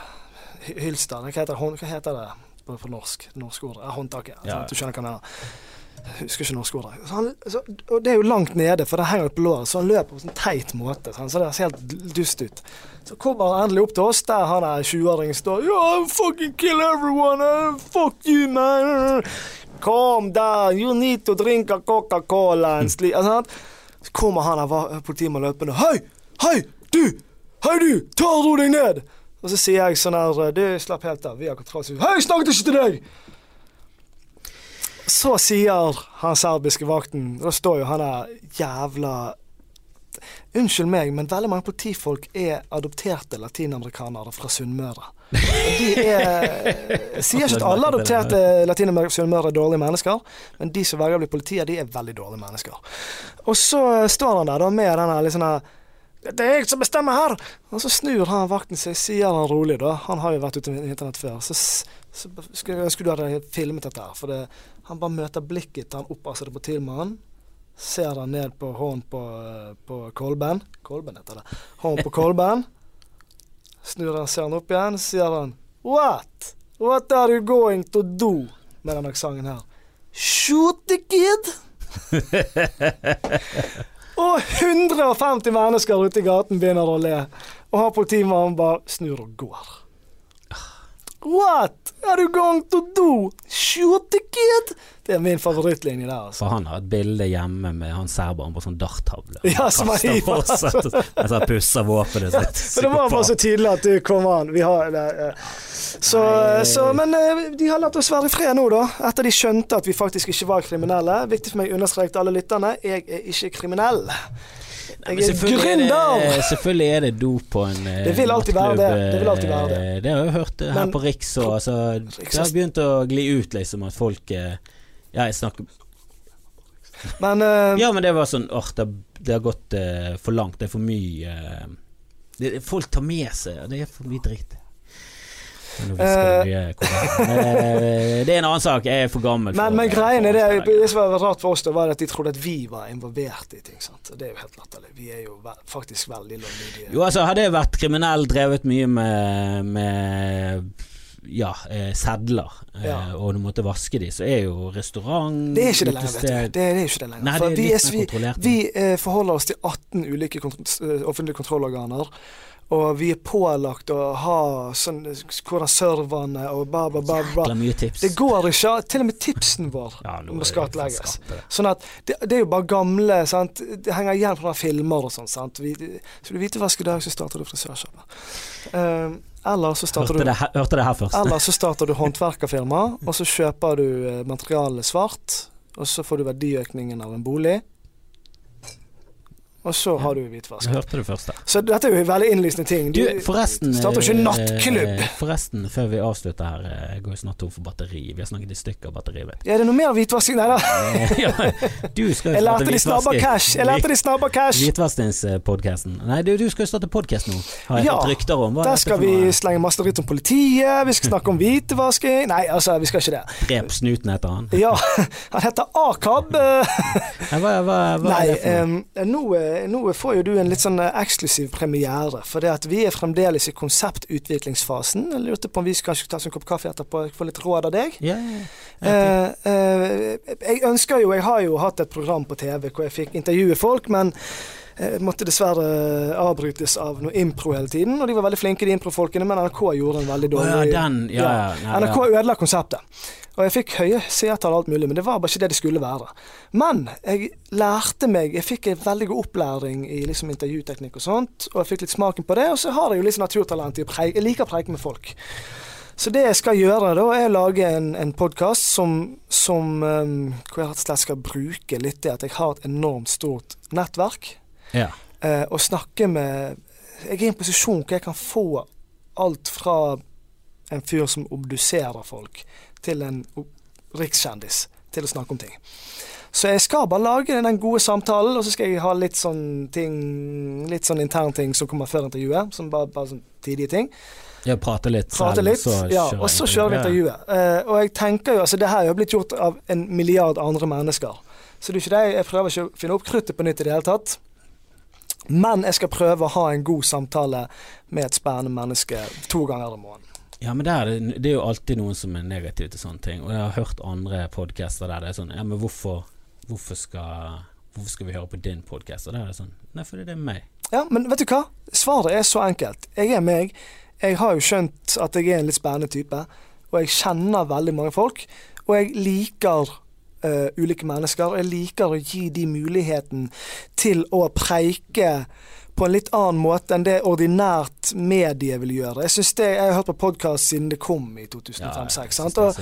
Hylster. Hva heter, det? Hva heter det på, på norsk? Norsk ord. Ja, håndtaket. Altså, Ja. Du skjønner hva jeg mener. Husker ikke norske. Så han, så, og det er jo langt nede, for det henger på låret, så han løper på en sånn teit måte. Sånn, Så det ser helt dust ut. Så kommer han endelig opp til oss, der han er 20-åringen står Yeah, fucking kill everyone! uh, fuck you, man! Calm down, you need to drink a Coca-Cola and. Altså, så kommer han her politimannen løpende. Hei! Hei! Du! Hei, du! Ta og ro deg ned! Og så sier jeg sånn her Du, slapp helt av. Vi har kontroll. Hei, snakket ikke til deg! Så sier han serbiske vakten Da står jo han der jævla Unnskyld meg, men veldig mange politifolk er adopterte latinamerikanere fra Sunnmøre. De er sier ikke at alle adopterte latinamerikanere Sunnmøre er dårlige mennesker, men de som velger å bli politiet, de er veldig dårlige mennesker. Og så står han der da med den litt sånn her det er jeg som bestemmer her! Og så snur han vakten seg, sier han rolig, da. Han har jo vært ute på internett før. Så, så skulle jeg ønske du hadde filmet dette her. For det, han bare møter blikket til han opp det på Tilman. Ser han ned på hånden på, eh, på kolben. Kolben heter det. Hånden på kolben. Snur han, ser han opp igjen, sier han What? What are you going to do? Med den aksenten her. Shoot the kid! Og 150 mennesker ute i gaten begynner å le. Og han politimannen bare snur og går. What are you going to do? Shoot the kid? Det er min favorittlinje der, altså. For han har et bilde hjemme med han serberen på sånn darttavle. Ja, som han Kaster hiver. fortsatt, og pusser våpenet sitt. Så det var bare så tydelig at du kom an. Vi har det, uh. så, så, Men uh, de har latt oss være i fred nå, da. Etter de skjønte at vi faktisk ikke var kriminelle. Viktig for meg å understreke til alle lytterne, jeg er ikke kriminell. Er selvfølgelig er det- Selvfølgelig er det dop på en eh, Det vil alltid være det. Det vil alltid være det. eh, Det har jeg hørt eh, her Men- på Riks òg. altså, Det har begynt å gli ut, liksom, at folk Ja, jeg snakker Men uh, Ja, men det var sånn Åh, det, det har gått uh, for langt. Det er for mye uh, det, Folk tar med seg Det er for mye dritt. Nå hvisker du mye korrekt. Eh, Det er en annen sak. Jeg er for gammel. for- Men, men greien er det, det som var rart for oss, det var at de trodde at vi var involvert i ting. sant? Det er jo helt latterlig. Vi er jo faktisk veldig lovlydige. Jo, altså, hadde jeg vært kriminell, drevet mye med, med ja, eh, sedler, eh, Ja. og du måtte vaske de, så er jo restaurant Det er ikke det lenger, vet du. Det er, det er ikke det lenger. Nei, det er vi, litt mer vi, kontrollert. vi eh, forholder oss til 18 ulike kont eh, offentlige kontrollorganer. Og vi er pålagt å ha sånn hvordan serverne og ba, ba, ba, ba. Mye tips. Det går ikke. Til og med tipsen vår Ja, må skattlegges. Sånn at det, det er jo bare gamle sant? Det henger igjen fra filmer og sånn. sant? Vi, skal du hvitevask i dag, så starter du frisørsjappe. Uh, eller så starter Hørte du det, her- hørte det her først. eller så starter du håndverkerfirma, og så kjøper du materialet svart, og så får du verdiøkningen av en bolig. Og så har du hvitvask. Hørte det først der. Så dette er jo veldig innlysende ting. Du, forresten starter jo ikke eh, nattklubb. Forresten, før vi avslutter her, eh, jeg går jo snart tom for batteri. Vi har snakket i stykker batteri, du. Er det noe mer hvitvasking? Nei da. Eh, ja, du skal jo starte hvitvasking. Jeg lærte de snabba cash. Hvitvaskingspodkasten. Nei, du, du skal jo starte podkast nå, har jeg Ja, hørt rykter om. Hva er Der skal vi noe? slenge masse dritt om politiet, vi skal snakke om hvitvasking Nei, altså, vi skal ikke det. Drep snuten, heter han. Ja, han heter Akab. eh, hva, hva, hva Nei, er det for noe? Um, nå, eh, nå får jo du en litt sånn eh, eksklusiv premiere. For det at vi er fremdeles i konseptutviklingsfasen. Jeg lurte på om vi skal ta en kopp kaffe etterpå og få litt råd av deg. Yeah, yeah. Okay. Eh, eh, jeg ønsker jo Jeg har jo hatt et program på TV hvor jeg fikk intervjue folk, men eh, måtte dessverre avbrytes av noe impro hele tiden. Og de var veldig flinke, de improfolkene, men NRK gjorde en veldig dårlig ja, den. Ja, ja. NRK ødela konseptet. Og jeg fikk høye seertall og alt mulig, men det var bare ikke det det skulle være. Men jeg lærte meg Jeg fikk en veldig god opplæring i liksom intervjuteknikk og sånt, og jeg fikk litt smaken på det. Og så har jeg jo litt sånn naturtalent i å preike. Jeg liker å preike med folk. Så det jeg skal gjøre da, er å lage en, en podkast som, som um, hvor jeg rett og slett skal bruke litt det at jeg har et enormt stort nettverk, ja. eh, og snakke med Jeg er i en posisjon hvor jeg kan få alt fra en fyr som obduserer folk, til en rikskjendis til å snakke om ting. Så jeg skal bare lage den gode samtalen, og så skal jeg ha litt sånn ting Litt sånn internting som kommer før intervjuet. Som bare, bare sånn tidige ting. ja prate litt Prate selv, litt, ja, og så kjører vi intervjuet. Uh, og jeg tenker jo, altså det her er jo blitt gjort av en milliard andre mennesker. Så det er ikke det, jeg prøver ikke å finne opp kruttet på nytt i det hele tatt. Men jeg skal prøve å ha en god samtale med et spennende menneske to ganger i måneden. Ja, men det er det, er jo alltid noen som er negativ til sånne ting. Og jeg har hørt andre podcaster der det er sånn Ja, men hvorfor, hvorfor, skal, hvorfor skal vi høre på din podkast? Og der er det sånn Nei, fordi det er meg. Ja, men vet du hva? Svaret er så enkelt. Jeg er meg. Jeg har jo skjønt at jeg er en litt spennende type. Og jeg kjenner veldig mange folk. Og jeg liker eh, ulike mennesker. Jeg liker å gi de muligheten til å preike på en litt annen måte enn det ordinært medie vil gjøre. Jeg synes det, jeg har hørt på podkast siden det kom i 2005-2006. sant? Og,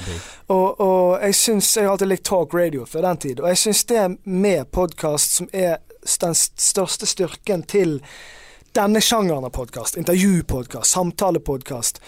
og, og jeg synes, Jeg har alltid likt talk radio før den tid, og jeg syns det med podkast som er den største styrken til denne sjangeren av podkast, intervjupodkast, samtalepodkast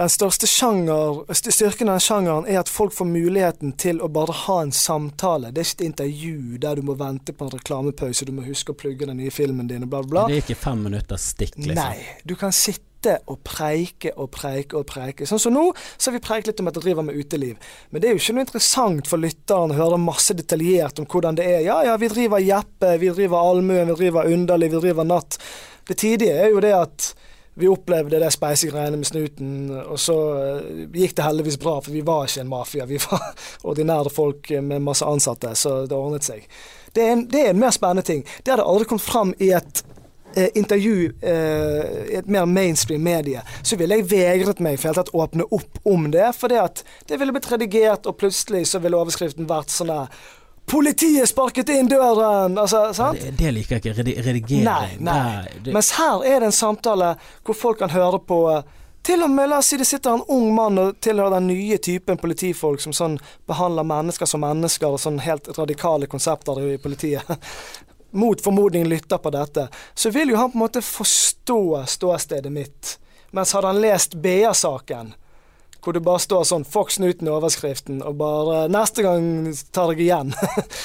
Den største sjanger, styrken av den sjangeren er at folk får muligheten til å bare ha en samtale. Det er ikke et intervju der du må vente på en reklamepause, du må huske å plugge den nye filmen din og bla, bla. Det er ikke fem minutter stikk, liksom. Nei, du kan sitte og preike og preike og preike. Sånn som nå, så har vi preiket litt om at jeg driver med uteliv. Men det er jo ikke noe interessant for lytteren å høre masse detaljert om hvordan det er. Ja ja, vi driver Jeppe, vi driver Allmuen, vi driver Underlig, vi driver Natt. Det tidige er jo det at vi opplevde det speisegreiene med snuten, og så eh, gikk det heldigvis bra, for vi var ikke en mafia. Vi var ordinære folk med masse ansatte, så det ordnet seg. Det er en, det er en mer spennende ting. Det hadde aldri kommet fram i et eh, intervju eh, i et mer mainstream medie, så ville jeg vegret meg for å åpne opp om det. For det ville blitt redigert, og plutselig så ville overskriften vært sånn der Politiet sparket inn døren! Altså, sant? Det, det liker jeg ikke. Redigering. Nei, nei. Det, det, Mens her er det en samtale hvor folk kan høre på eh, til og med, la oss si det sitter en ung mann og tilhører den nye typen politifolk som sånn behandler mennesker som mennesker, og sånn helt radikale konsepter i politiet. Mot formodning lytter på dette. Så vil jo han på en måte forstå ståstedet mitt. Mens hadde han lest BA-saken, hvor det bare står sånn 'Fox Newton' i overskriften, og bare 'neste gang tar jeg igjen'.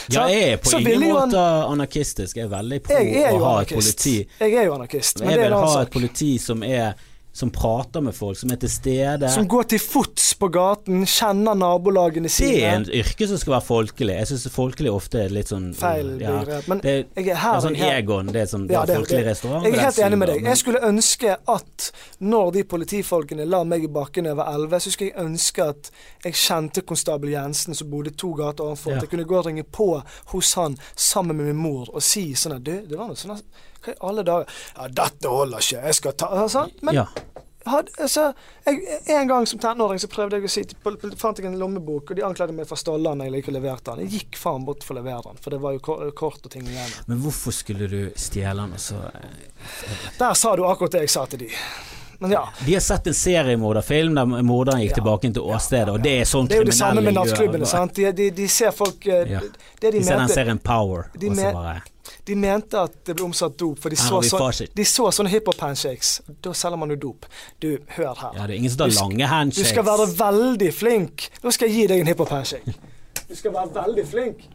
ja, jeg er på ingen måte måte anarkistisk. Jeg er veldig på å ha ha et politi. Jeg er jo anarkist, men Jeg det vil ha et politi som er som prater med folk, som er til stede. Som går til fots på gaten, kjenner nabolagene det er en yrke som skal være folkelig. Jeg syns folkelig ofte er litt sånn Feil ja, begrep. Men det, jeg er det er sånn Egon, det er sånn Ja, det er- folkelig det- restaurant. Jeg er helt enig med deg. Jeg skulle ønske at når de politifolkene la meg i bakken over 11, så skulle jeg ønske at jeg kjente konstabel Jensen som bodde to gater ovenfor. Ja. Jeg kunne gå og ringe på hos han sammen med min mor og si sånn at du, det var noe sånn Hva i alle dager Ja, dette holder ikke, jeg skal ta sånn. Men ja. had, altså, jeg, en gang som tenåring så prøvde jeg å si fant jeg en lommebok, og de anklaget meg for å den jeg ikke leverte den. Jeg gikk faen bort for å levere den, for det var jo kort og ting igjen. Men hvorfor skulle du stjele den, og så eh, Der sa du akkurat det jeg sa til de. Men ja. De har sett en seriemorderfilm der morderen gikk Ja. tilbake til åstedet, og det er sånn Det er jo det samme med gjør. nattklubbene. sant? De, de, de ser folk eh, Ja. Det de De ser den serien Power, og så bare de mente at det ble omsatt dop, for de så, vi de så sånne hiphop-handshakes. Da selger man jo dop. Du, hør her. Ja, det er ingen som tar Du handshakes. Du skal være veldig flink. Nå skal jeg gi deg en hiphop-handshake. Du skal være veldig flink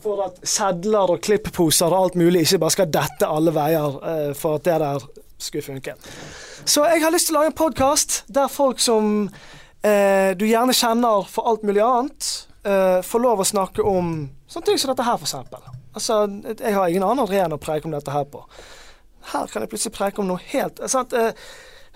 for at sedler og klippposer og alt mulig ikke bare skal dette alle veier uh, for at det der skulle funke. Så jeg har lyst til å lage en podkast der folk som uh, du gjerne kjenner for alt mulig annet, uh, får lov å snakke om sånne ting som dette her, for eksempel. Altså, jeg har ingen annen arena å preke om dette her på. Her kan jeg plutselig preke om noe helt sant? Eh,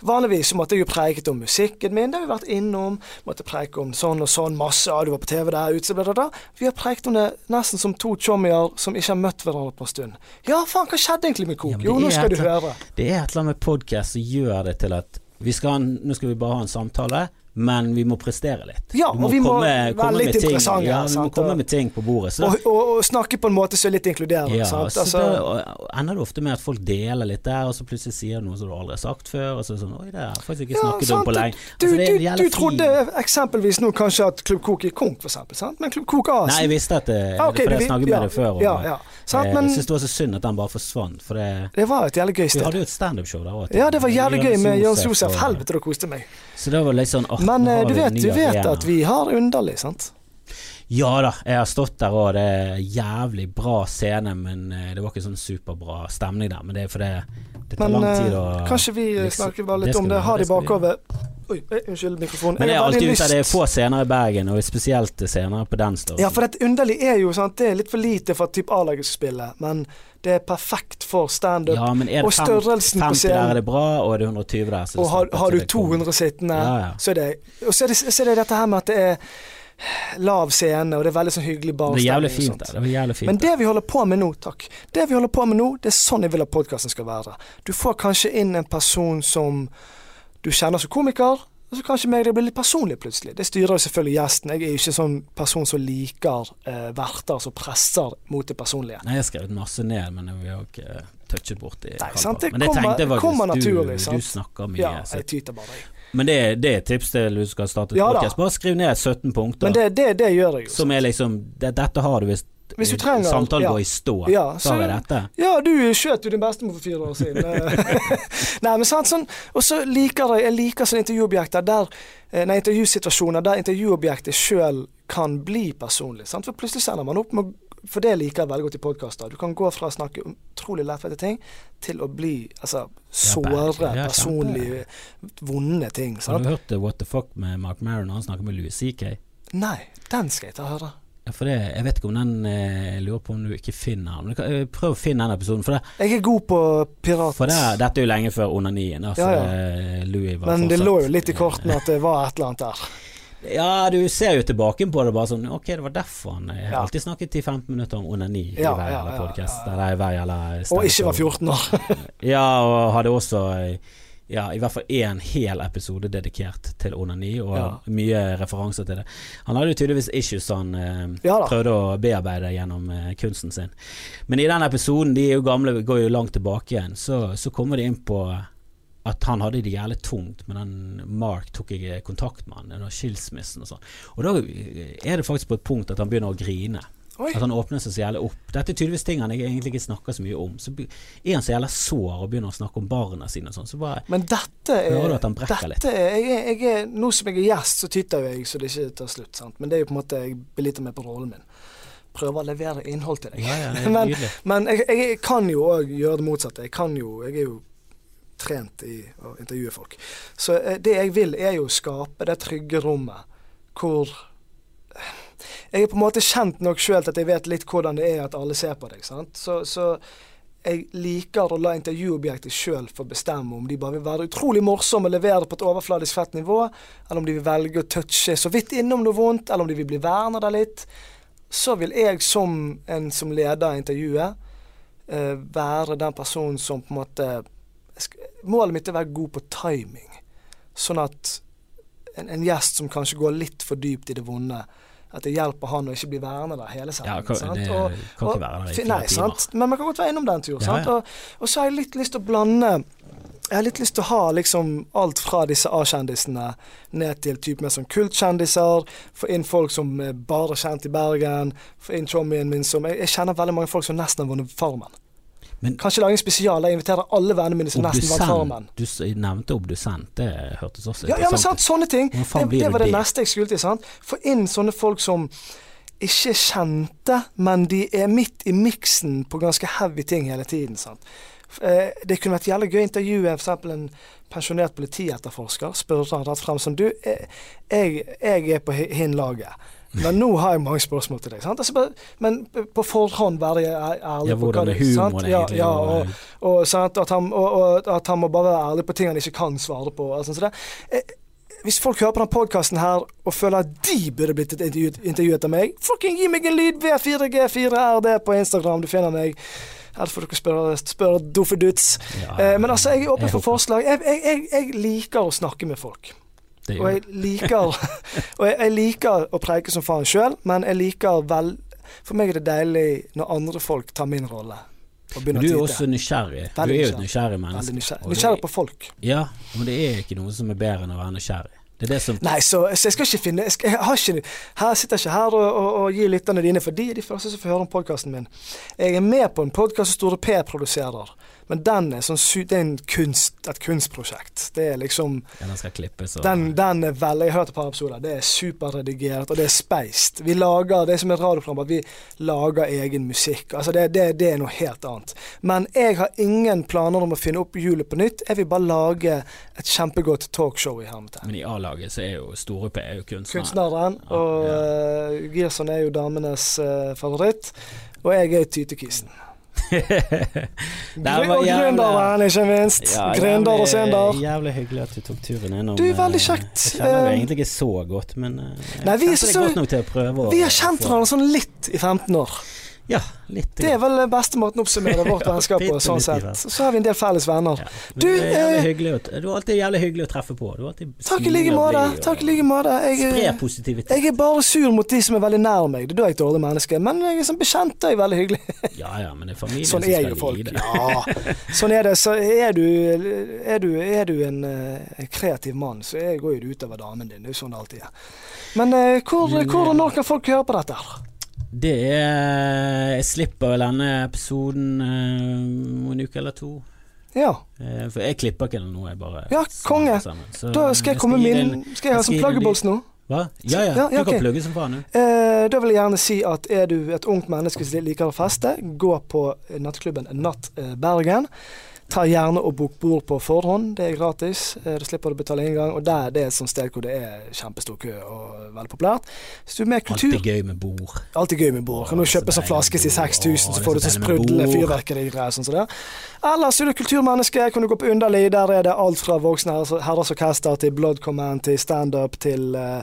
Vanligvis måtte jeg jo preket om musikken min, det har vi vært innom. Måtte preke om sånn og sånn, masse, ja, du var på TV der ute, bla, bla, bla. Vi har preket om det nesten som to chommier som ikke har møtt hverandre på en stund. Ja, faen, hva skjedde egentlig med Kok? Ja, jo, nå skal skal du høre. Det er et eller annet med podkast som gjør det til at vi skal nå skal vi bare ha en samtale, men vi må prestere litt. Ja, må og vi må komme, være komme litt med interessante, Ja, vi må sant, komme med ting på bordet. Og, og, og snakke på en måte som er litt inkluderende. ja, sant? så Altså, og- ender det ofte med at folk deler litt der, og så plutselig sier du noe som du aldri har sagt før, og så er det sånn Oi, det har jeg faktisk ikke snakket ja, om på lenge. du, Altså, det du, en jævla du trodde eksempelvis nå kanskje at Klubb Kok gikk konk, for eksempel, sant? Men Klubb Kok AS Nei, jeg visste at det, Ja, okay, for jeg snakket snakket ja, med deg før Ja, ja. Sant? Eh, Men Jeg syns det var så synd at den bare forsvant, for det det var et jævlig gøy sted. Vi hadde jo et standup-show der òg. Ja, det var jævlig gøy med Jørn Josef. Helvete, da koste meg. Så det var litt sånn Men eh, du vet, du vet arena. at vi har underlig, sant? Ja da, jeg har stått der og det er jævlig bra scene, men eh, det var ikke sånn superbra stemning der. Men det er fordi det tar Men lang tid eh, å kanskje vi snakker bare litt det om det. har Ha det i det skal vi bakhodet. Oi, unnskyld mikrofonen. Men det er alltid ut av det er få scener i Bergen, og spesielt scener på den størrelsen. Ja, for det underlig er jo sant, det er litt for lite for at type A-laget skal spille, men det er perfekt for standup. Ja, men er det og størrelsen på 50 der scenen. er det bra, og er det 120 der, så Og har, har du 200 sittende, Ja, ja. så er det Og så er det, så er det dette her med at det er lav scene, og det er veldig sånn hyggelig Det er barstemning. jævlig fint. Det er jævlig fint Men det vi holder på med nå, takk. Det vi holder på med nå, det er sånn jeg vil at podkasten skal være. Du får kanskje inn en person som du kjenner som komiker, og så kanskje meg det blir litt personlig plutselig. Det styrer jo selvfølgelig gjesten. Jeg er jo ikke sånn person som liker eh, verter som presser mot det personlige. Nei, jeg har skrevet masse ned, men vi har ikke touchet borti Nei, sant, det Men det kommer- tenkte jeg faktisk, du, sant? du snakker mye. Ja, jeg tyter bare, jeg. Men det, det er et tips til du skal starte Ja da. podcast. Bare skriv ned 17 punkter Men det, det, det gjør jeg jo. som er liksom det, Dette har du hvis, Hvis du trenger- samtalen ja. går i stå. Ja, så så- dette. Ja, du skjøt jo din bestemor for fire år siden. nei, men sant, sånn, Og så liker jeg, jeg liker sånne intervjuobjekter der eh, Nei, intervjusituasjoner der intervjuobjektet sjøl kan bli personlig. Sant? For plutselig sender man opp med For det liker jeg veldig godt i podkaster. Du kan gå fra å snakke utrolig lettvinte ting til å bli altså, såre, Ja, personlige, vonde ting. Har du hørt eh, What the fuck med Mark Maron når han snakker med Louis CK? Nei, den skal jeg ta og høre. For det, jeg vet ikke om den eh, Jeg lurer på om du ikke finner den. Men eh, prøv å finne den episoden. Det, Jeg er god på pirat. for det, dette er jo lenge før onanien. Ja, ja. eh, Louis var men det lå jo litt i kortene at det var et eller annet der. Ja, du ser jo tilbake på det bare sånn Ok, det var derfor han Jeg har Ja. alltid snakket 10-15 minutter om onani i hver. Eller i Og ikke var 14 år. Ja, og hadde også eh, ja, i hvert fall én hel episode dedikert til onani, og Ja. mye referanser til det. Han hadde jo tydeligvis issues han eh, Ja prøvde å bearbeide gjennom eh, kunsten sin. Men i den episoden, de er jo gamle, går jo langt tilbake igjen, så, så kommer de inn på at han hadde det jævlig tungt, men den Mark tok jeg kontakt med han den skilsmissen og sånn. Og da er det faktisk på et punkt at han begynner å grine. Oi. At han åpner seg så jævlig opp. Dette er tydeligvis ting han egentlig ikke snakker så mye om. Så er han så jævla sår og begynner å snakke om barna sine og sånn. Så bare Men dette Hører er, du at han brekker litt? er, jeg, er- jeg er Nå som jeg er gjest, så tyter jeg så det ikke tar slutt. Sant? Men det er jo på en måte Jeg beliter meg på rollen min. Prøver å levere innhold til deg. Ja, ja, det er men men jeg, jeg kan jo òg gjøre det motsatte. Jeg kan jo Jeg er jo trent i å intervjue folk. Så eh, det jeg vil, er jo å skape det trygge rommet hvor Jeg er på en måte kjent nok sjøl til at jeg vet litt hvordan det er at alle ser på deg. sant? Så, så jeg liker å la intervjuobjektet sjøl få bestemme om de bare vil være utrolig morsomme og levere på et overfladisk fett nivå, eller om de vil velge å touche så vidt innom noe vondt, eller om de vil bli verna der litt. Så vil jeg som en som leder intervjuet, uh, være den personen som på en måte Målet mitt er å være god på timing, sånn at en, en gjest som kanskje går litt for dypt i det vonde, at det hjelper han å ikke bli værende der hele Ja, kan, sant? det Og- kan og- ikke være der i Nei, sant? Men man kan godt være innom den tur. Ja, sant? ja. Og, og så har jeg litt lyst til å blande Jeg har litt lyst til å ha liksom alt fra disse A-kjendisene ned til type mer sånn kultkjendiser. Få inn folk som er bare kjent i Bergen. Få inn chommien min som jeg, jeg kjenner veldig mange folk som nesten har vunnet Farmen. Men Kanskje lage en spesial der jeg inviterer alle vennene mine som nesten vant Farmen. du nevnte obdusent, det hørtes også Ja, ja, men sant, sånne ting. Det, det var det det? neste jeg skulle til. sant? Få inn sånne folk som ikke kjente, men de er midt i miksen på ganske heavy ting hele tiden. sant? Eh, Det kunne vært jævlig gøy å intervjue f.eks. en pensjonert politietterforsker. Spørre han rett frem som Du, eh, jeg, jeg er på hi- hin laget. Men nå har jeg mange spørsmål til deg. sant? Altså, men på forhånd være ærlig Ja, hvordan er humoren egentlig? ja, og- og, og, at han, og, at han må bare være ærlig på ting han ikke kan svare på. og så det, eh, hvis folk hører på denne podkasten her og føler at de burde blitt intervjuet, intervjuet av meg, fucking gi meg en lyd! V4G4RD på Instagram, du finner meg. Her får dere spørre, spørre Doffeduts. ja, Eh, men altså, jeg er åpen for forslag. Jeg, jeg, jeg, jeg liker å snakke med folk. Og jeg liker, og jeg, jeg liker å preike som faen sjøl, men jeg liker vel For meg er det deilig når andre folk tar min rolle. Men du er også nysgjerrig. nysgjerrig. Du er jo et nysgjerrig. menneske. nysgjerrig. Nysgjerrig på folk. Ja, men det er ikke noe som er bedre enn å være nysgjerrig. Det det som Nei, så, så jeg skal ikke finne Jeg, skal, jeg har ikke Her sitter jeg ikke her og, og, og gir lytterne dine, for de er de første som får høre om podkasten min. Jeg er med på en podkast som Store P produserer, men den er sånn Det er kunst, et kunstprosjekt. Det er liksom ja, den skal klippes og Den, den er veldig Jeg har hørt et par episoder. Det er superredigert, og det er speist. Vi lager Det er som et radioprogram, at vi lager egen musikk. Altså det, det, det er noe helt annet. Men jeg har ingen planer om å finne opp hjulet på nytt. Jeg vil bare lage et kjempegodt talkshow i hermetegn. Men i A-laget så er jo Store P er jo kunstner. Kunstneren, og ja. uh, Girson er jo damenes uh, favoritt. Og jeg er tytekisen. Var og gründeren, ikke minst. Ja, Gründer og sender. Jævlig hyggelig at du tok turen innom. Du, er veldig eh, kjekt. Jeg kjenner deg Eh, egentlig ikke så godt, men eh, Nei, vi er så- godt nok til å prøve Vi har kjent hverandre sånn litt i 15 år. Ja, litt. Det er vel beste måten å oppsummere vårt vennskap på. sånn sett. Så har vi en del felles venner. Ja. Du, er eh, hyggelig å, du er alltid jævlig hyggelig å treffe på. Du Takk i like måte. Takk i like måte. Jeg, er- positivitet. jeg er bare sur mot de som er veldig nær meg. Det er da jeg er et dårlig menneske. Men jeg er som bekjent er jeg veldig hyggelig. Ja ja, men det er familien Sånn som skal folk. gi det. Ja, sånn er det. Så er du, er du, er du en en, kreativ mann, så går jo det utover damen din. Det er jo sånn det alltid er. Men eh, hvor, hvor eh, og når kan folk høre på dette? her? Det er Jeg slipper vel denne episoden eh, om en uke eller to. Ja. Eh, for jeg klipper ikke noe, jeg bare Ja, konge. Så Da skal jeg komme gi med min Skal jeg ha som sånn pluggables nå? Hva? Ja ja, Ja, ja, du kan ok. plugge som faen, du. Eh, da vil jeg gjerne si at er du et ungt menneske som liker å feste, gå på nattklubben Natt eh, Bergen. Ta gjerne og bok bord på forhånd, det er gratis. Du slipper å betale inngang. Og der, det er et sånt sted hvor det er kjempestor kø og veldig populært. Hvis du er med kultur Alltid gøy med bord. Alltid gøy med bord. Kan du kjøpe så sånn flaske til 6000, så får du til sånn sprudlende bord. fyrverkerigreier sånn som det. Ellers er du kulturmenneske, kan du gå på Underli. Der er det alt fra voksne herres- orkester til Blood Command til standup til uh,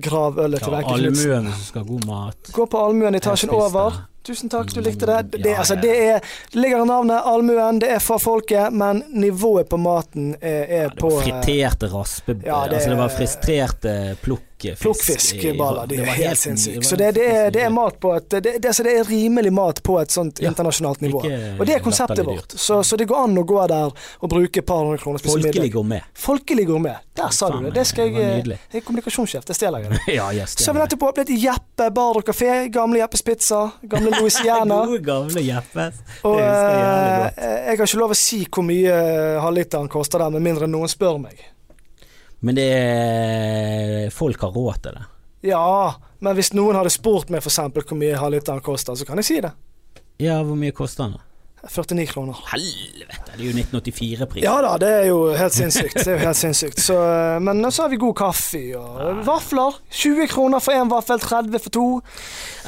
gravølet til Wenche Knutsen. God mat. Gå på Allmuen etasjen over. Tusen takk, du likte det. Det, Mm, Ja, altså, det, er, det ligger i navnet Allmuen, det er for folket, men nivået på maten er, er Ja, det var på friterte raspe... ja, det- altså det var fristrerte plukkfisk. i i- Det er var helt sinnssykt. Så det, det, er, det er mat på et det, det, det er rimelig mat på et sånt internasjonalt nivå. Og det er konseptet vårt. Så, så det går an å gå der og bruke et par hundre kroner Folkelig gourmet. Folkelig gourmet. Der sa du det. Det skal jeg. Jeg er kommunikasjonssjef, det stjeler jeg. ja, yes, Så har vi nettopp åpnet Jeppe bar og kafé. Gamle Jeppes pizza. Gamle Louisiana. Gode, gamle Jeppes. Og jeg eh, jeg har ikke lov å si hvor mye halvliteren koster der, med mindre noen spør meg. Men det er Folk har råd til det. Ja, men hvis noen hadde spurt meg f.eks. hvor mye halvliteren koster, så kan jeg si det. Ja, hvor mye koster den? da? 49 kroner. Helvete, det er jo 1984-pris. Ja da, det er jo helt sinnssykt. Det er jo helt sinnssykt. Så, eh, men så har vi god kaffe og vafler. 20 kroner for én vaffel, 30 for to.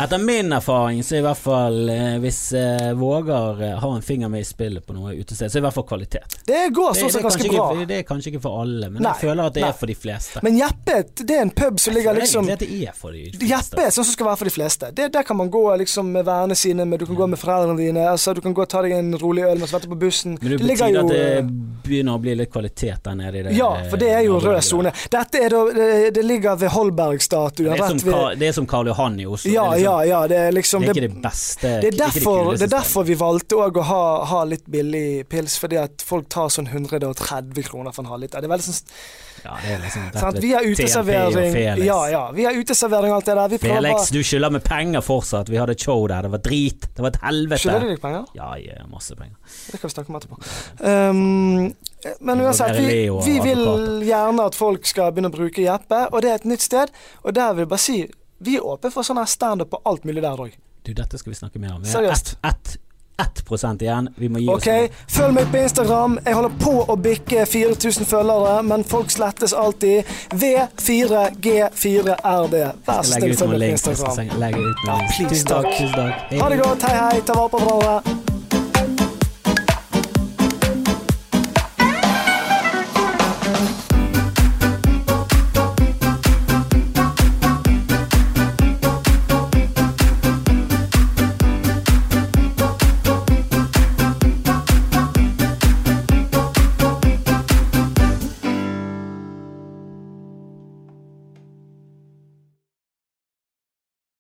Etter min erfaring så i hvert fall eh, hvis eh, Vågar eh, har en finger med i spillet på noe utested, så er i hvert fall kvalitet. Det går sånn sett ganske bra. ikke, det er kanskje ikke for alle, men Nei, jeg føler at det nei. er for de fleste. Men Jeppe, det er en pub som ligger liksom det er for de fleste. Jeppe er sånn som skal være for de fleste. Det, der kan man gå liksom med vennene sine, med, du kan gå med foreldrene dine. Altså, du kan gå og ta deg en rolig øl mens du venter på bussen. Men det betyr jo at det begynner å bli litt kvalitet der nede i det Ja, for det er jo rød sone. Dette er da Det, det ligger ved Holbergstatuen. Det er, som, det er som Karl Johan i Oslo. Ja, liksom, ja, ja. Det er liksom det er ikke det beste det er derfor, det er derfor vi valgte òg å ha, ha litt billig pils, fordi at folk tar sånn 130 kroner for en halvliter. Det er veldig sånn Ja, det er liksom rett Vi har uteservering. Ja, ja. Vi har uteservering og alt det der. Vi Felix, du skylder meg penger fortsatt. Vi hadde et show der, det var drit. Det var et helvete. Skylder de deg penger? Ja, jeg ja, masse penger. Det kan vi snakke om etterpå. Um, men uansett, vi, vi vil gjerne at folk skal begynne å bruke Jeppe, og det er et nytt sted. Og der vil jeg bare si vi er åpne for sånn standup og alt mulig der òg. Du, dette skal vi snakke mer om. Vi har ett ett, 1 igjen. Vi må gi Ok, oss. Følg meg på Instagram. Jeg holder på å bikke 4000 følgere, men folk slettes alltid. V4G4RD. Vær snill, følg meg på Instagram. Ja, please, takk. Ha det godt. Hei, hei. Ta vare på hverandre.